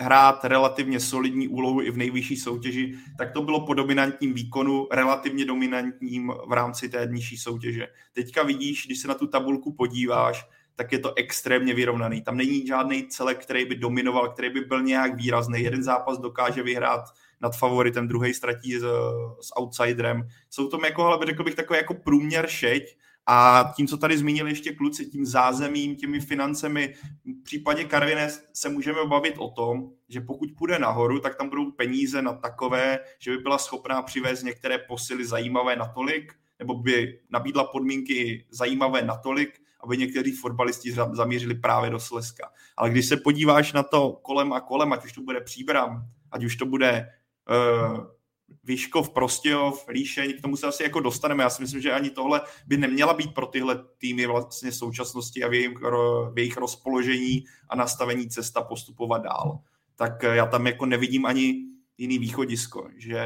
hrát relativně solidní úlohu i v nejvyšší soutěži, tak to bylo po dominantním výkonu relativně dominantním v rámci té nižší soutěže. Teďka vidíš, když se na tu tabulku podíváš, tak je to extrémně vyrovnaný. Tam není žádný celek, který by dominoval, který by byl nějak výrazný. Jeden zápas dokáže vyhrát nad favoritem, druhý ztratí s, s outsiderem. Jsou to jako, ale řekl bych, takový jako průměr šeť a tím, co tady zmínili ještě kluci, tím zázemím, těmi financemi, v případě Karviné se můžeme bavit o tom, že pokud půjde nahoru, tak tam budou peníze na takové, že by byla schopná přivést některé posily zajímavé natolik, nebo by nabídla podmínky zajímavé natolik, aby někteří fotbalisti zamířili právě do Slezska. Ale když se podíváš na to kolem a kolem, ať už to bude Příbram, ať už to bude uh, Výškov, Prostějov, Líšeň, k tomu se asi jako dostaneme. Já si myslím, že ani tohle by neměla být pro tyhle týmy vlastně současnosti a v jejich, v jejich rozpoložení a nastavení cesta postupovat dál. Tak já tam jako nevidím ani jiný východisko, že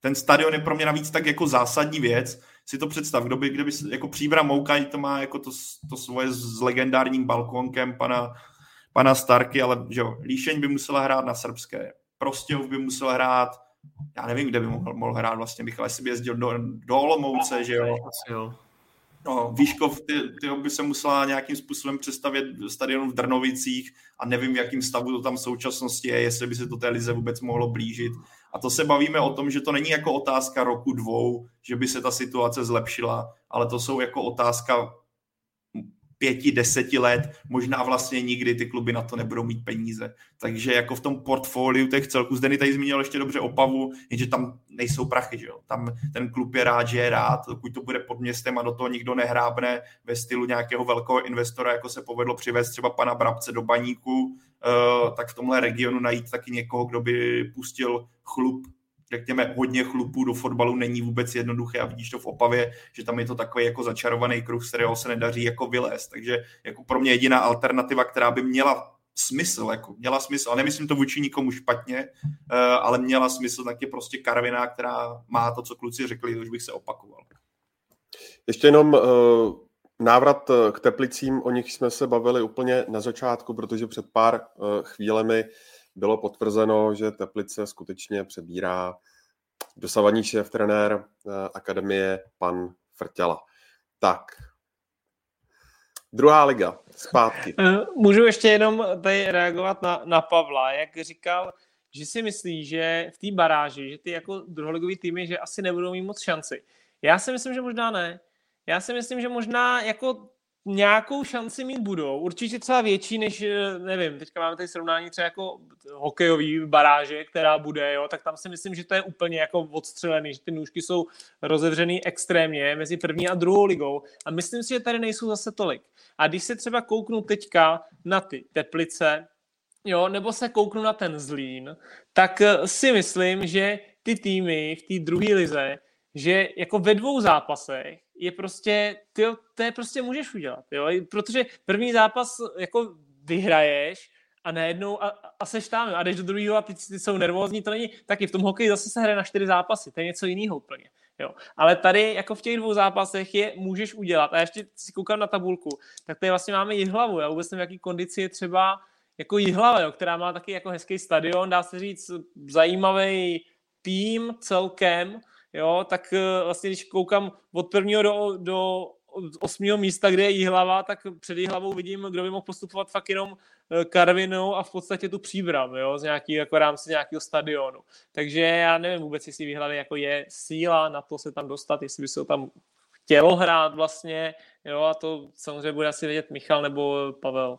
ten stadion je pro mě navíc tak jako zásadní věc. Si to představ, kdo by, kdyby jako příbra Moukaj to má jako to, to svoje s legendárním balkonkem pana pana Starky, ale že jo, Líšeň by musela hrát na srbské, Prostějov by musel hrát, já nevím, kde by mohl, mohl hrát vlastně, Michal, jestli by jezdil do, do Olomouce, že jo. jo. No, Výškov, ty, ty by se musela nějakým způsobem přestavět stadion v Drnovicích a nevím, v jakým stavu to tam v současnosti je, jestli by se to té lize vůbec mohlo blížit. A to se bavíme o tom, že to není jako otázka roku dvou, že by se ta situace zlepšila, ale to jsou jako otázka pěti, deseti let, možná vlastně nikdy ty kluby na to nebudou mít peníze. Takže jako v tom portfoliu těch celků, Zdeny tady zmínil ještě dobře Opavu, jenže tam nejsou prachy, že jo? Tam ten klub je rád, že je rád, pokud to bude pod městem a do toho nikdo nehrábne ve stylu nějakého velkého investora, jako se povedlo přivést třeba pana Brabce do baníku, eh, tak v tomhle regionu najít taky někoho, kdo by pustil chlup řekněme, hodně chlupů do fotbalu není vůbec jednoduché a vidíš to v Opavě, že tam je to takový jako začarovaný kruh, z kterého se nedaří jako vylézt. Takže jako pro mě jediná alternativa, která by měla smysl, jako měla smysl, a nemyslím to vůči nikomu špatně, uh, ale měla smysl, tak je prostě Karvina, která má to, co kluci řekli, už bych se opakoval. Ještě jenom uh, návrat eh, k Teplicím, o nich jsme se bavili úplně na začátku, protože před pár chvílemi bylo potvrzeno, že Teplice skutečně přebírá dosavadní šéf trenér akademie pan Frtěla. Tak, Druhá liga, zpátky. Eh, můžu ještě jenom tady reagovat na, na Pavla, jak říkal, že si myslí, že v té baráži, že ty jako druholigový týmy, že asi nebudou mít moc šanci. Já si myslím, že možná ne. Já si myslím, že možná jako nějakou šanci mít budou. Určitě třeba větší než, eh, nevím, teďka máme tady srovnání třeba jako hokejový baráže, která bude, jo, tak tam si myslím, že to je úplně jako odstřelený, že ty nůžky jsou rozevřený extrémně mezi první a druhou ligou a myslím si, že tady nejsou zase tolik. A když se třeba kouknu teďka na ty Teplice, jo, nebo se kouknu na ten Zlín, tak eh, si myslím, že ty týmy v té druhé lize, že jako ve dvou zápasech je prostě, tyjo, to je prostě můžeš udělat, jo? protože první zápas jako vyhraješ a najednou a, a seš tam a jdeš do druhého a ty, ty jsou nervózní, to není taky v tom hokeji zase se hraje na čtyři zápasy, to je něco jiného úplně. Jo. Ale tady jako v těch dvou zápasech je můžeš udělat. A ještě si koukám na tabulku, tak tady vlastně máme Jihlavu. Já vůbec nevím, jaký kondici je třeba jako Jihlava, jo, která má taky jako hezký stadion, dá se říct zajímavý tým celkem, jo, tak eh, vlastně když koukám od prvního do, do osmého místa, kde je Jihlava, tak před Jihlavou vidím, kdo by mohl postupovat fakt jenom eh, Karvinou a v podstatě tu příbram, jo, z nějaký, jako rámci nějakého stadionu. Takže já nevím vůbec, jestli v jako je síla na to se tam dostat, jestli by se tam chtělo hrát vlastně, jo, a to samozřejmě bude asi vědět Michal nebo Pavel.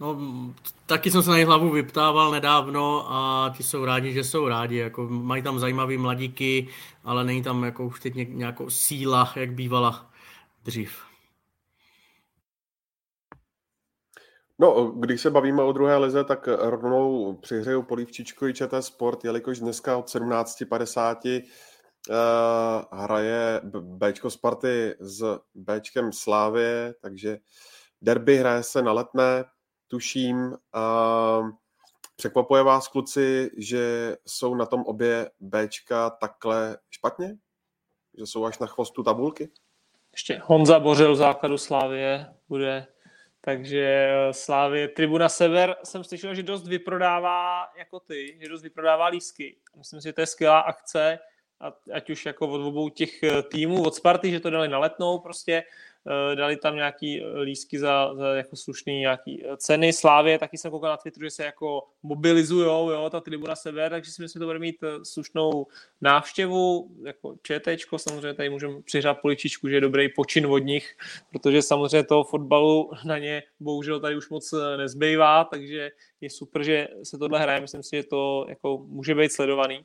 No, taky jsem se na jejich hlavu vyptával nedávno a ti jsou rádi, že jsou rádi. Jako, mají tam zajímavý mladíky, ale není tam jako už teď nějakou síla, jak bývala dřív. No, když se bavíme o druhé lize, tak rovnou přihřeju polívčičku i ČT Sport, jelikož dneska od 17.50 uh, eh, hraje Bčko Sparty s Bčkem Slávě, takže derby hraje se na letné tuším. Uh, překvapuje vás, kluci, že jsou na tom obě Bčka takhle špatně? Že jsou až na chvostu tabulky? Ještě Honza Bořil základu Slávie bude takže eh, Slávě, Tribuna Sever jsem slyšel, že dost vyprodává jako ty, že dost vyprodává lísky. Myslím si, že to je skvělá akce, ať už jako od obou těch eh, týmů, od Sparty, že to dali na letnou prostě, dali tam nějaký eh, lísky za, za jako slušný nějaký eh, ceny. Slávě, taky jsem koukal na Twitteru, že se jako mobilizujou, jo, ta tribuna sever, takže si myslím, že to bude mít slušnou návštěvu, jako ČTčko, samozřejmě tady můžeme přihrát poličičku, že je dobrý počin od nich, protože samozřejmě toho fotbalu na ně bohužel tady už moc nezbývá, takže je super, že se tohle hraje, myslím si, že to jako může být sledovaný.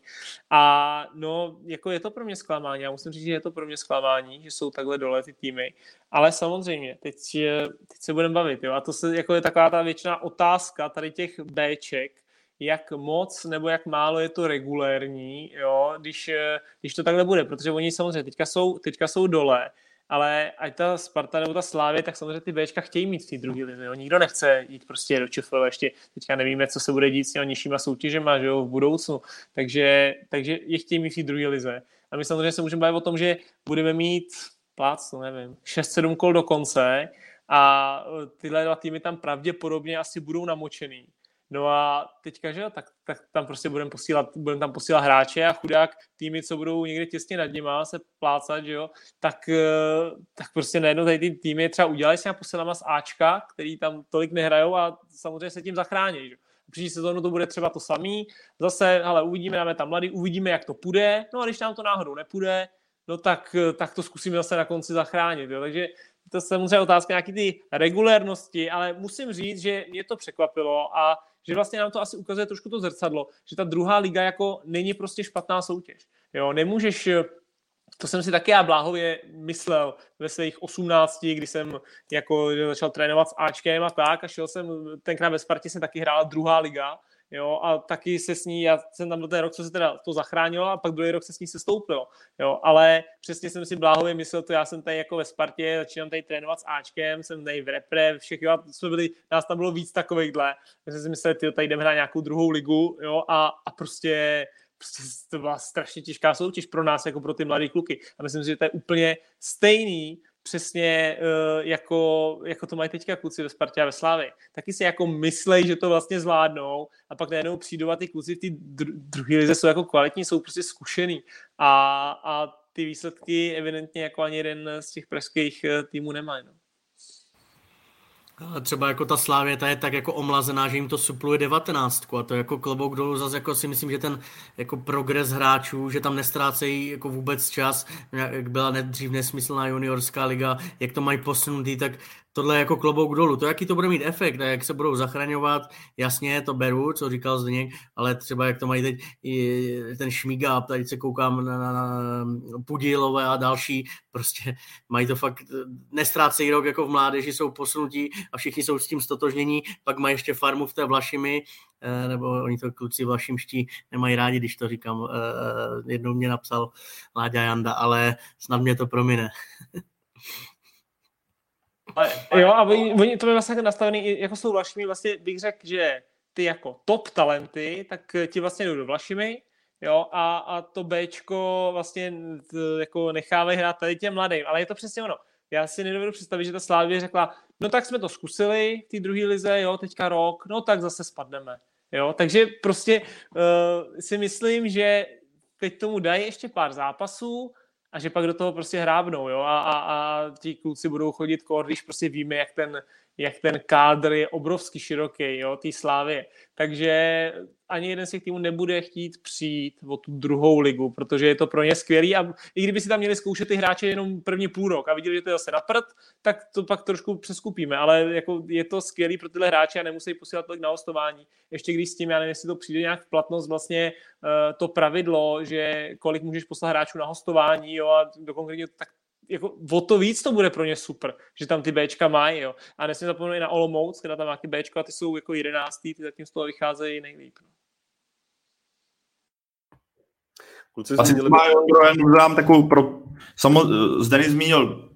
A no, jako je to pro mě zklamání, já musím říct, že je to pro mě zklamání, že jsou takhle dole ty týmy, ale samozřejmě, teď, teď se budeme bavit, jo, a to se, jako je taková ta většiná otázka tady těch Bček, jak moc nebo jak málo je to regulérní, jo, když, když to takhle bude, protože oni samozřejmě teďka jsou, teďka jsou dole, ale ať ta Sparta nebo ta Slávě, tak samozřejmě ty Bčka chtějí mít v té druhé lize. Nikdo nechce jít prostě do ČFL, ještě teďka nevíme, co se bude dít s těmi nižšíma soutěžema že jo, v budoucnu. Takže, takže je chtějí mít v té druhé lize. A my samozřejmě se můžeme bavit o tom, že budeme mít plác, nevím, 6-7 kol do konce a tyhle dva týmy tam pravděpodobně asi budou namočený. No a teďka, že tak, tak tam prostě budeme posílat, budeme tam posílat hráče a chudák týmy, co budou někde těsně nad nima se plácat, že jo, tak, eh, tak prostě najednou tady ty týmy třeba udělají s těma posilama z Ačka, který tam tolik nehrajou a samozřejmě se tím zachrání, že Příští sezónu to bude třeba to samý. Zase, ale uvidíme, máme tam mladý, uvidíme, jak to půjde. No a když nám to náhodou nepůjde, no tak, tak to zkusíme zase na konci zachránit. Jo. Takže to je samozřejmě otázka nějaký ty regulérnosti, ale musím říct, že mě to překvapilo a že vlastně nám to asi ukazuje trošku to zrcadlo, že ta druhá liga jako není prostě špatná soutěž. Jo, nemůžeš to jsem si taky já bláhově myslel ve svých 18, kdy jsem jako začal trénovat s Ačkem a tak a šel jsem, tenkrát ve Spartě jsem taky hrál druhá liga, jo, a taky se s ní, já jsem tam do té rok, co se teda to zachránilo a pak druhý rok se s ní se stoupilo, jo, ale přesně jsem si bláhově myslel to, já jsem tady jako ve Spartě, začínám tady trénovat s Ačkem, jsem tady v repre, všech, jo, jsme byli, nás tam bylo víc takovýchhle, tak jsem si myslel, ty tady jdeme hrát nějakou druhou ligu, jo, a, a prostě prostě to byla strašně těžká soutěž pro nás, jako pro ty mladé kluky. A myslím si, že to je úplně stejný přesně uh, jako, jako to mají teďka kluci ve Spartě a ve Slávě. Taky si jako myslej, že to vlastně zvládnou a pak najednou přijdou a ty kluci v té dru- druhé lize jsou jako kvalitní, jsou prostě zkušený a, a ty výsledky evidentně jako ani jeden z těch pražských eh, týmů nemají. No. Třeba jako ta Slávě, ta je tak jako omlazená, že jim to supluje devatenáctku a to jako klobouk dolů zase jako si myslím, že ten jako progres hráčů, že tam nestrácejí jako vůbec čas, jak byla dřív nesmyslná juniorská liga, jak to mají posunutý, tak tohle je jako klobouk dolů. To, jaký to bude mít efekt a jak se budou zachraňovat, jasně, to beru, co říkal Zdeněk, ale třeba jak to mají teď ten Šmiga, tady se koukám na, na, na Pudílové a další, prostě mají to fakt, nestrácejí rok jako v mládeži, jsou posunutí a všichni jsou s tím stotožnění, pak mají ještě farmu v té Vlašimi, eh, nebo oni to kluci vlašimští nemají rádi, když to říkám. Eh, jednou mě napsal Láďa Janda, ale snad mě to promine. Ale, jo, a oni, oni to je vlastně nastavený, jako jsou Vlašimi, vlastně bych řekl, že ty jako top talenty, tak ti vlastně jdou do Vlašimi, jo, a, a to Bčko vlastně t, jako nechávají hrát tady těm mladým, ale je to přesně ono. Já si nedovedu představit, že ta Slávě řekla, no tak jsme to zkusili v té druhé lize, jo, teďka rok, no tak zase spadneme. Jo, takže prostě uh, si myslím, že teď tomu dají ještě pár zápasů, a že pak do toho prostě hrábnou, jo, a, a, a ti kluci budou chodit kor, když prostě víme, jak ten, jak ten kádr je obrovský široký, jo, té slávy. Takže ani jeden z těch týmů nebude chtít přijít o tu druhou ligu, protože je to pro ně skvělý a i kdyby si tam měli zkoušet ty hráče jenom první půl rok a viděli, že to je zase na prd, tak to pak trošku přeskupíme, ale jako je to skvělý pro tyhle hráče a nemusí posílat tolik na hostování. Ještě když s tím, já nevím, jestli to přijde nějak v platnost vlastně uh, to pravidlo, že kolik můžeš poslat hráčů na hostování, jo, a do konkrétně tak jako o to víc to bude pro ně super, že tam ty Bčka mají, jo. A nesmím zapomenout i na Olomouc, kde tam má ty Bčka a ty jsou jako jedenáctý, ty zatím z toho vycházejí nejlíp. No. Kluci Asi měli... dám takovou pro... Samo, Zdenis zmínil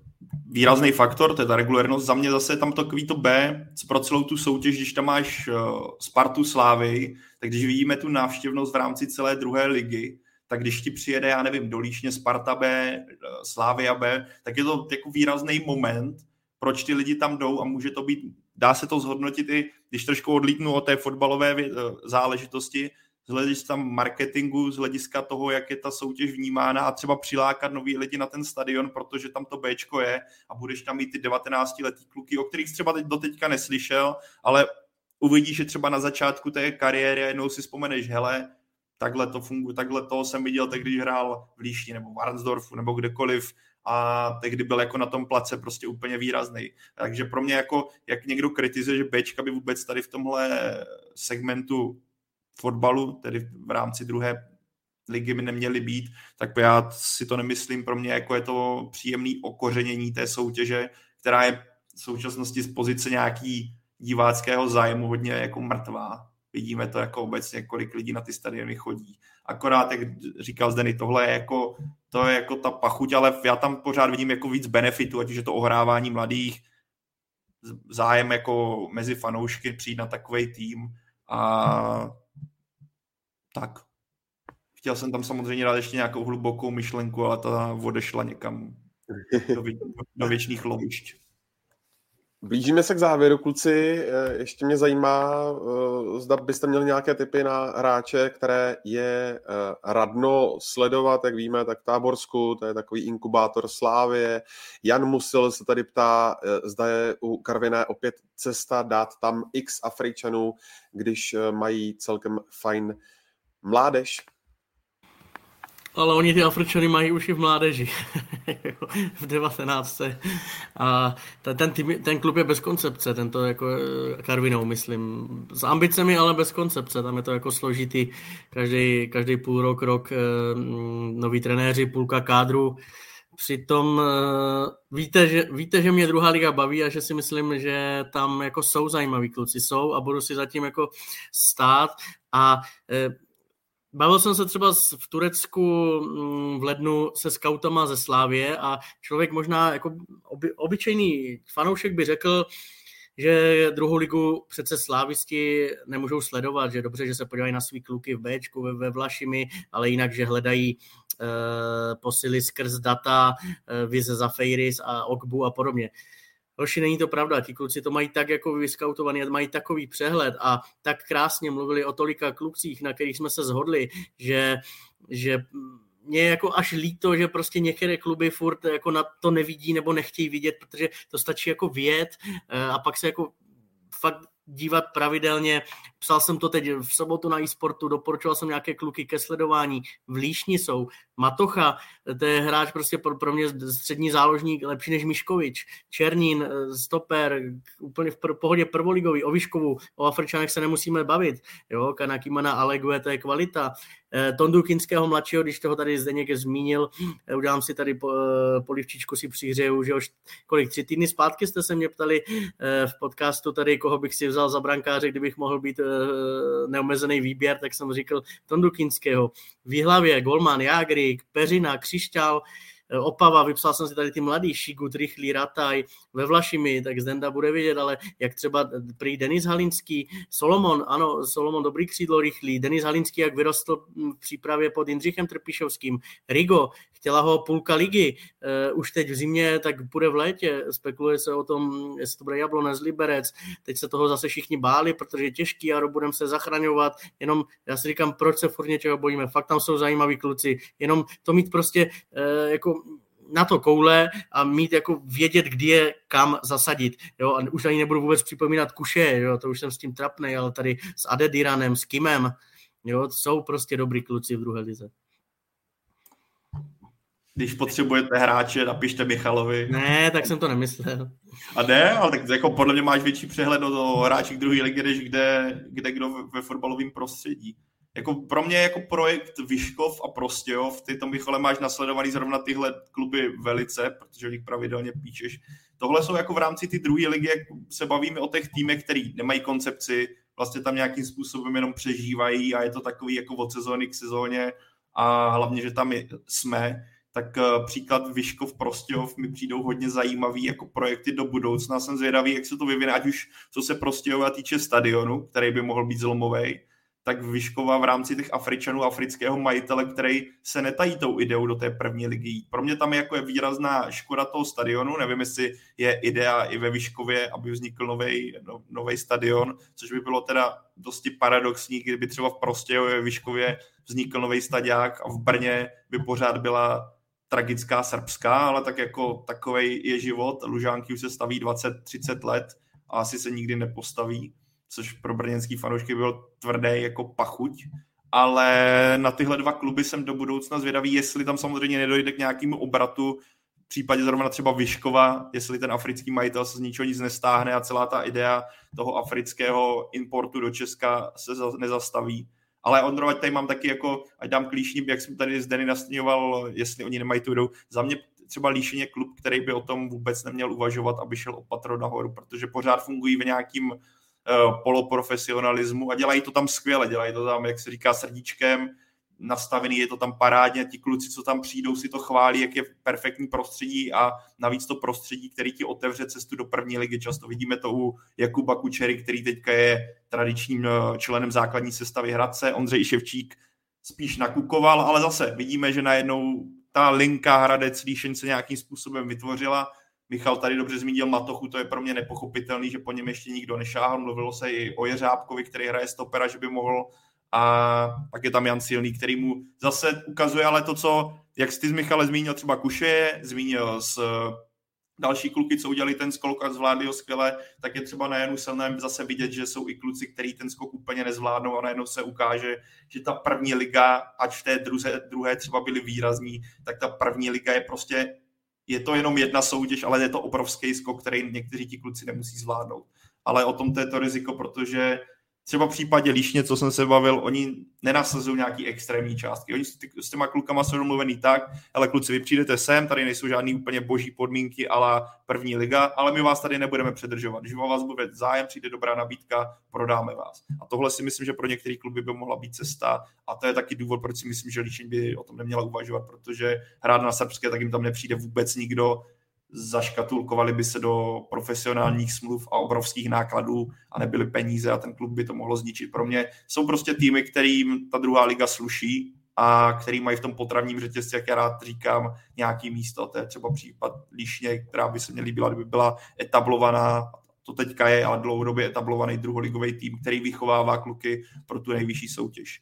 výrazný faktor, to je ta regulérnost. Za mě zase je tam takový to B pro celou tu soutěž, když tam máš uh, Spartu Slávy, tak když vidíme tu návštěvnost v rámci celé druhé ligy, tak když ti přijede, já nevím, do Líšně Sparta B, eh, Slávia B, tak je to jako výrazný moment, proč ty lidi tam jdou a může to být, dá se to zhodnotit i, když trošku odlítnu od té fotbalové eh, záležitosti, z hlediska marketingu, z hlediska toho, jak je ta soutěž vnímána a třeba přilákat nový lidi na ten stadion, protože tam to Bčko je a budeš tam mít ty 19 letý kluky, o kterých třeba teď doteďka neslyšel, ale uvidíš, že třeba na začátku té kariéry jednou si vzpomeneš, hele, takhle to funguje, takhle to jsem viděl, tak když hrál v Líšti nebo v Arnsdorfu nebo kdekoliv a tehdy byl jako na tom place prostě úplně výrazný. Takže pro mě jako, jak někdo kritizuje, že Bčka by vůbec tady v tomhle segmentu fotbalu, tedy v rámci druhé ligy by neměly být, tak já si to nemyslím. Pro mě jako je to příjemný okořenění té soutěže, která je v současnosti z pozice nějaký diváckého zájmu hodně jako mrtvá. Vidíme to jako obecně, kolik lidí na ty stadiony chodí. Akorát, jak říkal Zdeny, tohle je jako, to je jako ta pachuť, ale já tam pořád vidím jako víc benefitu, ať už je to ohrávání mladých, zájem jako mezi fanoušky přijít na takový tým a tak. Chtěl jsem tam samozřejmě dát ještě nějakou hlubokou myšlenku, ale ta odešla někam do, vě- do věčných lovišť. Blížíme se k závěru, kluci. Eh, ještě mě zajímá, eh, zda byste měli nějaké typy na hráče, které je eh, radno sledovat, jak víme, tak v Táborsku, to je takový inkubátor Slávě. Jan Musil se tady ptá, zda je u Karviné opět cesta dát tam x Afričanů, když mají celkem fajn mládež. Ale oni ty Afričany mají už i v mládeži, v 19. A ten, tým, ten klub je bez koncepce, tento jako eh, Karvinou, myslím. S ambicemi, ale bez koncepce, tam je to jako složitý. Každý, každý půl rok, rok eh, noví trenéři, půlka kádru. Přitom eh, víte že, víte, že mě druhá liga baví a že si myslím, že tam jako jsou zajímaví kluci, jsou a budu si zatím jako stát a Bavil jsem se třeba v Turecku mm, v lednu se skautama ze Slávě a člověk možná jako oby, obyčejný fanoušek by řekl, že druhou ligu přece slávisti nemůžou sledovat, že dobře, že se podívají na svý kluky v Bčku, ve, ve Vlašimi, ale jinak, že hledají e, posily skrz data, e, Vize Zafeiris a Ogbu a podobně. Hoši, není to pravda, ti kluci to mají tak jako vyskautovaný, mají takový přehled a tak krásně mluvili o tolika klukcích, na kterých jsme se zhodli, že, že mě je jako až líto, že prostě některé kluby furt jako na to nevidí nebo nechtějí vidět, protože to stačí jako vědět eh, a pak se jako fakt dívat pravidelně. Psal jsem to teď v sobotu na e-sportu, doporučoval jsem nějaké kluky ke sledování. V Líšni jsou. Matocha, to je hráč prostě pro, pro mě střední záložník, lepší než Miškovič. Černín, stoper, úplně v pr- pohodě prvoligový. O Vyškovu, o Afričanech se nemusíme bavit. Jo, Kanakimana Alegue, to je kvalita. Eh, Tondu Kinského mladšího, když toho tady zde někde zmínil, eh, udělám si tady eh, polivčičku si přihřeju, že už kolik, tři týdny zpátky jste se mě ptali v podcastu tady, koho bych si vzal za brankáře, kdybych mohl být neomezený výběr, tak jsem říkal Tondu Kinského. Výhlavě, Golman, Jágrik, Peřina, Křišťál, Opava, vypsal jsem si tady ty mladý, Šigut, Rychlý, Rataj, ve Vlašimi, tak Zdenda bude vidět, ale jak třeba prý Denis Halinský, Solomon, ano, Solomon dobrý křídlo rychlý, Denis Halinský, jak vyrostl v přípravě pod Jindřichem Trpišovským, Rigo, chtěla ho půlka ligy, uh, už teď v zimě, tak bude v létě, spekuluje se o tom, jestli to bude Jablonec, Liberec, teď se toho zase všichni báli, protože je těžký a budeme se zachraňovat, jenom já si říkám, proč se furt něčeho bojíme, fakt tam jsou zajímaví kluci, jenom to mít prostě uh, jako na to koule a mít jako vědět, kdy je kam zasadit. Jo? A už ani nebudu vůbec připomínat kuše, jo? to už jsem s tím trapnej, ale tady s Adediranem, s Kimem, jo? jsou prostě dobrý kluci v druhé lize. Když potřebujete hráče, napište Michalovi. Ne, tak jsem to nemyslel. A ne, ale tak jako podle mě máš větší přehled o hráčích druhé ligy, než kde, kde kdo ve fotbalovém prostředí jako pro mě jako projekt Vyškov a Prostějov, ty tam Michale máš nasledovaný zrovna tyhle kluby velice, protože o nich pravidelně píšeš. Tohle jsou jako v rámci ty druhé ligy, jak se bavíme o těch týmech, který nemají koncepci, vlastně tam nějakým způsobem jenom přežívají a je to takový jako od sezóny k sezóně a hlavně, že tam jsme, tak eh, příklad Vyškov, Prostějov mi přijdou hodně zajímavý jako projekty do budoucna. Jsem zvědavý, jak se to vyvine, ať už co se Prostějova týče stadionu, který by mohl být zlomový, tak Vyškova v rámci těch Afričanů, afrického majitele, který se netají tou ideou do té první ligy. Pro mě tam je jako je výrazná škoda toho stadionu, nevím, jestli je idea i ve Vyškově, aby vznikl nový no, stadion, což by bylo teda dosti paradoxní, kdyby třeba v Prostějově Vyškově vznikl nový stadiák a v Brně by pořád byla tragická srbská, ale tak jako takovej je život. Lužánky už se staví 20-30 let a asi se nikdy nepostaví což pro brněnský fanoušky byl tvrdý jako pachuť, ale na tyhle dva kluby jsem do budoucna zvědavý, jestli tam samozřejmě nedojde k nějakému obratu, v případě zrovna třeba Vyškova, jestli ten africký majitel se z ničeho nic nestáhne a celá ta idea toho afrického importu do Česka se nezastaví. Ale Ondro, tady mám taky jako, ať dám klíšní, jak jsem tady z Denny nastěňoval, jestli oni nemají tu ideu. Za mě třeba Líšeně klub, který by o tom vůbec neměl uvažovat, aby šel opatro nahoru, protože pořád fungují v nějakým Eh, poloprofesionalismu a dělají to tam skvěle, dělají to tam, jak se říká, srdíčkem, nastavený, je to tam parádně, ti kluci, co tam přijdou, si to chválí, jak je perfektní prostředí a navíc to prostředí, který ti otevře cestu do první ligy. Často vidíme to u Jakuba Kučery, který teďka je tradičním eh, členem základní sestavy Hradce, Ondřej Ševčík spíš nakukoval, ale zase vidíme, že najednou ta linka Hradec Líšeň se nějakým způsobem vytvořila Michal tady dobře zmínil Matochu, to je pro mě nepochopitelný, že po něm ještě nikdo nešáhl. Mluvilo se i o Jeřábkovi, který hraje stopera, že by mohl. A pak je tam Jan Silný, který mu zase ukazuje ale to, co, jak jsi Michale zmínil třeba Kuše, zmínil s další kluky, co udělali ten skok a zvládli ho skvěle, tak je třeba na Janu Silném zase vidět, že jsou i kluci, kteří ten skok úplně nezvládnou a najednou se ukáže, že ta první liga, ať v té druhé, druhé třeba byly výrazní, tak ta první liga je prostě, je to jenom jedna soutěž, ale je to obrovský skok, který někteří ti kluci nemusí zvládnout. Ale o tom to je to riziko, protože třeba v případě Líšně, co jsem se bavil, oni nenasazují nějaký extrémní částky. Oni s těma klukama jsou domluvený tak, ale kluci, vy přijdete sem, tady nejsou žádný úplně boží podmínky, ale první liga, ale my vás tady nebudeme předržovat. Když vás bude zájem, přijde dobrá nabídka, prodáme vás. A tohle si myslím, že pro některé kluby by mohla být cesta a to je taky důvod, proč si myslím, že Líšeň by o tom neměla uvažovat, protože hrát na srbské, tak jim tam nepřijde vůbec nikdo, zaškatulkovali by se do profesionálních smluv a obrovských nákladů a nebyly peníze a ten klub by to mohlo zničit. Pro mě jsou prostě týmy, kterým ta druhá liga sluší a který mají v tom potravním řetězci, jak já rád říkám, nějaký místo. To je třeba případ Líšně, která by se mě líbila, kdyby byla etablovaná, to teďka je, ale dlouhodobě etablovaný druholigový tým, který vychovává kluky pro tu nejvyšší soutěž.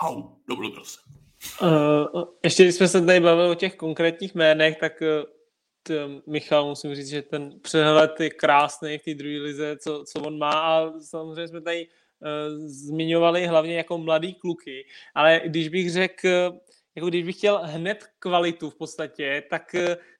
Hau, dobro prosím. Uh, ještě když jsme se tady bavili o těch konkrétních jménech, tak t, Michal, musím říct, že ten přehled je krásný v té druhé lize, co, co on má a samozřejmě jsme tady uh, zmiňovali hlavně jako mladý kluky, ale když bych řekl, jako když bych chtěl hned kvalitu v podstatě, tak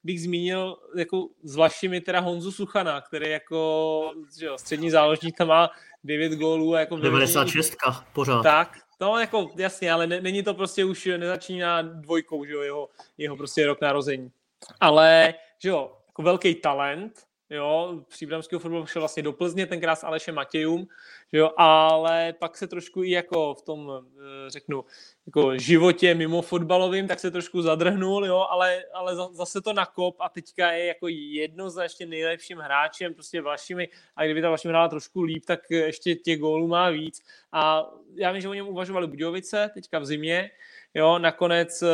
bych zmínil jako zvláště mi teda Honzu Suchana, který jako že jo, střední záložník tam má 9 gólů. Jako 96 pořád. Tak, No, jako jasně, ale ne, není to prostě už, nezačíná dvojkou, že jo, jeho, jeho prostě rok narození. Ale, že jo, jako velký talent, jo, příbramského fotbalu šel vlastně do Plzně, tenkrát s Alešem Matějům, jo, ale pak se trošku i jako v tom, eh, řeknu, jako životě mimo fotbalovým, tak se trošku zadrhnul, jo, ale, ale zase to nakop a teďka je jako jednoznačně nejlepším hráčem prostě Vlašimi. A kdyby ta Vlašimi hrála trošku líp, tak ještě těch gólů má víc. A já vím, že o něm uvažovali Budějovice teďka v zimě, Jo, nakonec uh,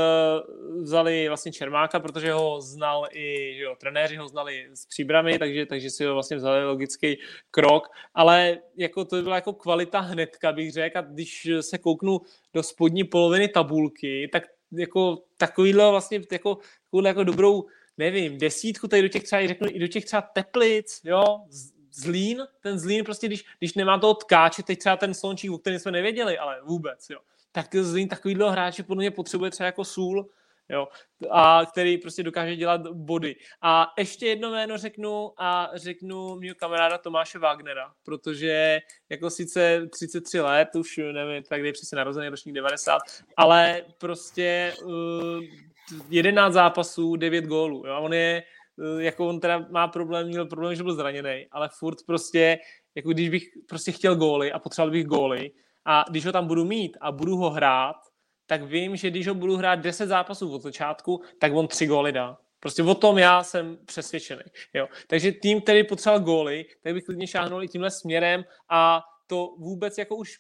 vzali vlastně Čermáka, protože ho znal i, jo, trenéři ho znali s příbrami, takže, takže si ho vlastně vzali logický krok, ale jako to byla jako kvalita hnedka, bych řekl, a když se kouknu do spodní poloviny tabulky, tak jako takovýhle vlastně jako, jako dobrou, nevím, desítku tady do těch třeba, řeknu, i do těch třeba teplic, jo, Zlín, ten Zlín prostě, když, když nemá toho tkáče, teď třeba ten slončík, o kterém jsme nevěděli, ale vůbec, jo tak Zlín takovýhle hráče podle mě potřebuje třeba jako sůl, jo, a který prostě dokáže dělat body. A ještě jedno jméno řeknu a řeknu mého kamaráda Tomáše Wagnera, protože jako sice 33 let, už nevím, tak kdy přesně narozený ročník 90, ale prostě uh, 11 zápasů, 9 gólů. Jo? On je, uh, jako on teda má problém, měl problém, že byl zraněný, ale furt prostě, jako když bych prostě chtěl góly a potřeboval bych góly, a když ho tam budu mít a budu ho hrát, tak vím, že když ho budu hrát 10 zápasů od začátku, tak on tři góly dá. Prostě o tom já jsem přesvědčený. Jo. Takže tým, který potřeboval góly, tak bych klidně šáhnul i tímhle směrem a to vůbec jako už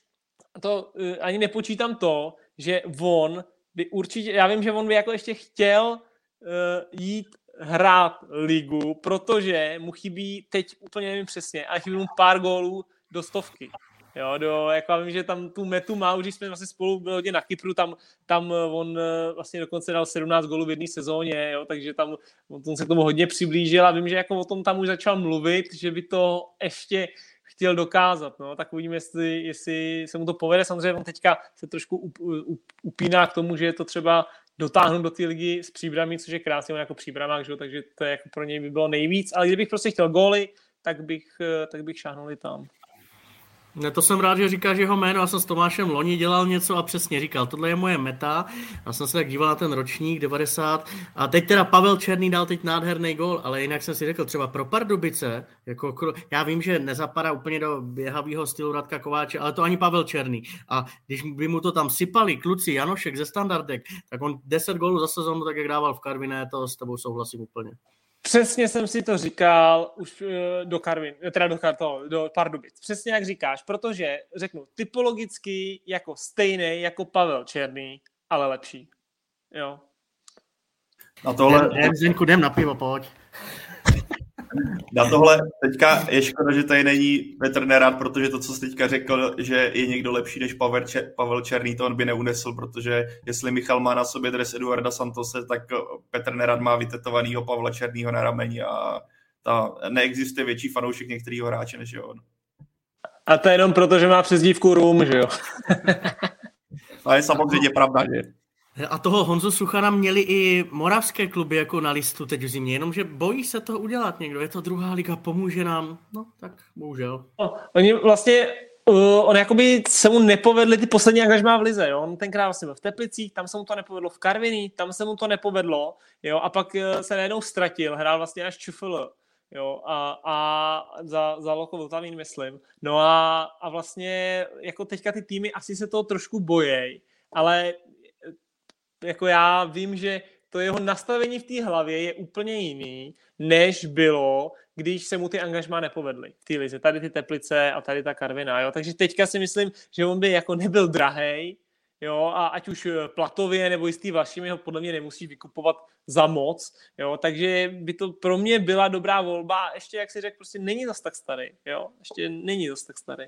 to uh, ani nepočítám to, že on by určitě, já vím, že on by jako ještě chtěl uh, jít hrát ligu, protože mu chybí, teď úplně nevím přesně, ale chybí mu pár gólů do stovky. Jo, do, jako vím, že tam tu metu má, už jsme vlastně spolu byli hodně na Kypru, tam, tam eh, on eh, vlastně dokonce dal 17 gólů v jedné sezóně, jo, takže tam on se k tomu hodně přiblížil a vím, že jako o tom tam už začal mluvit, že by to ještě chtěl dokázat, no, tak uvidíme, jestli, jestli se mu to povede, samozřejmě on teďka se trošku up, up, upíná k tomu, že je to třeba dotáhnout do té ligy s příbrami, což je krásně, on jako příbramák, že? takže to jako pro něj by bylo nejvíc, ale kdybych prostě chtěl góly, tak bych, eh, tak bych šáhnul i tam. Ne, to jsem rád, že říkáš jeho jméno. Já jsem s Tomášem Loni dělal něco a přesně říkal, tohle je moje meta. Já jsem se tak díval na ten ročník 90 a teď teda Pavel Černý dal teď nádherný gol, ale jinak jsem si řekl, třeba pro Pardubice, jako, já vím, že nezapadá úplně do běhavého stylu Radka Kováče, ale to ani Pavel Černý. A když by mu to tam sypali kluci Janošek ze standardek, tak on 10 gólů za sezónu, tak jak dával v Karviné, to s tebou souhlasím úplně. Přesně jsem si to říkal už eh, do Karvin, teda do, Karto, do Pardubic. Přesně jak říkáš, protože řeknu typologicky jako stejný jako Pavel Černý, ale lepší. Jo. Na tohle... Jdem, Zdenku, jdem na pivo, pojď. Na tohle teďka je škoda, že tady není Petr Nerad, protože to, co jsi teďka řekl, že je někdo lepší než Pavel, Pavel Černý, to on by neunesl, protože jestli Michal má na sobě dres Eduarda Santose, tak Petr Nerad má vytetovanýho Pavla Černýho na rameni a ta, neexistuje větší fanoušek některého hráče než je on. A to je jenom proto, že má přezdívku Room, že jo? to je samozřejmě pravda, že? A toho Honzo Suchana měli i moravské kluby jako na listu teď v zimě, jenomže bojí se to udělat někdo. Je to druhá liga, pomůže nám. No, tak bohužel. No, oni vlastně Uh, on jakoby se mu nepovedly ty poslední angažmá v Lize, jo? On tenkrát vlastně byl v Teplicích, tam se mu to nepovedlo v Karviní, tam se mu to nepovedlo, jo? A pak uh, se najednou ztratil, hrál vlastně až ČFL, jo? A, a za, za Loko Vltavín, myslím. No a, a vlastně jako teďka ty týmy asi se toho trošku bojejí, ale jako já vím, že to jeho nastavení v té hlavě je úplně jiný, než bylo, když se mu ty angažmá nepovedly v té lize. Tady ty Teplice a tady ta Karvina. Jo? Takže teďka si myslím, že on by jako nebyl drahej, jo, a ať už eh, platově nebo jistý vašimi ho podle mě nemusí vykupovat za moc, jo, takže by to pro mě byla dobrá volba ještě, jak si řekl, prostě není zas tak starý, jo, ještě není zas tak starý.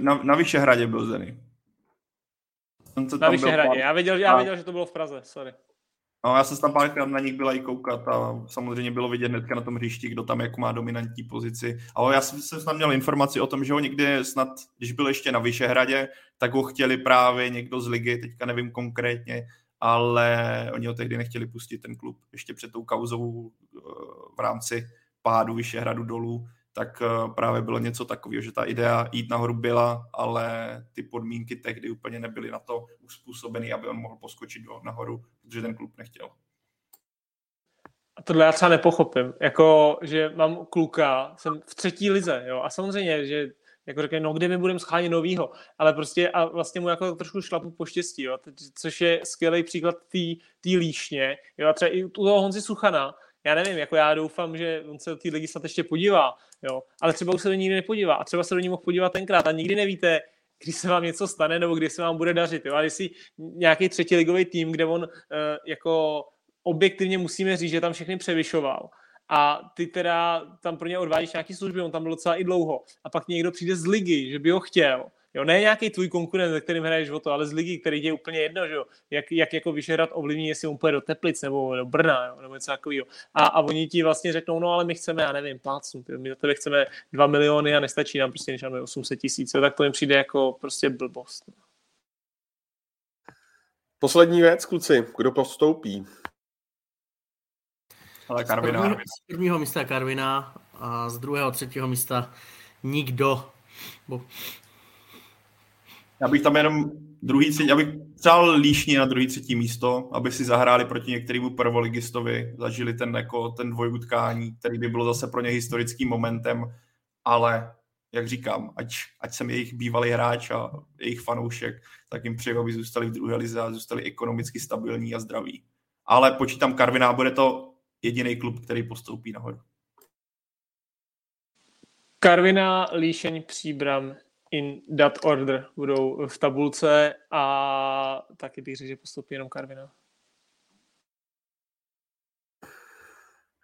Na, na Vyšehradě byl zený. Ten, co na Vyšehradě. Já věděl, já věděl, že to bylo v Praze, sorry. No, já jsem tam párkrát na nich byla i koukat a samozřejmě bylo vidět hnedka na tom hřišti, kdo tam jako má dominantní pozici. Ale já jsem, jsem tam měl informaci o tom, že ho někdy snad, když byl ještě na Vyšehradě, tak ho chtěli právě někdo z ligy, teďka nevím konkrétně, ale oni ho tehdy nechtěli pustit ten klub ještě před tou kauzou eh, v rámci pádu Vyšehradu dolů tak eh, právě bylo něco takového, že ta idea jít nahoru byla, ale ty podmínky tehdy úplně nebyly na to uspůsobený, aby on mohl poskočit nahoru, protože ten klub nechtěl. A tohle já třeba nepochopím, jako, že mám kluka, jsem v třetí lize, jo, a samozřejmě, že jako řekne, no kde my budeme schánit novýho, ale prostě a vlastně mu jako trošku šlapu po štěstí, jo, což je skvělý příklad té líšně, jo, a třeba i u toho Honzi Suchana, já nevím, jako já doufám, že on se do té ligy snad ještě podívá, jo, ale třeba už se do ní nikdy nepodívá. A třeba se do ní mohl podívat tenkrát. A nikdy nevíte, kdy se vám něco stane nebo kdy se vám bude dařit, jo, a jestli nějaký třetí ligový tým, kde on uh, jako objektivně musíme říct, že tam všechny převyšoval, a ty teda tam pro ně odvádíš nějaký služby, on tam byl docela i dlouho. A pak někdo přijde z ligy, že by ho chtěl Jo, ne nějaký tvůj konkurent, se kterým hraješ o to, ale z ligy, který je úplně jedno, že jo? Jak, jak jako Vyšehrad ovlivní, jestli on půjde do Teplic nebo do Brna, jo? nebo něco takového. A, a oni ti vlastně řeknou, no ale my chceme, já nevím, plácnu, my za tebe chceme 2 miliony a nestačí nám prostě, než máme 800 tisíc, tak to jim přijde jako prostě blbost. Poslední věc, kluci, kdo postoupí? Ale Karvina. Z prvního, z prvního místa Karvina a z druhého, třetího místa nikdo. Bo já bych tam jenom druhý, třetí, já bych přál líšně na druhý, třetí místo, aby si zahráli proti některému prvoligistovi, zažili ten, jako, ten dvojutkání, který by bylo zase pro ně historickým momentem, ale jak říkám, ať, ať jsem jejich bývalý hráč a jejich fanoušek, tak jim přeju, aby zůstali v druhé lize a zůstali ekonomicky stabilní a zdraví. Ale počítám Karviná, bude to jediný klub, který postoupí nahoru. Karviná, Líšeň, Příbram, in that order budou v tabulce a taky bych řekl, že postoupí jenom Karvina.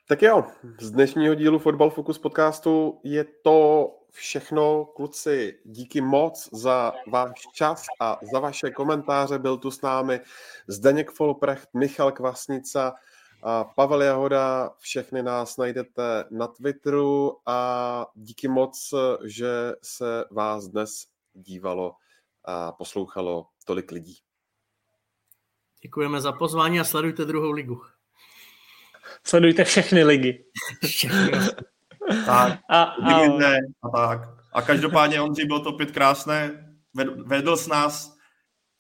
Tak jo, z dnešního dílu Football Focus podcastu je to všechno. Kluci, díky moc za váš čas a za vaše komentáře. Byl tu s námi Zdeněk Folprecht, Michal Kvasnica, a Pavel Jahoda, všechny nás najdete na Twitteru a díky moc, že se vás dnes dívalo a poslouchalo tolik lidí. Děkujeme za pozvání a sledujte druhou ligu. Sledujte všechny ligy. tak, a, a... a tak. A každopádně, Ondřej, bylo to opět krásné. Vedl s nás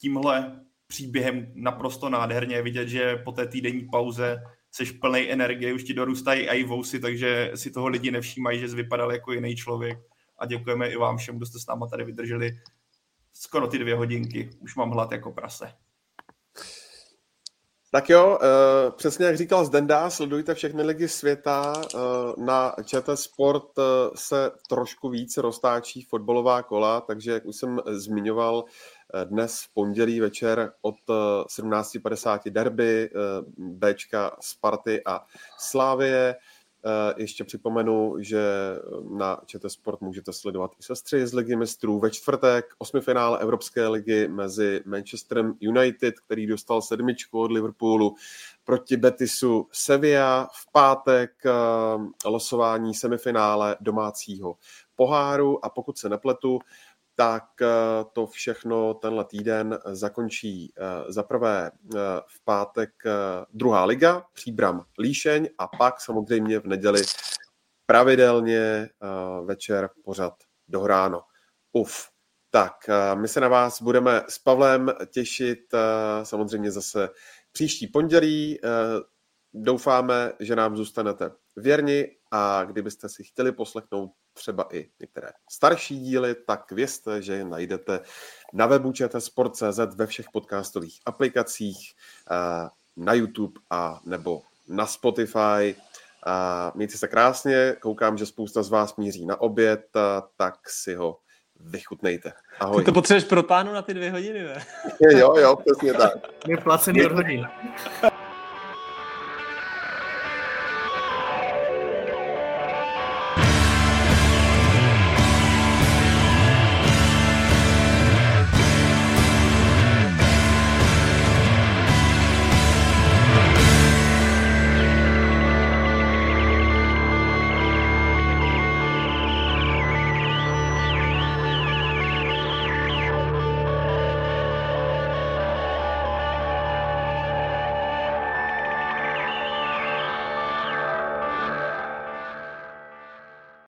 tímhle příběhem naprosto nádherně. Vidět, že po té týdenní pauze seš plný energie, už ti dorůstají i vousy, takže si toho lidi nevšímají, že jsi vypadal jako jiný člověk. A děkujeme i vám všem, kdo jste s náma tady vydrželi skoro ty dvě hodinky. Už mám hlad jako prase. Tak jo, uh, přesně jak říkal Zdenda, sledujte všechny ligy světa. Uh, na ČT Sport uh, se trošku víc roztáčí fotbalová kola, takže jak už jsem zmiňoval, dnes v pondělí večer od 17.50 derby Bčka Sparty a Slávie. Eh, ještě připomenu, že na ČT Sport můžete sledovat i sestry z Ligy mistrů. Ve čtvrtek osmifinále Evropské ligy mezi Manchesterem United, který dostal sedmičku od Liverpoolu, proti Betisu Sevilla. V pátek eh, losování semifinále domácího poháru a pokud se nepletu, tak eh, to všechno tenhle týden zakončí eh, za prvé eh, v pátek druhá liga, Příbram Líšeň a pak samozřejmě v neděli pravidelně večer pořad dohráno. Uf. Tak, my se na vás budeme s Pavlem těšit samozřejmě zase příští pondělí. Doufáme, že nám zůstanete věrni a kdybyste si chtěli poslechnout třeba i některé starší díly, tak vězte, že je najdete na webu Sport.cz ve všech podcastových aplikacích, eh, na YouTube a nebo na Spotify. A mějte se krásně, koukám, že spousta z vás míří na oběd, tak si ho vychutnejte. Ahoj. Ty to potřebuješ protáhnout na ty dvě hodiny, ne? jo, jo, přesně tak. Je placený od hodin.